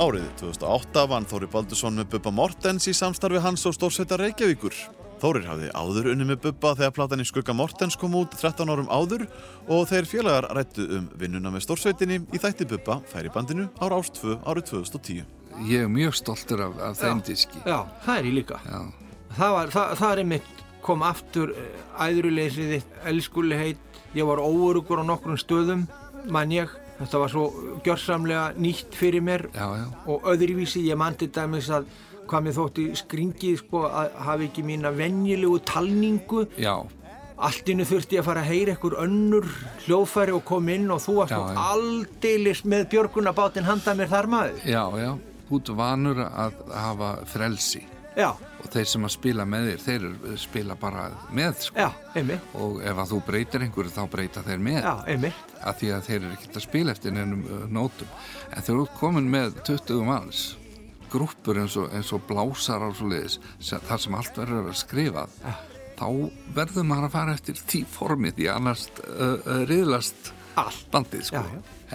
Árið 2008 vann Þóri Baldursson með Bubba Mortens í samstarfi hans og stórsveita Reykjavíkur. Þórir hafði áður unni með Bubba þegar platan í skugga Mortens kom út 13 árum áður og þeir félagar rættu um vinnuna með stórsveitinni í þætti Bubba færi bandinu ára ást 2 árið 2010. Ég er mjög stoltur af, af þeim diski. Já, það er ég líka. Það, var, það, það er einmitt kom aftur æðruleysið þitt, elskuliheit, ég var óurugur á nokkrum stöðum, mann ég. Þetta var svo gjörsamlega nýtt fyrir mér já, já. og öðruvísi ég mann til dæmis að hvað mér þótti skringið sko að hafa ekki mína venjulegu talningu. Já. Allt innu þurfti ég að fara að heyra einhver önnur hljóðfæri og koma inn og þú varst nú aldeilis með björgunabátinn handa mér þar maður. Já, já, út vanur að hafa frelsi. Já. Og þeir sem að spila með þér, þeir eru- spila bara með, sko. Já. Og ef að þú breytir einhverju, þá breyta þeir með. Já. Af því að þeir eru ekkert að spila eftir neinum uh, nótum. En þegar þú ert komin með 20 manns, grúppur eins og, eins og blásar á svo leiðis, þar sem allt verður að skrifa, Já. þá verður maður að fara eftir tí formið, því annars uh, uh, riðlast allt bandið, sko.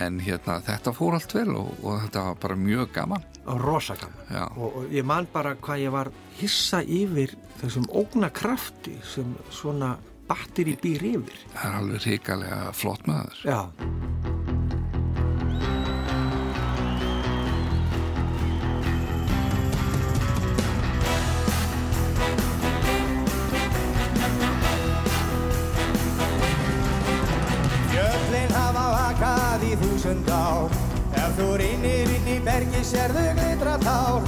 En hérna, þetta fór allt vel og, og þetta var bara mjög gaman. Rosa gaman. Já. Og, og ég man bara hvað ég var hissa yfir þessum ógnakrafti sem svona batteri býr yfir. Það er alveg ríkalega flott maður. Já. Fjöllin hafa vakað í þúsund ár Ef þú rinnir inn í bergi sérðu glitra tár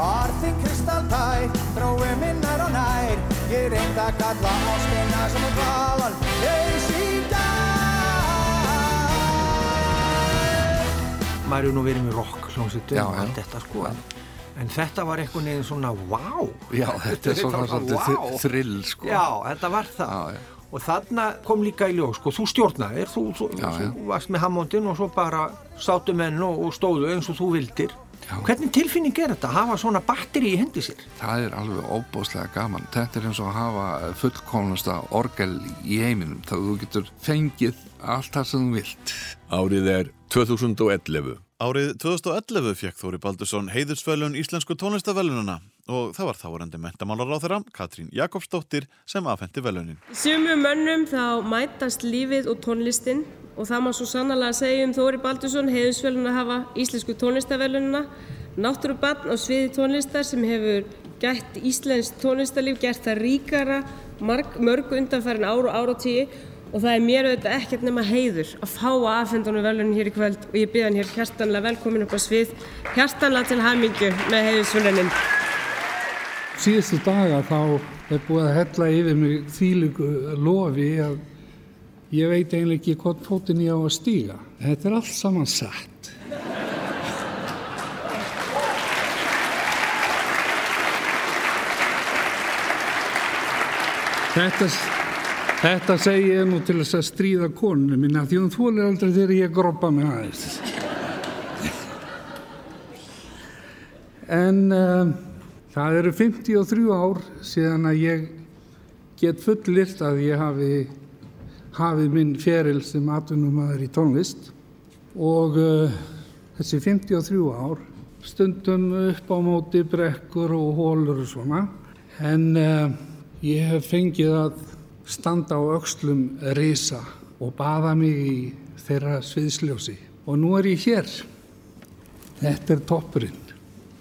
Orðin kristaltær, drói minnar og nær Ég reynd að kalla ástina sem er kvalan Eis í Maður er nú verið með rock hljómsveitum Já, og já. allt þetta sko. En, en þetta var einhvern veginn svona wow. Já, þetta er svona wow. wow. þrill, sko. Já, þetta var það. Já, já. Og þarna kom líka í ljós, sko, þú stjórnaðir, þú, þú, Já, þú varst með Hammondin og svo bara sátu menn og, og stóðu eins og þú vildir. Já. Hvernig tilfinning er þetta að hafa svona batteri í hendi sér? Það er alveg óbúslega gaman. Þetta er eins og að hafa fullkomnasta orgel í heiminum. Það þú getur fengið allt það sem þú vilt. Árið er 2011. Árið 2011 fekk Þóri Baldursson heiðursfölun Íslensku tónlistavelununa og það var þárendi mentamálar á þeirra, Katrín Jakobsdóttir, sem afhendi velunin. Sumu mönnum þá mætast lífið og tónlistin og það má svo sannlega segja um Þóri Baldursson heiðusvelun að hafa Íslensku tónlistavelununa, náttúrubann á sviði tónlistar sem hefur gætt Íslensk tónlistarlíf, gert það ríkara, marg, mörg undanfærin ár og ára tíu og það er mér auðvitað ekkert nema heiður að fá að afhendunum velunin hér í kvöld og ég byrða hann hér hjartanlega velkomin upp á svið, hjartanlega til hamingju með heiðusvelunin. Síðustu daga þá er búið að hella yfir mig þýlugu lofi að ég veit eiginlega ekki hvort fótinn ég á að stíga. Þetta er allt saman satt. Þetta, þetta segi ég nú til þess að stríða konunum minna því hún þólir aldrei þegar ég groppa mig aðeins. En um, það eru 53 ár síðan að ég get fullirt að ég hafi hafið minn feril sem atvinnumæður í tónlist. Og uh, þessi 53 ár stundum upp á móti brekkur og hólur og svona. En uh, ég hef fengið að standa á öxlum risa og baða mig í þeirra sviðsljósi. Og nú er ég hér. Þetta er toppurinn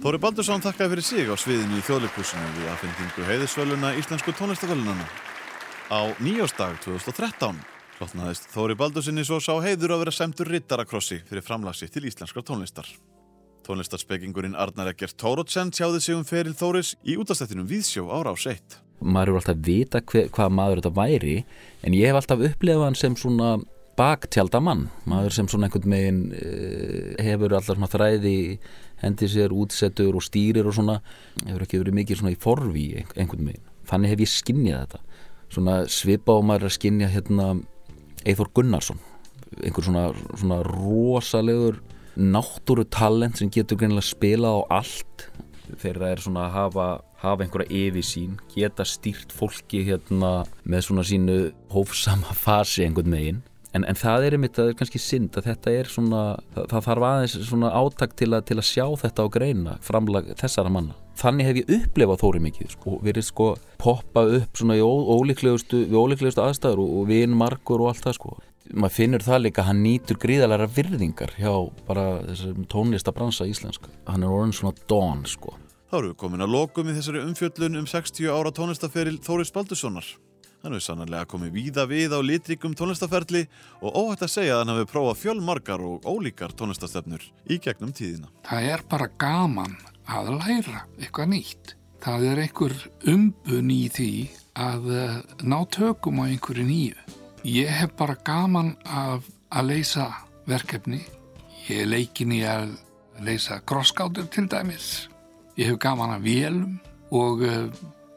Þóri Baldursson þakkaði fyrir sig á sviðinu í þjóðleikúsinu við aðfendingu heiðisvöluna Íslensku tónlistavölunana. Á nýjóstag 2013 hlotnaðist Þóri Baldurssoni svo sá heiður að vera semtur rittarakrossi fyrir framlagsi til íslenskar tónlistar. Tónlistarspekingurinn Arnar Eggert Tórótsen tjáði sig um feril Þóris í útastættinum Víðsjó ára á seitt. Maður eru alltaf að vita hver, hvað maður þetta væri en ég hef alltaf upplefað hann sem svona baktjaldamann, maður sem svona einhvern megin uh, hefur alltaf þræði hendi sér útsettur og stýrir og svona, hefur ekki verið mikið svona í forvi einhvern megin, þannig hef ég skinnjað þetta, svona svipa og maður er að skinnja hérna Eithor Gunnarsson, einhver svona, svona rosalegur náttúru talent sem getur greinilega spilað á allt. Þegar það er svona að hafa, hafa einhverja yfirsýn, geta stýrt fólki hérna með svona sínu hófsama fasi einhvern megin En, en það er einmitt að það er kannski synd að þetta er svona, það, það þarf aðeins svona áttak til að, til að sjá þetta á greina framlag þessara manna. Þannig hef ég upplefað þóri mikið sko, verið sko poppa upp svona í ólíklegustu, við ólíklegustu aðstæður og, og vinn margur og allt það sko. Maður finnur það líka hann nýtur gríðalega virðingar hjá bara þessum tónlistabransa íslenska. Hann er orðin svona dón sko. Þá eru við komin að lokum í þessari umfjöllun um 60 ára tónlistaferil Þóris Baldurssonar. Hann hefur sannanlega komið víða við á litrikum tónlistaferli og óhætt að segja að hann hefur prófað fjölmargar og ólíkar tónlistastefnur í gegnum tíðina. Það er bara gaman að læra eitthvað nýtt. Það er einhver umbun í því að uh, ná tökum á einhverju nýju. Ég hef bara gaman af að leysa verkefni. Ég er leikin í að leysa krosskátur til dæmis. Ég hef gaman af vélum og uh,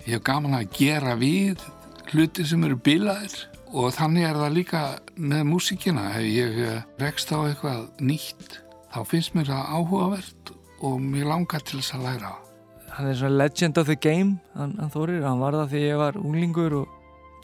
ég hef gaman að gera við hluti sem eru bilaðir. Og þannig er það líka með músíkina. Ef ég rekst á eitthvað nýtt þá finnst mér það áhugavert og mér langar til þess að læra. Hann er svona legend of the game hann, hann Þórir, hann var það þegar ég var unglingur og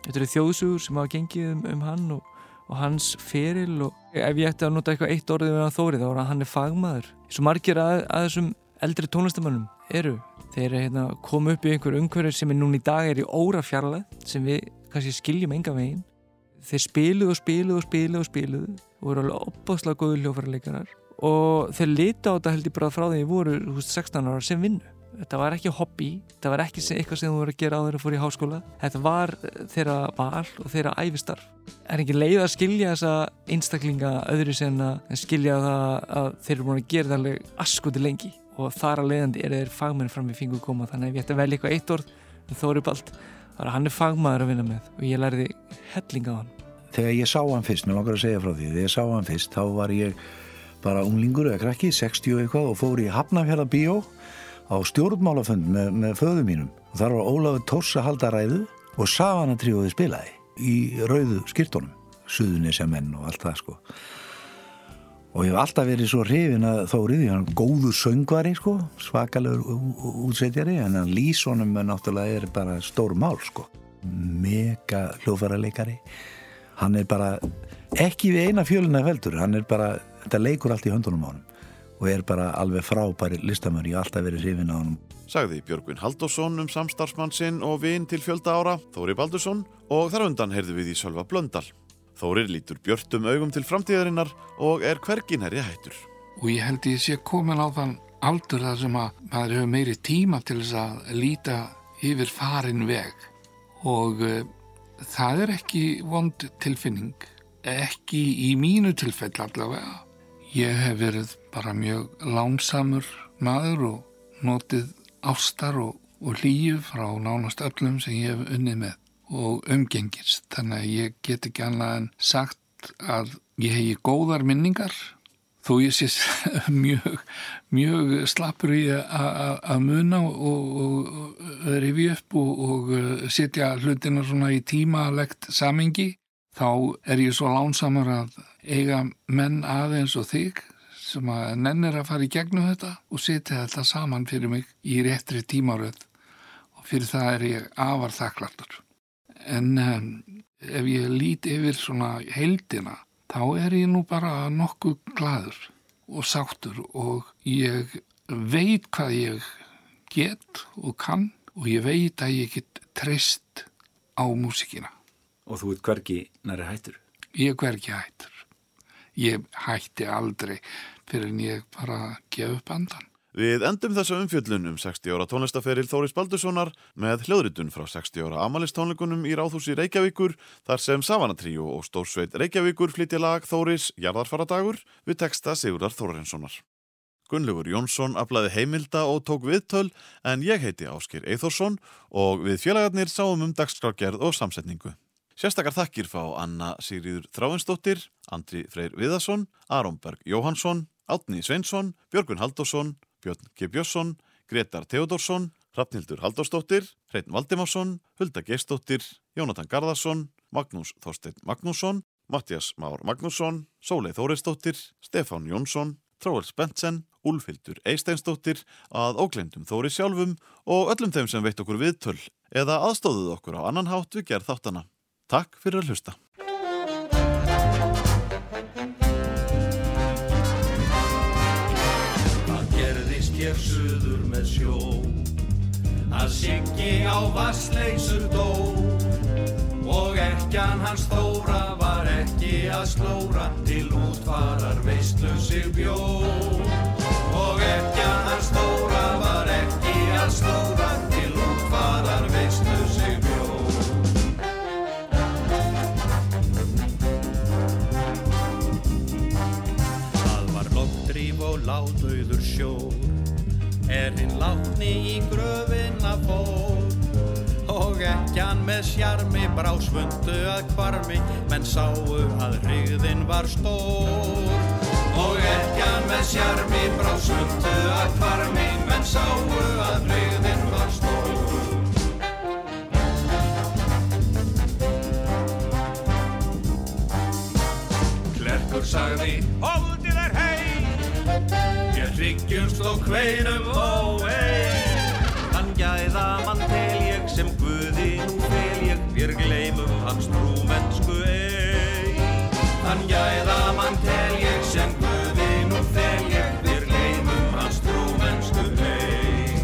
þetta eru þjóðsugur sem hafa gengið um, um hann og, og hans feril. Og ef ég ætti að nota eitthvað eitt orðið með hann Þóri þá er hann fagmaður. Svo margir að, að þessum eldri tónlistamönnum eru þeir hérna, komu upp í einhver umhverfið sem er núna í dag er í óra fjarlæð sem við kannski skiljum enga veginn. Þeir spiluðu og spiluðu og spiluðu og spiluðu og voru alveg opbáslega góðu hljófarleikarar og þeir lita á þetta held ég bara frá því að voru húst 16 ára sem vinnu. Þetta var ekki hobby, þetta var ekki eitthvað sem þú voru að gera á þeirra fór í háskóla. Þetta var þeirra val og þeirra æfistarf er ekki leið að skilja þessa einstaklinga öðru sen að skilja það að þeir eru búin að gera það alveg askuti lengi og þar að leiðandi er þeir fagmenn fram í fingur koma. Þannig að ef ég ætti að velja eitthvað eitt orð um Þóri Bald, þá er hann fagmaður að vinna með og ég lærði helling á hann. Þegar ég sá hann fyrst, mér langar að segja frá því þegar ég sá hann fyrst, þá var ég bara unglingur eða krakki, 60 eitthvað og fór í Hafnafjörða bíó á stjórnmálafönd með, með föðu mínum. Og þar var Ólafur Tórs að halda ræðu og Savanatrióði spilaði í rauðu skirtónum suðunisja menn og allt það sko og ég hef alltaf verið svo hrifin að þórið, hann er góður söngvari sko, svakalegur útsetjari en hann Lísonum er náttúrulega er bara stór mál sko. Mega hljófaraleikari hann er bara ekki við eina fjöluna feldur, hann er bara þetta leikur allt í höndunum á hann og er bara alveg frábæri listamör, ég alltaf verið hrifin á hann Sagði Björgvin Halldórsson um samstarfsmann sinn og vin til fjölda ára, Þóri Baldursson og þar undan heyrðu við í Sölva Blöndal. Þórir lítur björtum augum til framtíðarinnar og er hvergin herri hættur. og ég held ég sé komin á þann aldur þar sem að maður hefur meiri tíma til þess að líta yfir farin veg. Og uh, það er ekki vond tilfinning ekki í mínu tilfell allavega. Ég hef verið bara mjög lánsamur maður og notið ástar og, og hlýju frá nánast öllum sem ég hef unnið með og umgengist þannig að ég get ekki annað en sagt að ég hegi góðar minningar þó ég sé mjög, mjög slappur í að- muna og rifi upp og, og uh, setja hlutina svona í tímalegt samengi þá er ég svo lánsamur að eiga menn aðeins og þig sem að nennir að fara í gegnum þetta og setja þetta saman fyrir mig í réttri tímaröð og fyrir það er ég afar þakklartur. En um, ef ég lít yfir svona heildina þá er ég nú bara nokkuð gladur og sáttur og ég veit hvað ég get og kann og ég veit að ég get treyst á músikina. Og þú ert hvergi næri hættur. Ég er hvergi hættur. Ég hætti aldrei fyrir en ég bara gef upp andan. Við endum þessa umfjöllun um 60 ára tónlistaferil Þóris Baldurssonar með hljóðritun frá 60 ára amalistónleikunum í Ráðhúsi Reykjavíkur þar sem Savanatríu og Stórsveit Reykjavíkur flytja lag Þóris Jarðarfaradagur við texta Sigurðar Þórarinssonar. Gunnlaugur Jónsson aflaði heimilda og tók viðtöl en ég heiti Áskir Eithórsson og við félagarnir sáum um dagskrárgerð og samsetningu. Sérstakar þakkir fá Anna Sigriður Þráinsdóttir, Andri Freyr Viðarsson, Aron Berg Jóhansson, Átni Sveinsson, Björgun Halldórsson, Björn G. Björnsson, Gretar Theodorsson, Hrafnildur Halldórsdóttir, Hreinn Valdimarsson, Hulda Geistóttir, Jónatan Garðarsson, Magnús Þorstein Magnússon, Mattias Már Magnússon, Sólei Þórisdóttir, Stefán Jónsson, Tróels Bentsen, Úlfildur Eisteinsdóttir, að óglendum Þóri sjálfum og öllum þeim sem veitt okkur viðtöl eða aðstóðuð okkur á annan hátt við gerð þáttana. Takk fyrir að hlusta. Hér suður með sjó. Að Siggi á vassleysur dó. Og ekkjan hans þóra var ekki að slóra Til útfarar veistlu sig bjó. Og ekkjan hans þóra var ekki að slóra Til útfarar veistlu sig bjó. Það var loftdrýf og látauður sjór Er hinn látni í gröfinna fór. Og ekkjan með sjarmi brá svundu að kvarmi Menn sáu að hrigðin var stór. Og ekkjan með sjarmi brá svundu að kvarmi Menn sáu að hrigðin var stór. Klerkur sagði, hei Ég hryggjumst og hveinum ó ei Hann gæða mann tel ég sem Guði nú fel ég Vér gleymum hans trúmennsku ei Hann gæða mann tel ég sem Guði nú fel ég Vér gleymum hans trúmennsku ei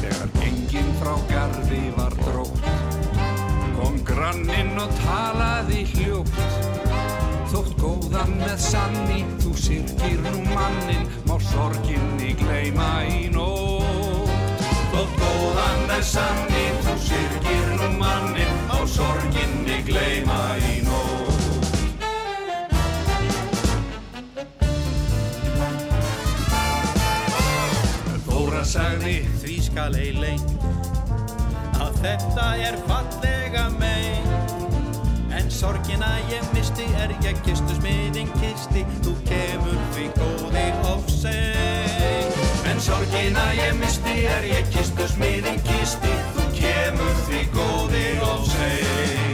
Þegar gengin frá garði var drótt Kom granninn og góðan með sanni Þú sirkir nú mannin Má sorginni gleyma í nótt. Þótt góðan með sanni Þú sirkir nú mannin Á sorginni gleyma í nótt. Þóra sagði því skal ei lengt Að þetta er fallega mein. En sorgina ég misti er ég kistu smiðin kisti. Þú kemur því góði ofsein En sorgina ég misti er ég kistu smiðin kisti. Þú kemur því góði ofsein